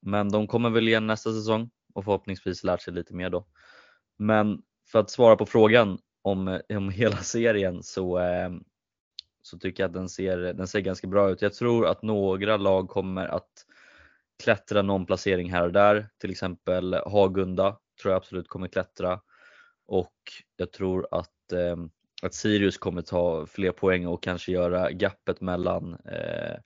men de kommer väl igen nästa säsong och förhoppningsvis lärt sig lite mer då. Men för att svara på frågan om, eh, om hela serien så, eh, så tycker jag att den ser, den ser ganska bra ut. Jag tror att några lag kommer att klättra någon placering här och där. Till exempel Hagunda tror jag absolut kommer klättra och jag tror att, eh, att Sirius kommer ta fler poäng och kanske göra gappet mellan eh,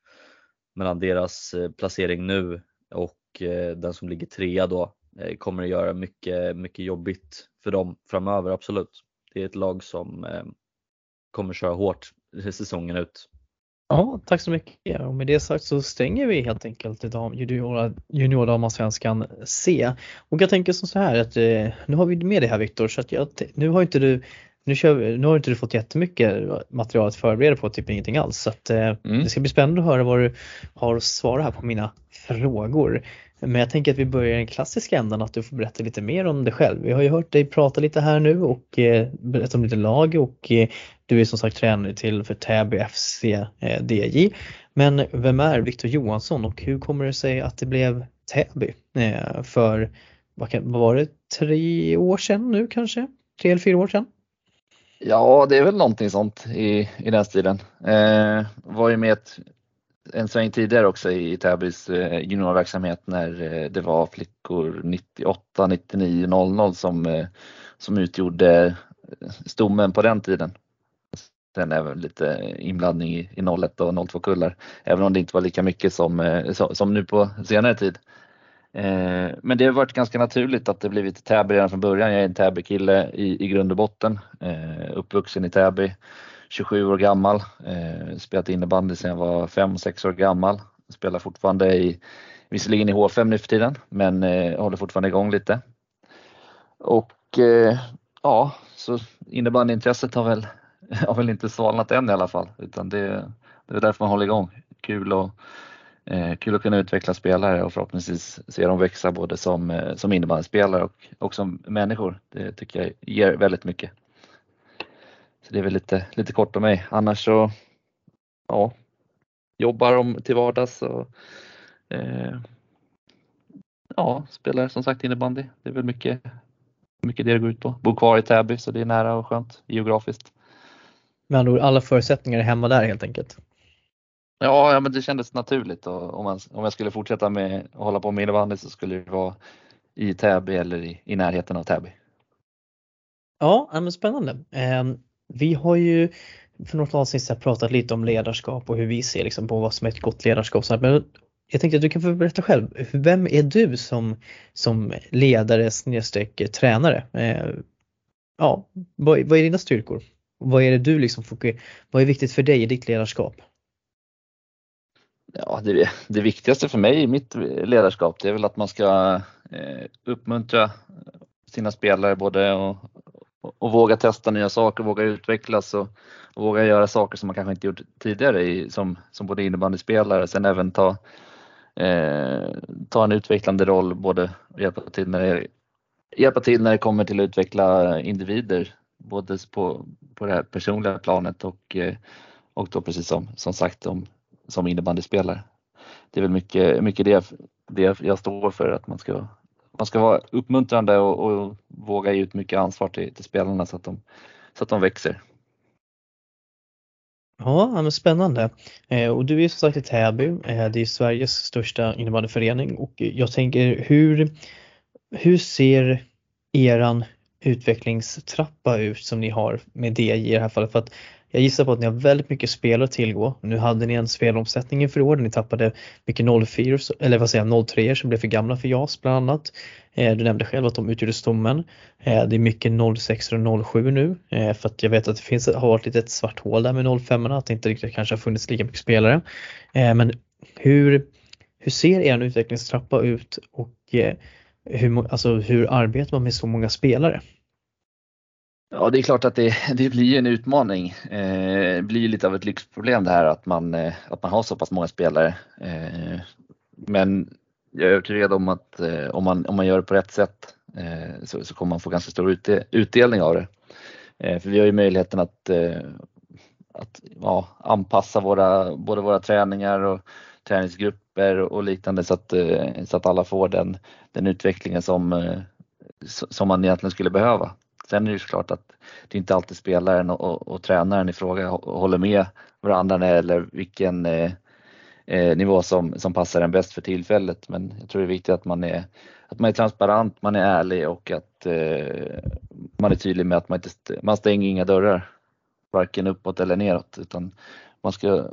mellan deras eh, placering nu och eh, den som ligger trea då eh, kommer att göra mycket, mycket jobbigt för dem framöver, absolut. Det är ett lag som eh, kommer köra hårt säsongen ut. Ja, tack så mycket. Och med det sagt så stänger vi helt enkelt juniordamallsvenskan C. Och jag tänker som så här att nu har vi med det här Viktor så att jag, nu har inte du nu, kör, nu har inte du fått jättemycket material att förbereda på, typ ingenting alls. Så att, eh, mm. det ska bli spännande att höra vad du har att svara här på mina frågor. Men jag tänker att vi börjar i den klassiska ändan att du får berätta lite mer om dig själv. Vi har ju hört dig prata lite här nu och eh, berätta om lite lag och eh, du är som sagt tränare till för Täby FC eh, DJ. Men vem är Viktor Johansson och hur kommer det sig att det blev Täby eh, för vad, kan, vad var det, tre år sedan nu kanske? Tre eller fyra år sedan? Ja, det är väl någonting sånt i, i den stilen. Eh, var ju med ett, en sväng tidigare också i Täbys eh, juniorverksamhet när eh, det var flickor 98, 99, 00 som, eh, som utgjorde stommen på den tiden. Sen även lite inblandning i, i 01 och 02 kullar, även om det inte var lika mycket som, som nu på senare tid. Men det har varit ganska naturligt att det blivit Täby redan från början. Jag är en Täby-kille i, i grund och botten. Uppvuxen i Täby, 27 år gammal. Eh, spelat innebandy sedan jag var 5-6 år gammal. Spelar fortfarande i, visserligen i H5 nu för tiden, men eh, håller fortfarande igång lite. Och eh, ja, så innebandyintresset har väl, har väl inte svalnat än i alla fall, utan det, det är därför man håller igång. Kul och eh, kul att kunna utveckla spelare och förhoppningsvis se dem växa både som, som innebandyspelare och, och som människor. Det tycker jag ger väldigt mycket. Så det är väl lite, lite kort om mig. Annars så ja, jobbar om till vardags och eh, ja, spelar som sagt innebandy. Det är väl mycket, mycket det det går ut på. Bor kvar i Täby så det är nära och skönt geografiskt. Med andra ord, alla förutsättningar är hemma där helt enkelt? Ja, ja men det kändes naturligt och om, man, om jag skulle fortsätta med att hålla på med innebandy så skulle det vara i Täby eller i, i närheten av Täby. Ja, men spännande. Vi har ju för något avsnitt sedan pratat lite om ledarskap och hur vi ser liksom på vad som är ett gott ledarskap. Men jag tänkte att du kan få berätta själv, vem är du som, som ledare snedstreck tränare? Eh, ja, vad, vad är dina styrkor? Vad är det du liksom vad är viktigt för dig i ditt ledarskap? Ja, det, det viktigaste för mig i mitt ledarskap det är väl att man ska eh, uppmuntra sina spelare både och, och, och, våga testa nya saker, våga utvecklas och, och, våga göra saker som man kanske inte gjort tidigare i, som, som både innebandyspelare. Sen även ta, eh, ta en utvecklande roll både hjälpa till när det, hjälpa till när det kommer till att utveckla individer både på, på det här personliga planet och, eh, och då precis som, som sagt om som innebandyspelare. Det är väl mycket, mycket det, det jag står för, att man ska, man ska vara uppmuntrande och, och våga ge ut mycket ansvar till, till spelarna så att de, så att de växer. Ja, men spännande. Eh, och du är som sagt i Täby, eh, det är Sveriges största innebandyförening och jag tänker hur, hur ser eran utvecklingstrappa ut som ni har med DI i det här fallet? För att jag gissar på att ni har väldigt mycket spelare att tillgå. Nu hade ni en spelomsättning inför år, ni tappade mycket 04 eller vad säger jag, 03 som blev för gamla för JAS bland annat. Eh, du nämnde själv att de utgjorde stommen. Eh, det är mycket 06 och 07 nu eh, för att jag vet att det finns, har varit lite ett svart hål där med 05 att det inte riktigt kanske har funnits lika mycket spelare. Men hur, hur ser er utvecklingstrappa ut och hur, alltså, hur arbetar man med så många spelare? Ja, det är klart att det, det blir en utmaning. Eh, det blir lite av ett lyxproblem det här att man, eh, att man har så pass många spelare. Eh, men jag är övertygad om att eh, om, man, om man gör det på rätt sätt eh, så, så, kommer man få ganska stor utdelning av det. Eh, för vi har ju möjligheten att, att ja, anpassa våra, både våra träningar och träningsgrupper och liknande så att, så att alla får den, den utvecklingen som, som man egentligen skulle behöva. Sen är det ju såklart att det inte alltid spelaren och, och, och tränaren i fråga håller med varandra när det gäller vilken eh, eh, nivå som, som passar en bäst för tillfället. Men jag tror det är viktigt att man är, att man är transparent, man är ärlig och att eh, man är tydlig med att man inte man stänger inga dörrar, varken uppåt eller neråt, utan man ska,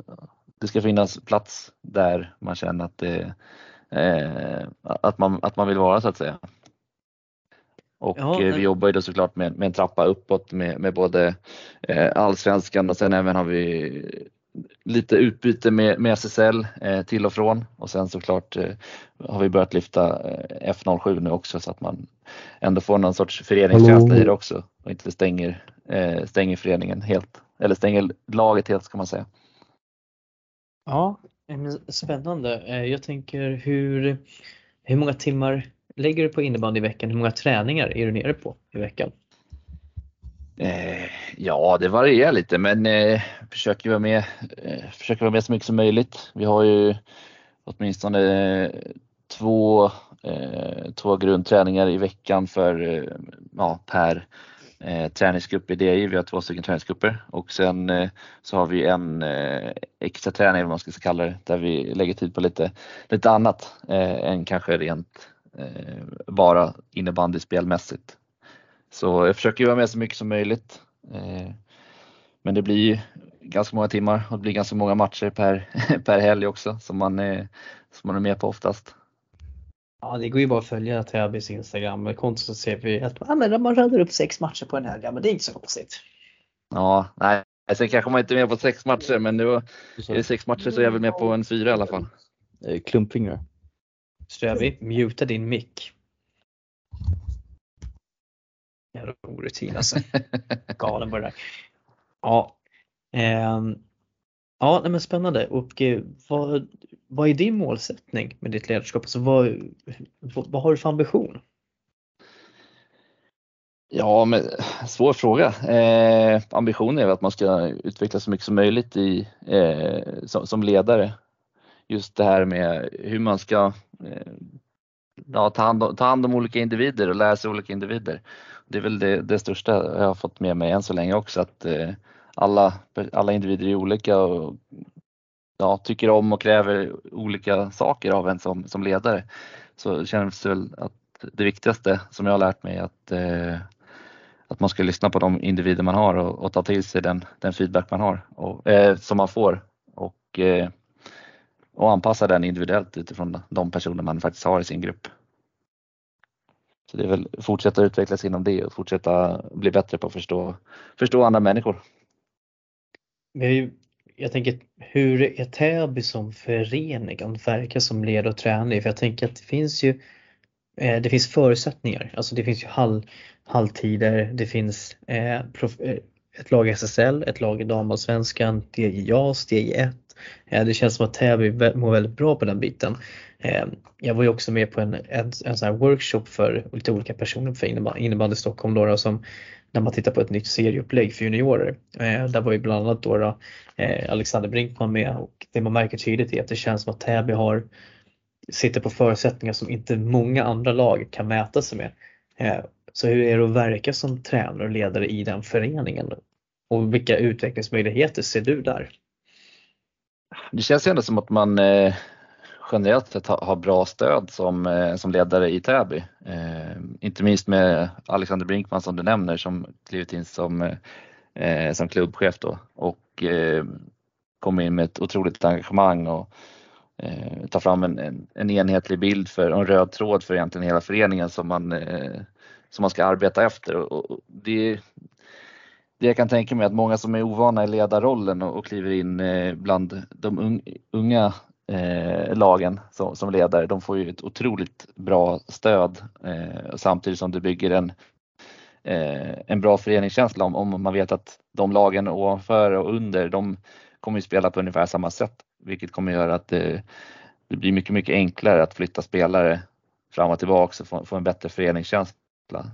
det ska finnas plats där man känner att, det, eh, att, man, att man vill vara så att säga. Och ja, eh, vi jobbar ju då såklart med, med en trappa uppåt med, med både eh, allsvenskan och sen även har vi lite utbyte med, med SSL eh, till och från och sen såklart eh, har vi börjat lyfta eh, F07 nu också så att man ändå får någon sorts föreningskänsla i det också och inte stänger, eh, stänger föreningen helt eller stänger laget helt ska man säga. Ja, spännande. Jag tänker hur, hur många timmar lägger du på innebandy i veckan? Hur många träningar är du nere på i veckan? Eh, ja, det varierar lite men eh, försöker, vara med, eh, försöker vara med så mycket som möjligt. Vi har ju åtminstone eh, två, eh, två grundträningar i veckan för, eh, ja, per eh, träningsgrupp i DI. Vi har två stycken träningsgrupper och sen eh, så har vi en eh, extra träning, vad man ska kalla det, där vi lägger tid på lite, lite annat eh, än kanske rent Eh, bara innebandyspelmässigt. Så jag försöker vara med så mycket som möjligt. Eh, men det blir ganska många timmar och det blir ganska många matcher per, per helg också som man, är, som man är med på oftast. Ja det går ju bara att följa Täbys Instagram-konto så ser vi att ja, men man radar upp sex matcher på en helg, ja, men det är inte så konstigt. Ja, nej. Sen kanske man inte är med på sex matcher men nu är det sex matcher så är jag väl med på en fyra i alla fall. Klumpfingrar. Ströby, muta din mick. Jävla orutin alltså. Galen på det där. Ja. Eh, ja, men spännande. Och eh, vad, vad är din målsättning med ditt ledarskap? Alltså, vad, vad, vad har du för ambition? Ja, men svår fråga. Eh, ambitionen är att man ska utvecklas så mycket som möjligt i, eh, som, som, ledare just det här med hur man ska eh, ja, ta, hand om, ta hand om olika individer och lära sig olika individer. Det är väl det, det största jag har fått med mig än så länge också att eh, alla, alla individer är olika och ja, tycker om och kräver olika saker av en som, som ledare. Så känns det väl att det viktigaste som jag har lärt mig är att, eh, att man ska lyssna på de individer man har och, och ta till sig den, den feedback man har och, eh, som man får. Och eh, och anpassa den individuellt utifrån de personer man faktiskt har i sin grupp. Så det är väl fortsätta utvecklas inom det och fortsätta bli bättre på att förstå, förstå andra människor. Jag tänker, hur är Täby som förening att verka som ledare och tränare? För jag tänker att det finns ju eh, det finns förutsättningar, alltså det finns ju hall, halvtider, det finns eh, prof, eh, ett lag i SSL, ett lag i damallsvenskan, DI JAS, DI 1 Eh, det känns som att Täby mår väldigt bra på den biten. Eh, jag var ju också med på en, en, en sån workshop för lite olika personer för innebandy Stockholm då, som när man tittar på ett nytt serieupplägg för juniorer. Eh, där var ju bland annat då, då eh, Alexander Brinkman med och det man märker tydligt är att det känns som att Täby har sitter på förutsättningar som inte många andra lag kan mäta sig med. Så hur är det att verka som tränare och ledare i den föreningen? och vilka utvecklingsmöjligheter ser du där? Det känns ju ändå som att man eh, generellt sett har, har bra stöd som, eh, som ledare i Täby. Eh, inte minst med Alexander Brinkman som du nämner som klivit in som, eh, som klubbchef då och eh, kom in med ett otroligt engagemang och eh, tar fram en, en, en, enhetlig bild för en röd tråd för egentligen hela föreningen som man, eh, som man ska arbeta efter. Och, och det, det jag kan tänka mig att många som är ovana i ledarrollen och, och kliver in eh, bland de unga eh, lagen som, som ledare, de får ju ett otroligt bra stöd eh, samtidigt som det bygger en, eh, en bra föreningskänsla om, om man vet att de lagen ovanför och under, de kommer ju spela på ungefär samma sätt, vilket kommer göra att det, det blir mycket, mycket enklare att flytta spelare fram och tillbaka och få, få en bättre föreningskänsla.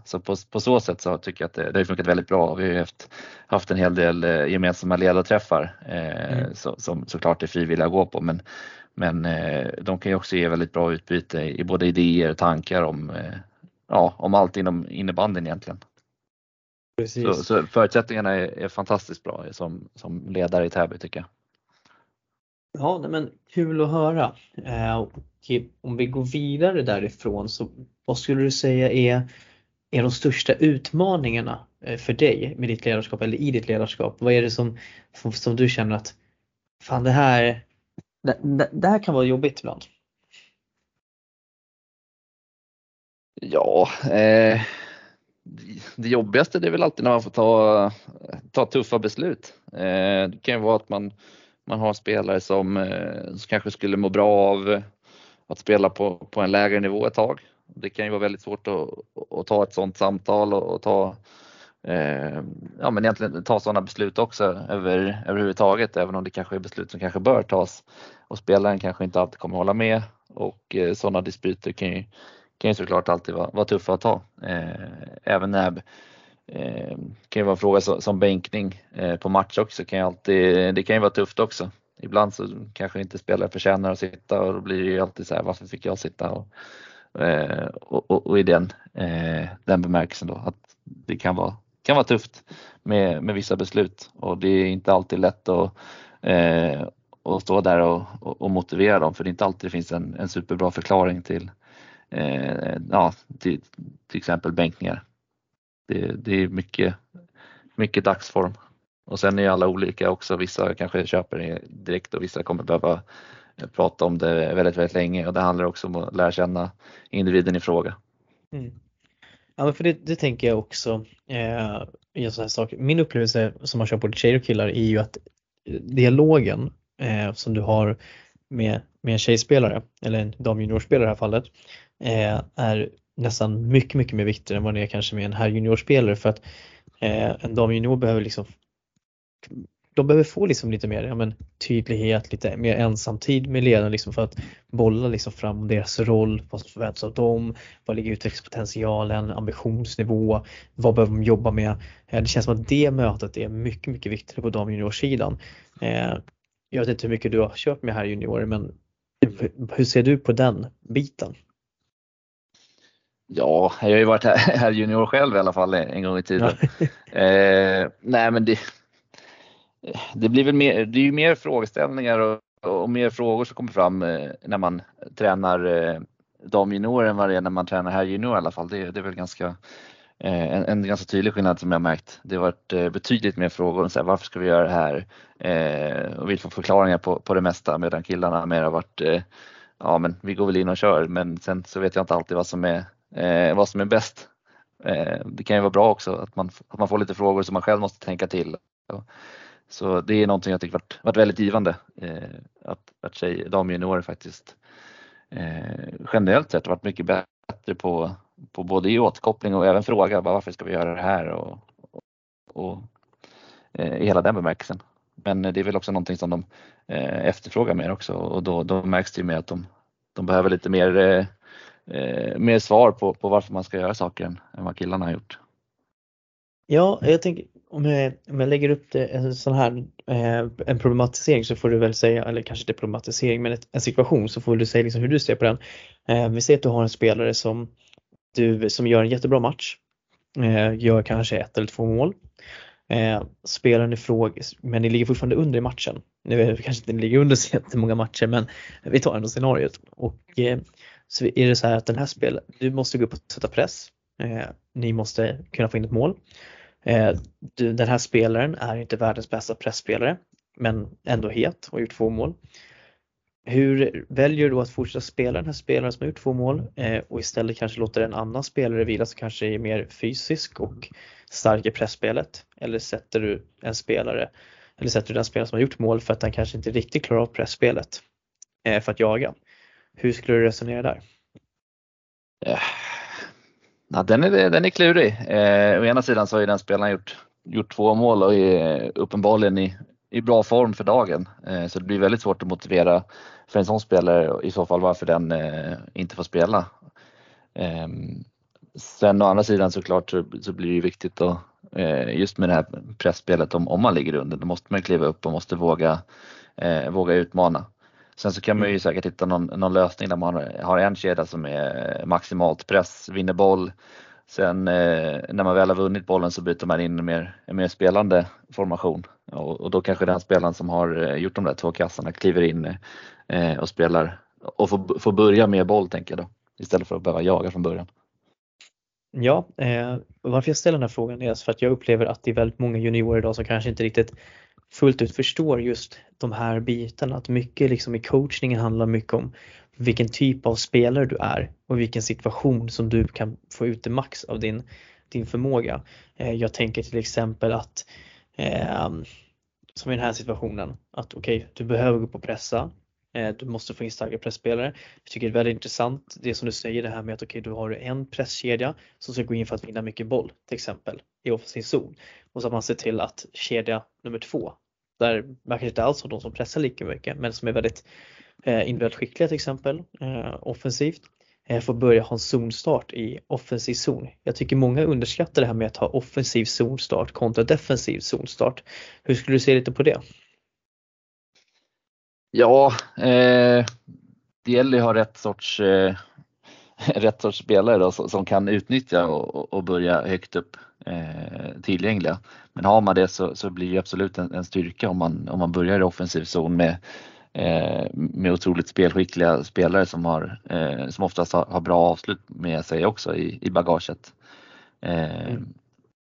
Så på, på så sätt så tycker jag att det, det har funkat väldigt bra. Vi har haft, haft en hel del eh, gemensamma ledarträffar eh, mm. så, som såklart är frivilliga att gå på men, men eh, de kan ju också ge väldigt bra utbyte i både idéer och tankar om, eh, ja, om allt inom innebandyn egentligen. Så, så, förutsättningarna är, är, fantastiskt bra som, som ledare i Täby tycker jag. Ja, men kul att höra. Eh, och om vi går vidare därifrån så vad skulle du säga är, är de största utmaningarna eh, för dig med ditt ledarskap eller i ditt ledarskap? Vad är det som, som, som du känner att fan det här, det, det här kan vara jobbigt ibland? Ja, eh, det jobbigaste det är väl alltid när man får ta, ta tuffa beslut. Eh, det kan ju vara att man, man har spelare som, eh, som kanske skulle må bra av att spela på, på en lägre nivå ett tag. Det kan ju vara väldigt svårt att, att ta ett sådant samtal och, och ta eh, ja, men egentligen ta sådana beslut också över, överhuvudtaget, även om det kanske är beslut som kanske bör tas och spelaren kanske inte alltid kommer hålla med och eh, sådana dispyter kan ju kan ju såklart alltid vara, vara tuffa att ta. Eh, även när eh, kan ju vara en fråga som bänkning eh, på match också, kan ju alltid, det kan ju vara tufft också. Ibland så kanske inte spelare förtjänar att sitta och då blir det ju alltid så här, varför fick jag sitta? Och, eh, Eh, och, och, och i den, eh, den bemärkelsen då, att det kan vara, kan vara tufft med, med vissa beslut och det är inte alltid lätt att eh, och stå där och, och, motivera dem för det är inte alltid det finns en, en superbra förklaring till, eh, ja, till, till exempel bänkningar. Det, det är mycket, mycket dagsform. Och sen är alla olika också. Vissa kanske köper det direkt och vissa kommer behöva prata om det väldigt, väldigt länge och det handlar också om att lära känna individen i fråga. Mm. Ja, men för det, det tänker jag också eh, i en sån här sak. Min upplevelse som man kör både tjejer och killar är ju att dialogen eh, som du har med, med en tjejspelare eller en damjuniorspelare i det här fallet eh, är nästan mycket, mycket mer viktigare än vad det är kanske med en herrjuniorspelare för att eh, en damjunior behöver liksom de behöver få liksom lite mer ja, men, tydlighet, lite mer ensamtid med ledaren liksom för att bolla liksom fram deras roll, vad som förväntas av dem, vad ligger utvecklingspotentialen, ambitionsnivå, vad behöver de jobba med. Eh, det känns som att det mötet är mycket, mycket viktigare på damjuniorsidan. Eh, jag vet inte hur mycket du har kört med här juniorer men hur ser du på den biten? Ja, jag har ju varit här, här junior själv i alla fall en gång i tiden. eh, nej men det, det blir väl mer, det är ju mer frågeställningar och, och mer frågor som kommer fram eh, när man tränar eh, damjuniorer än vad det är när man tränar här junior i alla fall. Det, det är väl ganska eh, en, en, ganska tydlig skillnad som jag märkt. Det har varit eh, betydligt mer frågor om så här, varför ska vi göra det här? Eh, och vill få förklaringar på, på det mesta medan killarna mer har varit eh, ja men vi går väl in och kör men sen så vet jag inte alltid vad som är eh, vad som är bäst. Eh, det kan ju vara bra också att man, att man får lite frågor som man själv måste tänka till. Så det är någonting jag tycker varit, varit väldigt givande eh, att, att tjej, damjuniorer faktiskt eh, generellt sett varit mycket bättre på, på både i återkoppling och även fråga bara, varför ska vi göra det här och, och, och eh, i hela den bemärkelsen. Men det är väl också någonting som de eh, efterfrågar mer också och då, då märks det ju mer att de, de behöver lite mer eh, eh mer svar på, på varför man ska göra saker än, än vad killarna har gjort. Ja, jag tänker om jag, om jag lägger upp det, en sån här eh, en problematisering så får du väl säga, eller kanske inte problematisering, men ett, en situation så får du säga liksom hur du ser på den. Eh, vi ser att du har en spelare som, du, som gör en jättebra match, eh, gör kanske ett eller två mål. Eh, spelaren i fråga, men ni ligger fortfarande under i matchen. Nu kanske inte ni ligger under så jättemånga matcher men vi tar ändå scenariot. Och eh, så är det så här att den här spelaren, du måste gå upp och sätta press. Eh, ni måste kunna få in ett mål. Eh, du, den här spelaren är inte världens bästa pressspelare men ändå het och gjort två mål. Hur väljer du att fortsätta spela den här spelaren som har gjort två mål eh, och istället kanske låter en annan spelare vila som kanske är mer fysisk och stark i pressspelet? Eller sätter du en spelare eller sätter du den spelare som har gjort mål för att den kanske inte riktigt klarar av pressspelet eh, för att jaga? Hur skulle du resonera där? Eh, Ja, den, är, den är klurig. Eh, å ena sidan så har ju den spelaren gjort, gjort två mål och är uppenbarligen i, i bra form för dagen. Eh, så det blir väldigt svårt att motivera för en sån spelare i så fall varför den eh, inte får spela. Eh, sen å andra sidan såklart så, så blir det viktigt att eh, just med det här pressspelet om, om man ligger under, då måste man kliva upp och måste våga, eh, våga utmana. Sen så kan man ju säkert hitta någon, någon lösning där man har en kedja som är maximalt press, vinner boll. Sen eh, när man väl har vunnit bollen så byter man in en mer, en mer spelande formation och, och, då kanske den spelaren som har eh, gjort de där två kassarna kliver in eh, och spelar och får, får börja med boll tänker jag då istället för att behöva jaga från början. Ja, eh, varför jag ställer den här frågan är för att jag upplever att det är väldigt många juniorer idag som kanske inte riktigt fullt ut förstår just de här bitarna. Att mycket liksom i coachningen handlar mycket om vilken typ av spelare du är och vilken situation som du kan få ut det max av din, din förmåga. Eh, jag tänker till exempel att eh, som i den här situationen att okej, okay, du behöver gå upp och pressa. Eh, du måste få in starka pressspelare. Jag tycker det är väldigt intressant det som du säger det här med att okej, okay, du har en presskedja som ska gå in för att vinna mycket boll till exempel i offensiv zon. Och så att man ser till att kedja nummer två där man kanske inte alls har de som pressar lika mycket men som är väldigt eh, individuellt skickliga till exempel eh, offensivt eh, får börja ha en zonstart i offensiv zon. Jag tycker många underskattar det här med att ha offensiv zonstart kontra defensiv zonstart. Hur skulle du se lite på det? Ja, eh, det gäller att ha rätt sorts, eh, rätt sorts spelare då, som kan utnyttja och, och börja högt upp eh, tillgängliga. Men har man det så, så blir det absolut en, en, styrka om man, om man börjar i offensiv zon med, eh, med otroligt spelskickliga spelare som, har, eh, som oftast har, har, bra avslut med sig också i, i bagaget. Eh, mm.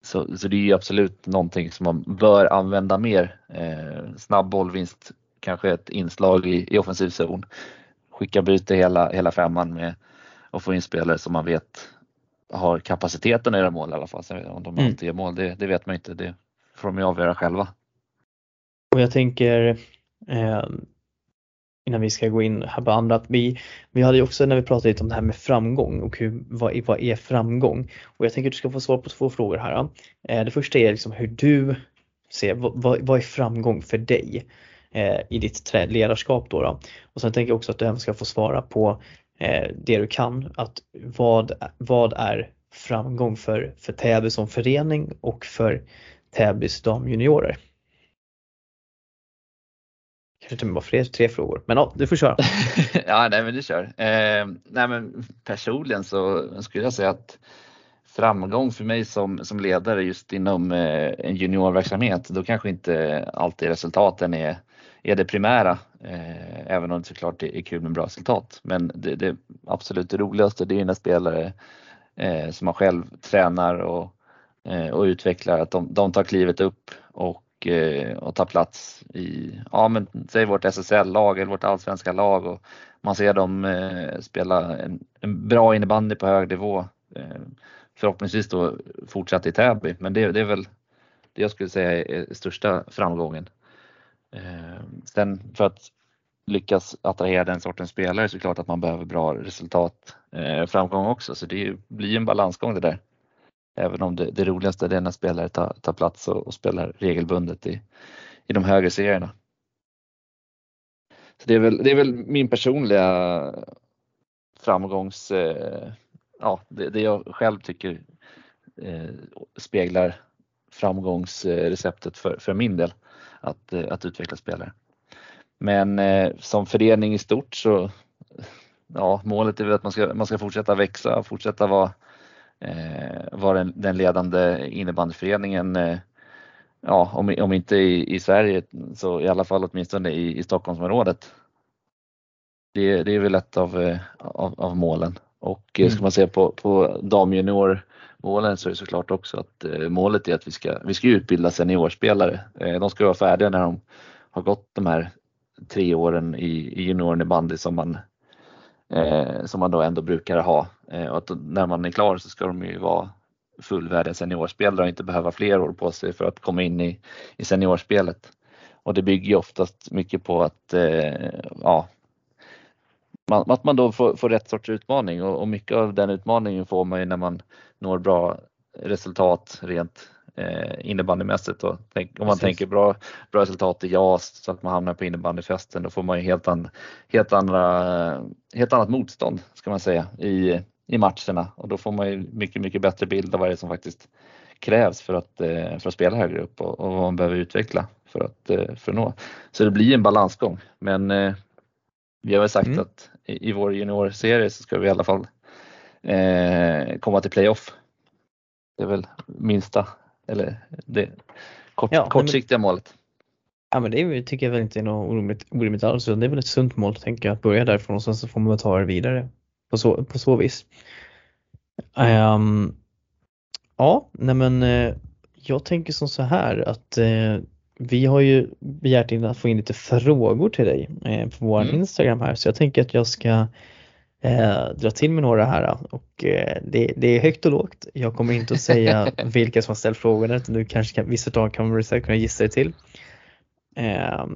Så, så det är absolut någonting som man bör använda mer. Eh, snabb bollvinst kanske ett inslag i, i offensiv zon. Skicka byte hela, hela femman med och få in spelare som man vet har kapaciteten att göra mål i alla fall. Sen om de mm. alltid gör mål, det, det, vet man inte. Det får de ju avgöra själva. Och jag tänker eh, innan vi ska gå in här på andra att vi, vi hade ju också när vi pratade lite om det här med framgång och hur, vad, vad är framgång? Och jag tänker att du ska få svar på två frågor här. Eh, det första är liksom hur du ser, vad, vad är framgång för dig eh, i ditt ledarskap då, då? Och sen tänker jag också att du även ska få svara på Eh, det du kan. Att vad, vad är framgång för, för Täby som förening och för Täbys damjuniorer? Kanske inte bara fler, tre frågor, men ja, du får köra. ja, nej men du kör. Eh, nej men personligen så skulle jag säga att framgång för mig som, som ledare just inom eh, en juniorverksamhet, då kanske inte alltid resultaten är är det primära. Eh, även om det såklart är kul med bra resultat. Men det, det absolut det roligaste det är när spelare eh, som man själv tränar och, eh, och utvecklar att de, de tar klivet upp och, eh, och tar plats i, ja men säg vårt SSL-lag eller vårt allsvenska lag och man ser dem eh, spela en, en, bra innebandy på hög nivå. Eh, förhoppningsvis då fortsatt i Täby men det, det är väl det jag skulle säga är största framgången. Eh, sen för att lyckas attrahera den sortens spelare så är det klart att man behöver bra resultat eh, framgång också så det blir en balansgång det där. Även om det, det roligaste är när spelare tar, tar plats och, och, spelar regelbundet i, i de högre serierna. Så det, är väl, det är väl min personliga framgångs, eh, ja det, det, jag själv tycker eh, speglar framgångsreceptet för, för min del att, eh, att utveckla spelare. Men eh, som förening i stort så ja, målet är väl att man ska, man ska fortsätta växa, fortsätta vara, eh, vara den, den ledande innebandyföreningen eh, ja, om, om inte i, i Sverige så i alla fall åtminstone i, i Stockholmsområdet. Det, det är väl ett av, eh, av, av målen. Och mm. ska man se på, på målen så är det såklart också att eh, målet är att vi ska, vi ska utbilda seniorspelare. Eh, de ska vara färdiga när de har gått de här tre åren i, i junioren i bandy som man, eh, som man då ändå brukar ha. Eh, och att när man är klar så ska de ju vara fullvärdiga seniorspelare och inte behöva fler år på sig för att komma in i, i seniorspelet. Och det bygger ju oftast mycket på att, eh, ja, man, att man då får, får rätt sorts utmaning och, och, mycket av den utmaningen får man ju när man når bra resultat rent eh, innebandymässigt. Och tänk, om man Precis. tänker bra, bra resultat i JAS så att man hamnar på innebandyfesten då får man ju helt, an, helt, andra, helt annat motstånd ska man säga i, i matcherna och då får man ju mycket, mycket bättre bild av vad det är som faktiskt krävs för att, eh, för att spela högre upp och, och vad man behöver utveckla för att, eh, för att nå. Så det blir en balansgång men eh, vi har väl sagt mm. att i, i vår juniorserie så ska vi i alla fall eh, komma till playoff. Det är väl minsta eller det kort, ja, kortsiktiga men, målet. Ja men det tycker jag väl inte är något orimligt, orimligt alls. Det är väl ett sunt mål tänker jag att börja därifrån och sen så får man ta det vidare på så, på så vis. Um, ja, nej men eh, jag tänker som så här att eh, vi har ju begärt in att få in lite frågor till dig eh, på vår mm. Instagram här så jag tänker att jag ska eh, dra till med några här och eh, det, det, är högt och lågt. Jag kommer inte att säga vilka som har ställt frågorna utan du kanske kan, vissa av kan man kunna gissa dig till. Eh,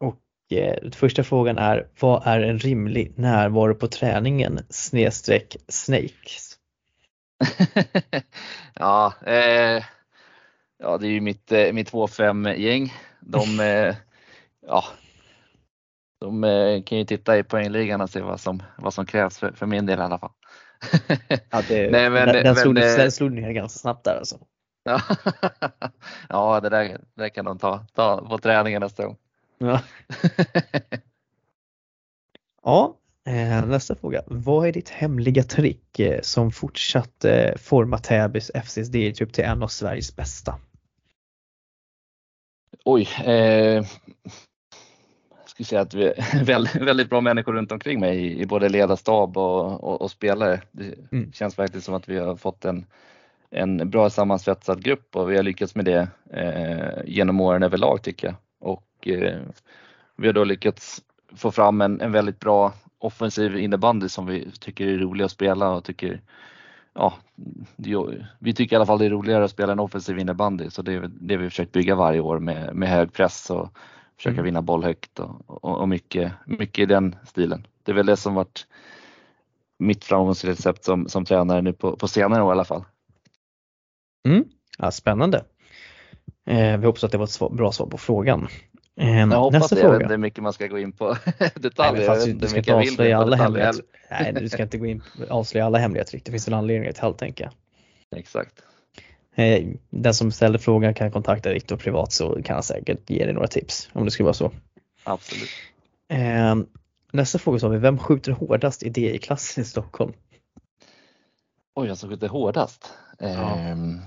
och eh, första frågan är vad är en rimlig närvaro på träningen snedstreck snakes? ja, eh, ja, det är ju mitt, eh, mitt 2-5 gäng. De, eh, ja, de eh, kan ju titta i poängligan och se vad som, vad som krävs för, för min del i alla fall. Ja, det, Nej, men, den, den, slog, men, den slog ner ganska snabbt där alltså. ja, det där, det kan de ta, ta på träningen nästa gång. Ja. ja, nästa fråga. Vad är ditt hemliga trick som fortsatt forma Täbys FCs D-trupp till en av Sveriges bästa? Oj, eh, skulle säga att vi är väldigt, väldigt bra människor runt omkring mig i, både ledarstab och, och, och, spelare. Det mm. känns faktiskt som att vi har fått en, en bra sammansvetsad grupp och vi har lyckats med det eh, genom åren överlag tycker jag. Och eh, vi har då lyckats få fram en, en väldigt bra offensiv innebandy som vi tycker är rolig att spela och tycker ja, vi tycker i alla fall det är roligare att spela en offensiv innebandy så det är det vi försökt bygga varje år med, med hög press och försöka mm. vinna boll högt och, och, och, mycket, mycket i den stilen. Det är väl det som varit mitt framgångsrecept som, som tränare nu på, på senare år i alla fall. Mm. Ja, spännande. Eh, vi hoppas att det var ett svar, bra svar på frågan. Eh, jag hoppas nästa det. Fråga. Jag vet inte hur mycket man ska gå in på detaljer. Nej, fast, du ska inte avslöja alla hemligheter. Nej, du ska inte gå in avslöja alla hemligheter. Det finns en anledning till allt tänker jag. Exakt. Eh, den som ställde frågan kan kontakta Viktor privat så kan han säkert ge dig några tips om det skulle vara så. Absolut. Eh, nästa fråga så har vi, vem skjuter hårdast i DI-klassen i Stockholm? Oj, jag som skjuter hårdast? Ja. Ehm,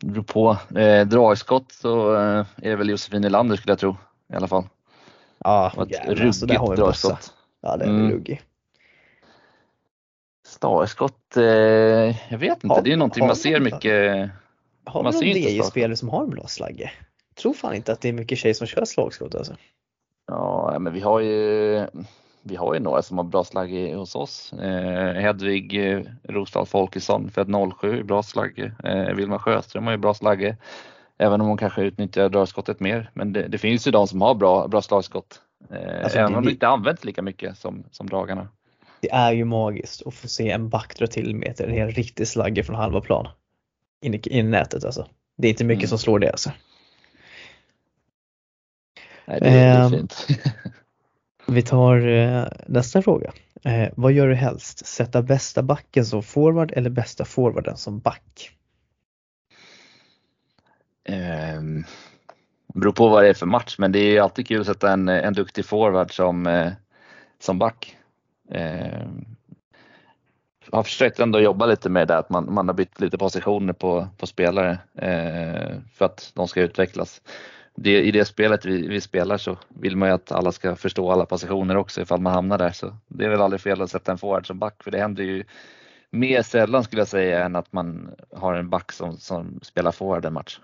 det beror på. Eh, dragskott så eh, är det väl Josefin Nylander skulle jag tro i alla fall. Ja, ett jävlar, ruggigt dragskott. Ja, det är mm. ruggig. Starskott, eh, jag vet inte. Har, det är någonting man ser mycket. Har man vi någon spelare som har en bra slagge? Tror fan inte att det är mycket tjejer som kör slagskott alltså. Ja, men vi har ju vi har ju några som har bra slagg hos oss. Eh, Hedvig eh, Rosdahl Folkesson, född 07, bra slagg. Eh, Vilma Sjöström har ju bra slagg. Även om hon kanske utnyttjar dragskottet mer. Men det, det, finns ju de som har bra, bra slagskott. Eh, alltså, även om de inte används lika mycket som, som dragarna. Det är ju magiskt att få se en back dra till med en riktig slagge från halva plan. In i, in i nätet alltså. Det är inte mycket mm. som slår det alltså. Nej, det, det är ehm, fint. Vi tar eh, nästa fråga. Eh, vad gör du helst? Sätta bästa backen som forward eller bästa forwarden som back? Um, beror på vad det är för match men det är alltid kul att sätta en, en duktig forward som, eh, som back. Um, har försökt ändå jobba lite med det att man, man har bytt lite positioner på, på spelare eh, för att de ska utvecklas. Det, I det spelet vi, vi, spelar så vill man ju att alla ska förstå alla positioner också ifall man hamnar där. Så det är väl aldrig fel att sätta en forward som back för det händer ju mer sällan skulle jag säga än att man har en back som, som spelar forward en match.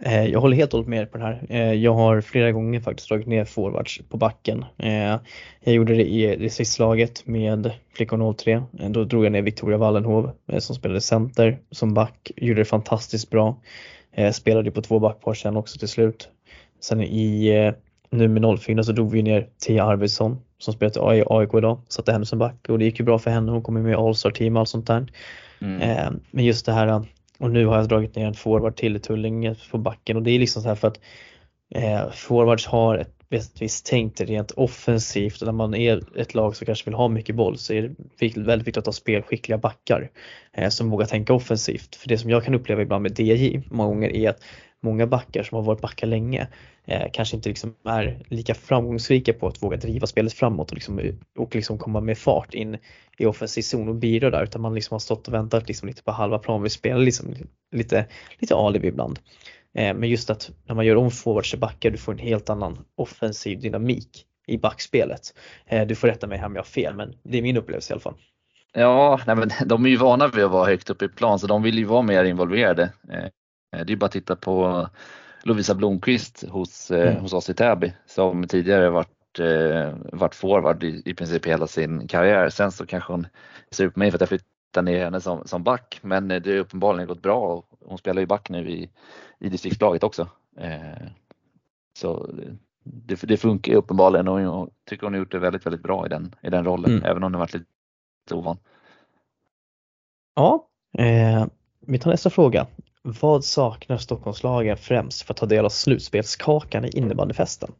Eh, jag håller helt och hållet med på det här. Eh, jag har flera gånger faktiskt dragit ner forwards på backen. Eh, jag gjorde det i distriktslaget med Flickorna 03. Då drog jag ner Victoria Wallenhov som spelade center som back. Gjorde det fantastiskt bra. Spelade på två backpar sen också till slut. Sen i nu med 04 så drog vi ner Tia Arvidsson som spelar i AIK idag. Satte henne som back och det gick ju bra för henne. Hon kom med i All-star team och allt sånt där. Mm. Men just det här och nu har jag dragit ner en forward till i Tullinge på backen och det är liksom så här för att eh, forwards har ett visst tänkt rent offensivt och när man är ett lag som kanske vill ha mycket boll så är det väldigt viktigt att ha spelskickliga backar eh, som vågar tänka offensivt. För det som jag kan uppleva ibland med DJ många gånger är att många backar som har varit backar länge eh, kanske inte liksom är lika framgångsrika på att våga driva spelet framåt och, liksom, och liksom komma med fart in i offensiv zon och bidra där utan man liksom har stått och väntat liksom lite på halva plan. Vi spelar liksom lite, lite alibi ibland. Eh, men just att när man gör om forwards till backar du får en helt annan offensiv dynamik i backspelet. Eh, du får rätta mig om jag har fel men det är min upplevelse i alla fall. Ja, nej men de är ju vana vid att vara högt upp i plan så de vill ju vara mer involverade. Eh, det är bara att titta på Lovisa Blomqvist hos, mm. hos oss i Täby som tidigare varit, varit forward i, i princip hela sin karriär. Sen så kanske hon ser upp på mig för att jag flyttade ner henne som, som back men det har uppenbarligen gått bra hon spelar ju back nu i, i distriktslaget också. Så det, det funkar uppenbarligen och jag tycker hon har gjort det väldigt, väldigt bra i den, i den rollen mm. även om det varit lite ovan. Ja, eh, vi tar nästa fråga. Vad saknar Stockholmslagen främst för att ta del av slutspelskakan i innebandyfesten?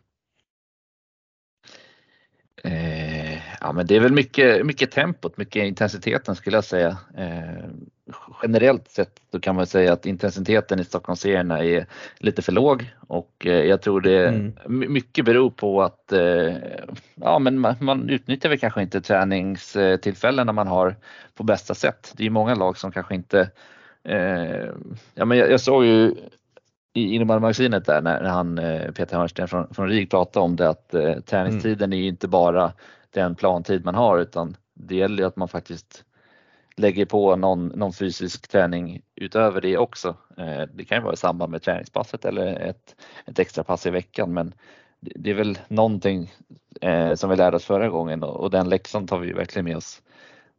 Eh, ja men det är väl mycket, mycket tempot, mycket intensiteten skulle jag säga. Eh, generellt sett så kan man säga att intensiteten i Stockholmsserierna är lite för låg och eh, jag tror det mm. mycket beror på att eh, ja, men man, man utnyttjar väl kanske inte träningstillfällena man har på bästa sätt. Det är många lag som kanske inte Eh, ja, men jag, jag såg ju i innebandymagasinet där när, han eh, Peter Hörnsten från, från RIG pratade om det att eh, träningstiden mm. är inte bara den plantid man har utan det gäller att man faktiskt lägger på någon, någon fysisk träning utöver det också. Eh, det kan ju vara i samband med träningspasset eller ett, ett extra pass i veckan men det, är väl någonting eh, som vi lärde oss förra gången och, den läxan tar vi verkligen med oss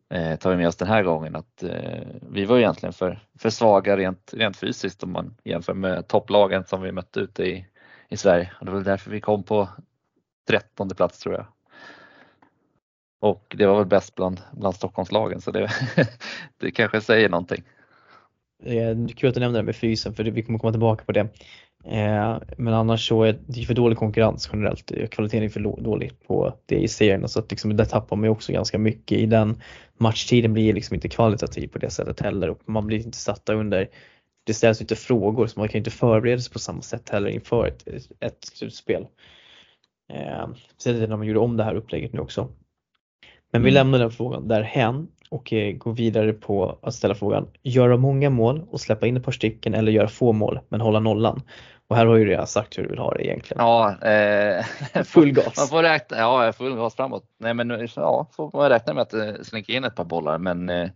eh, tar vi med oss den här gången att eh, vi var egentligen för, för svaga rent, rent fysiskt om man jämför med topplagen som vi mötte ute i, i Sverige. Och det var därför vi kom på trettonde plats tror jag. Och det var väl bäst bland, bland Stockholmslagen så det, det kanske säger någonting. Eh, kul att du nämnde det med fysen för vi kommer komma tillbaka på det. Eh, men annars så är det för dålig konkurrens generellt. Eh, kvaliteten är för dålig på det i serierna så att liksom, där tappar man ju också ganska mycket i den matchtiden blir liksom inte kvalitativ på det sättet heller och man blir inte satta under det ställs inte frågor så man kan inte förbereda sig på samma sätt heller inför ett, ett slutspel. Eh, Speciellt när man gjorde om det här upplägget nu också. Men vi mm. lämnar den frågan därhän och eh, går vidare på att ställa frågan göra många mål och släppa in ett par stycken eller göra få mål men hålla nollan. Och här har ju redan sagt hur du vill ha det egentligen. Ja, eh, full gas. Man får räkna, ja, full gas framåt. Nej men ja, får man räkna med att eh, slinker in ett par bollar men eh,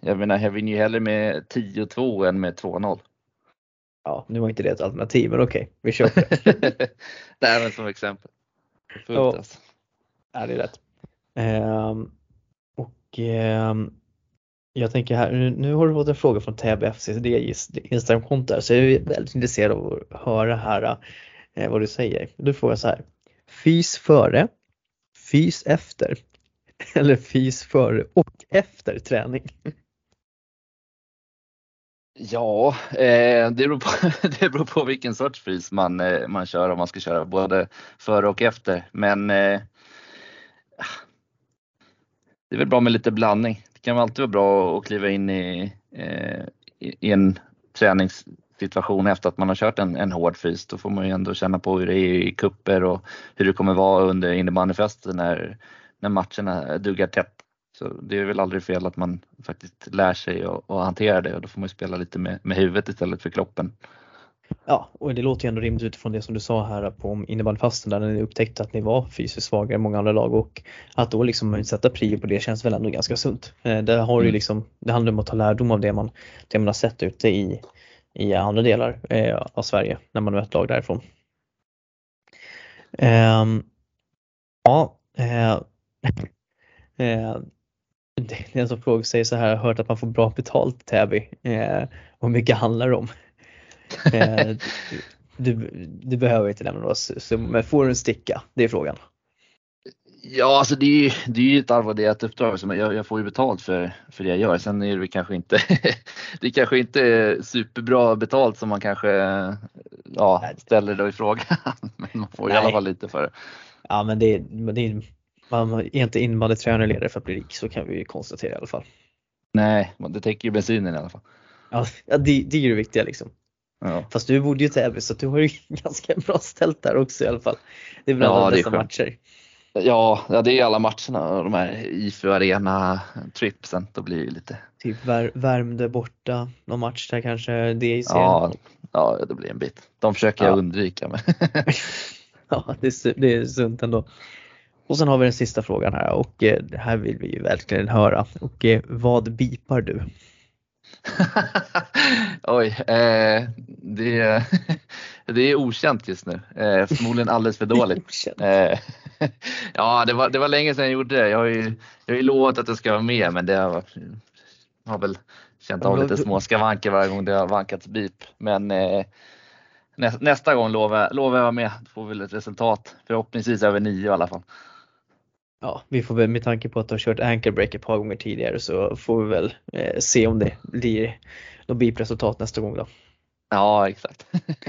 jag menar jag vinner ju hellre med 10-2 än med 2-0. Ja, nu var inte det ett alternativ men okej, vi kör på det. Nej men som exempel. Fullt ja. Alltså. ja, det är rätt. Ehm, och eh, jag tänker här, nu har du fått en fråga från Täby FCs Instagramkonto så jag är väldigt intresserad av att höra här eh, vad du säger. Du frågar så här. Fys före, fys efter eller fys före och efter träning? Ja, eh, det, beror på, det beror på vilken sorts fys man, eh, man kör om man ska köra både före och efter. Men eh, det är väl bra med lite blandning. Det kan alltid vara bra att kliva in i, eh, i en träningssituation efter att man har kört en, en hård fys. Då får man ju ändå känna på hur det är i kupper och hur det kommer vara under innebandyfesten när, när matcherna duggar tätt. Så det är väl aldrig fel att man faktiskt lär sig och, och hantera det och då får man spela lite med, med huvudet istället för kroppen. Ja, och det låter ju ändå rimligt utifrån det som du sa här på innebandyfasten där ni upptäckte att ni var fysiskt svagare än många andra lag och att då liksom sätta prio på det känns väl ändå ganska sunt. Eh, det, har ju mm. liksom, det handlar om att ta lärdom av det man, det man har sett ute i, i andra delar eh, av Sverige när man möter lag därifrån. Um, ja, eh, eh, det är en som frågar sig så här, jag har hört att man får bra betalt i Täby. Eh, hur mycket handlar det om? Eh, du, du behöver inte nämna några summor, men får du en sticka? Det är frågan. Ja, alltså det är ju, det är ju ett arvoderat uppdrag. Som jag, jag får ju betalt för, för det jag gör. Sen är det kanske inte, det är kanske inte superbra betalt som man kanske ja, ställer då i frågan. Men man får Nej. i alla fall lite för det. Ja, men det, det är, man är inte inbandytränare ledare för att bli rik så kan vi konstatera i alla fall. Nej, det täcker ju bensinen i alla fall. Ja, det, det är det viktiga liksom. Ja. Fast du bodde ju i Täby så du har ju ganska bra ställt där också i alla fall. Det är väl alla dessa matcher. Ja, ja, det är alla matcherna de här IFU Arena tripsen. Då blir det lite. Typ vär, Värmdö borta, någon match där kanske det i serien. Ja, ja, det blir en bit. De försöker ja. jag undvika. Men ja, det är, det är sunt ändå. Och sen har vi den sista frågan här och eh, här vill vi ju verkligen höra. Och eh, vad bipar du? Oj, eh, det, det är okänt just nu. Eh, förmodligen alldeles för dåligt. Eh, ja, det var, det var länge sedan jag gjorde det. Jag har ju, jag har ju lovat att jag ska vara med men det har, har väl känt av lite små skavanker varje gång det har vankats bip. Men eh, nä, nästa gång lovar, lovar jag vara med. Då får vi ett resultat. Förhoppningsvis över nio i alla fall. Ja, vi får väl med tanke på att du har kört anchor break ett par gånger tidigare så får vi väl eh, se om det blir något BIP-resultat nästa gång då. Ja, exakt.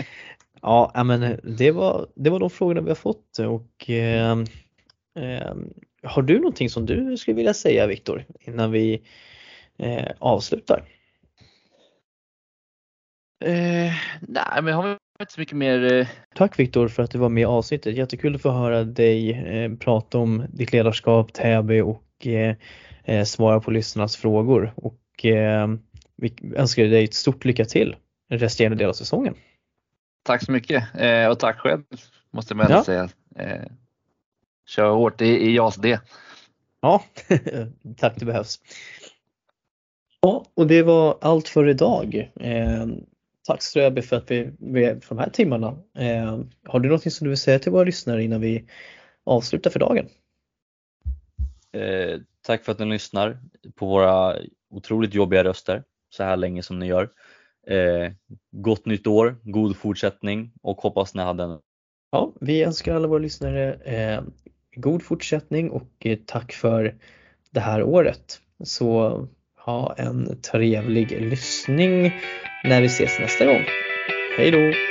ja, men det var, det var de frågorna vi har fått och eh, eh, har du någonting som du skulle vilja säga Viktor innan vi eh, avslutar? Eh, nej, men jag har inte så mycket mer. Eh, Tack Viktor för att du var med i avsnittet. Jättekul att få höra dig eh, prata om ditt ledarskap, Täby och eh, svara på lyssnarnas frågor. Och eh, vi önskar dig ett stort lycka till resterande del av säsongen. Tack så mycket och tack själv måste man ja. säga. Kör hårt, det är JAS det. Ja, tack det behövs. Ja, och det var allt för idag. Tack Ströby för att vi, vi för de här timmarna. Eh, har du något som du vill säga till våra lyssnare innan vi avslutar för dagen? Eh, tack för att ni lyssnar på våra otroligt jobbiga röster så här länge som ni gör. Eh, gott nytt år, god fortsättning och hoppas ni hade en Ja, vi önskar alla våra lyssnare eh, god fortsättning och eh, tack för det här året. Så ha en trevlig lyssning när vi ses nästa gång. Hej då!